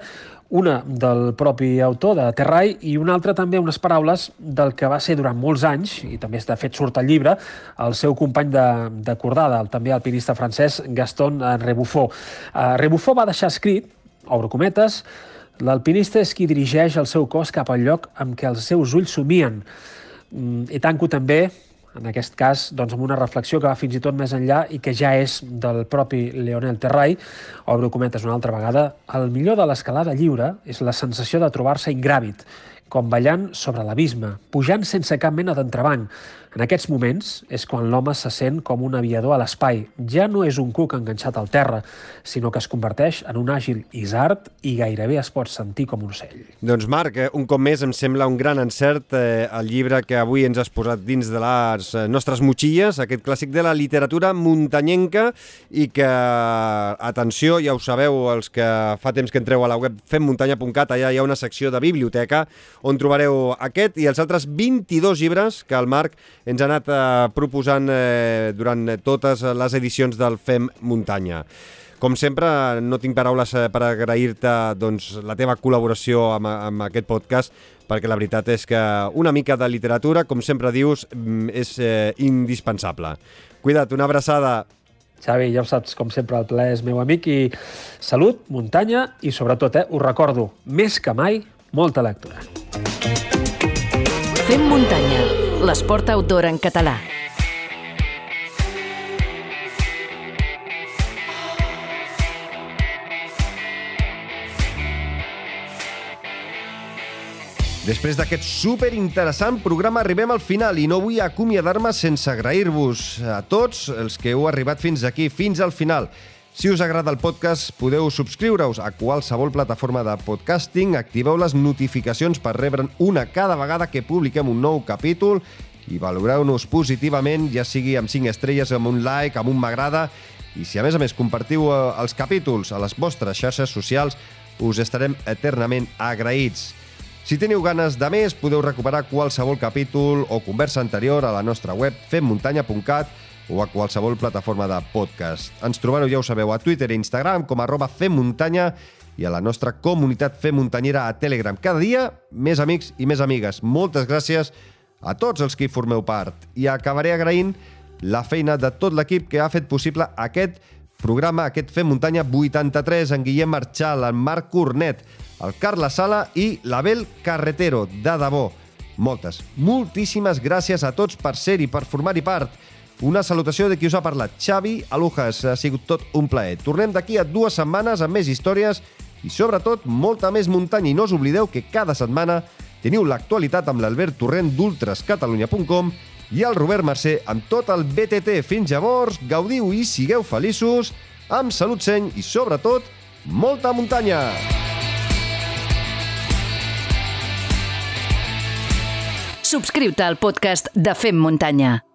Una del propi autor de Terrai i una altra també unes paraules del que va ser durant molts anys, i també de fet surt al llibre, el seu company de, de cordada, el també alpinista francès Gaston Rebuffot. Uh, Rebuffot va deixar escrit, obro cometes, l'alpinista és qui dirigeix el seu cos cap al lloc amb què els seus ulls somien. Mm, I tanco també en aquest cas doncs, amb una reflexió que va fins i tot més enllà i que ja és del propi Leonel Terrai, obro cometes una altra vegada, el millor de l'escalada lliure és la sensació de trobar-se ingràvid, com ballant sobre l'abisme, pujant sense cap mena d'entrebanc, en aquests moments és quan l'home se sent com un aviador a l'espai. Ja no és un cuc enganxat al terra, sinó que es converteix en un àgil isart i gairebé es pot sentir com un ocell. Doncs Marc, eh, un cop més em sembla un gran encert eh, el llibre que avui ens has posat dins de les eh, nostres motxilles, aquest clàssic de la literatura muntanyenca i que, atenció, ja ho sabeu, els que fa temps que entreu a la web femmuntanya.cat, allà hi ha una secció de biblioteca on trobareu aquest i els altres 22 llibres que el Marc ens ha anat eh, proposant eh, durant totes les edicions del FEM Muntanya. Com sempre, no tinc paraules eh, per agrair-te doncs, la teva col·laboració amb, amb aquest podcast, perquè la veritat és que una mica de literatura, com sempre dius, mm, és eh, indispensable. Cuida't, una abraçada. Xavi, ja ho saps, com sempre, el ple és meu amic i salut, muntanya i sobretot, eh, us recordo, més que mai, molta lectura. Fem muntanya l'esport outdoor en català. Després d'aquest super interessant programa arribem al final i no vull acomiadar-me sense agrair-vos a tots els que heu arribat fins aquí, fins al final. Si us agrada el podcast, podeu subscriure-us a qualsevol plataforma de podcasting, activeu les notificacions per rebre'n una cada vegada que publiquem un nou capítol i valoreu-nos positivament, ja sigui amb 5 estrelles, amb un like, amb un m'agrada, i si a més a més compartiu eh, els capítols a les vostres xarxes socials, us estarem eternament agraïts. Si teniu ganes de més, podeu recuperar qualsevol capítol o conversa anterior a la nostra web femmuntanya.cat o a qualsevol plataforma de podcast. Ens trobareu, ja ho sabeu, a Twitter i Instagram com arroba femmuntanya i a la nostra comunitat femmuntanyera a Telegram. Cada dia, més amics i més amigues. Moltes gràcies a tots els que hi formeu part. I acabaré agraint la feina de tot l'equip que ha fet possible aquest programa, aquest Fem Muntanya 83, en Guillem Marchal, en Marc Cornet, el Carles Sala i l'Abel Carretero, de debò. Moltes, moltíssimes gràcies a tots per ser-hi, per formar-hi part. Una salutació de qui us ha parlat, Xavi Alujas. Ha sigut tot un plaer. Tornem d'aquí a dues setmanes amb més històries i, sobretot, molta més muntanya. I no us oblideu que cada setmana Teniu l'actualitat amb l'Albert Torrent d'ultrascatalunya.com i el Robert Mercè amb tot el BTT. Fins llavors, gaudiu i sigueu feliços, amb salut seny i, sobretot, molta muntanya! Subscriu-te al podcast de Fem Muntanya.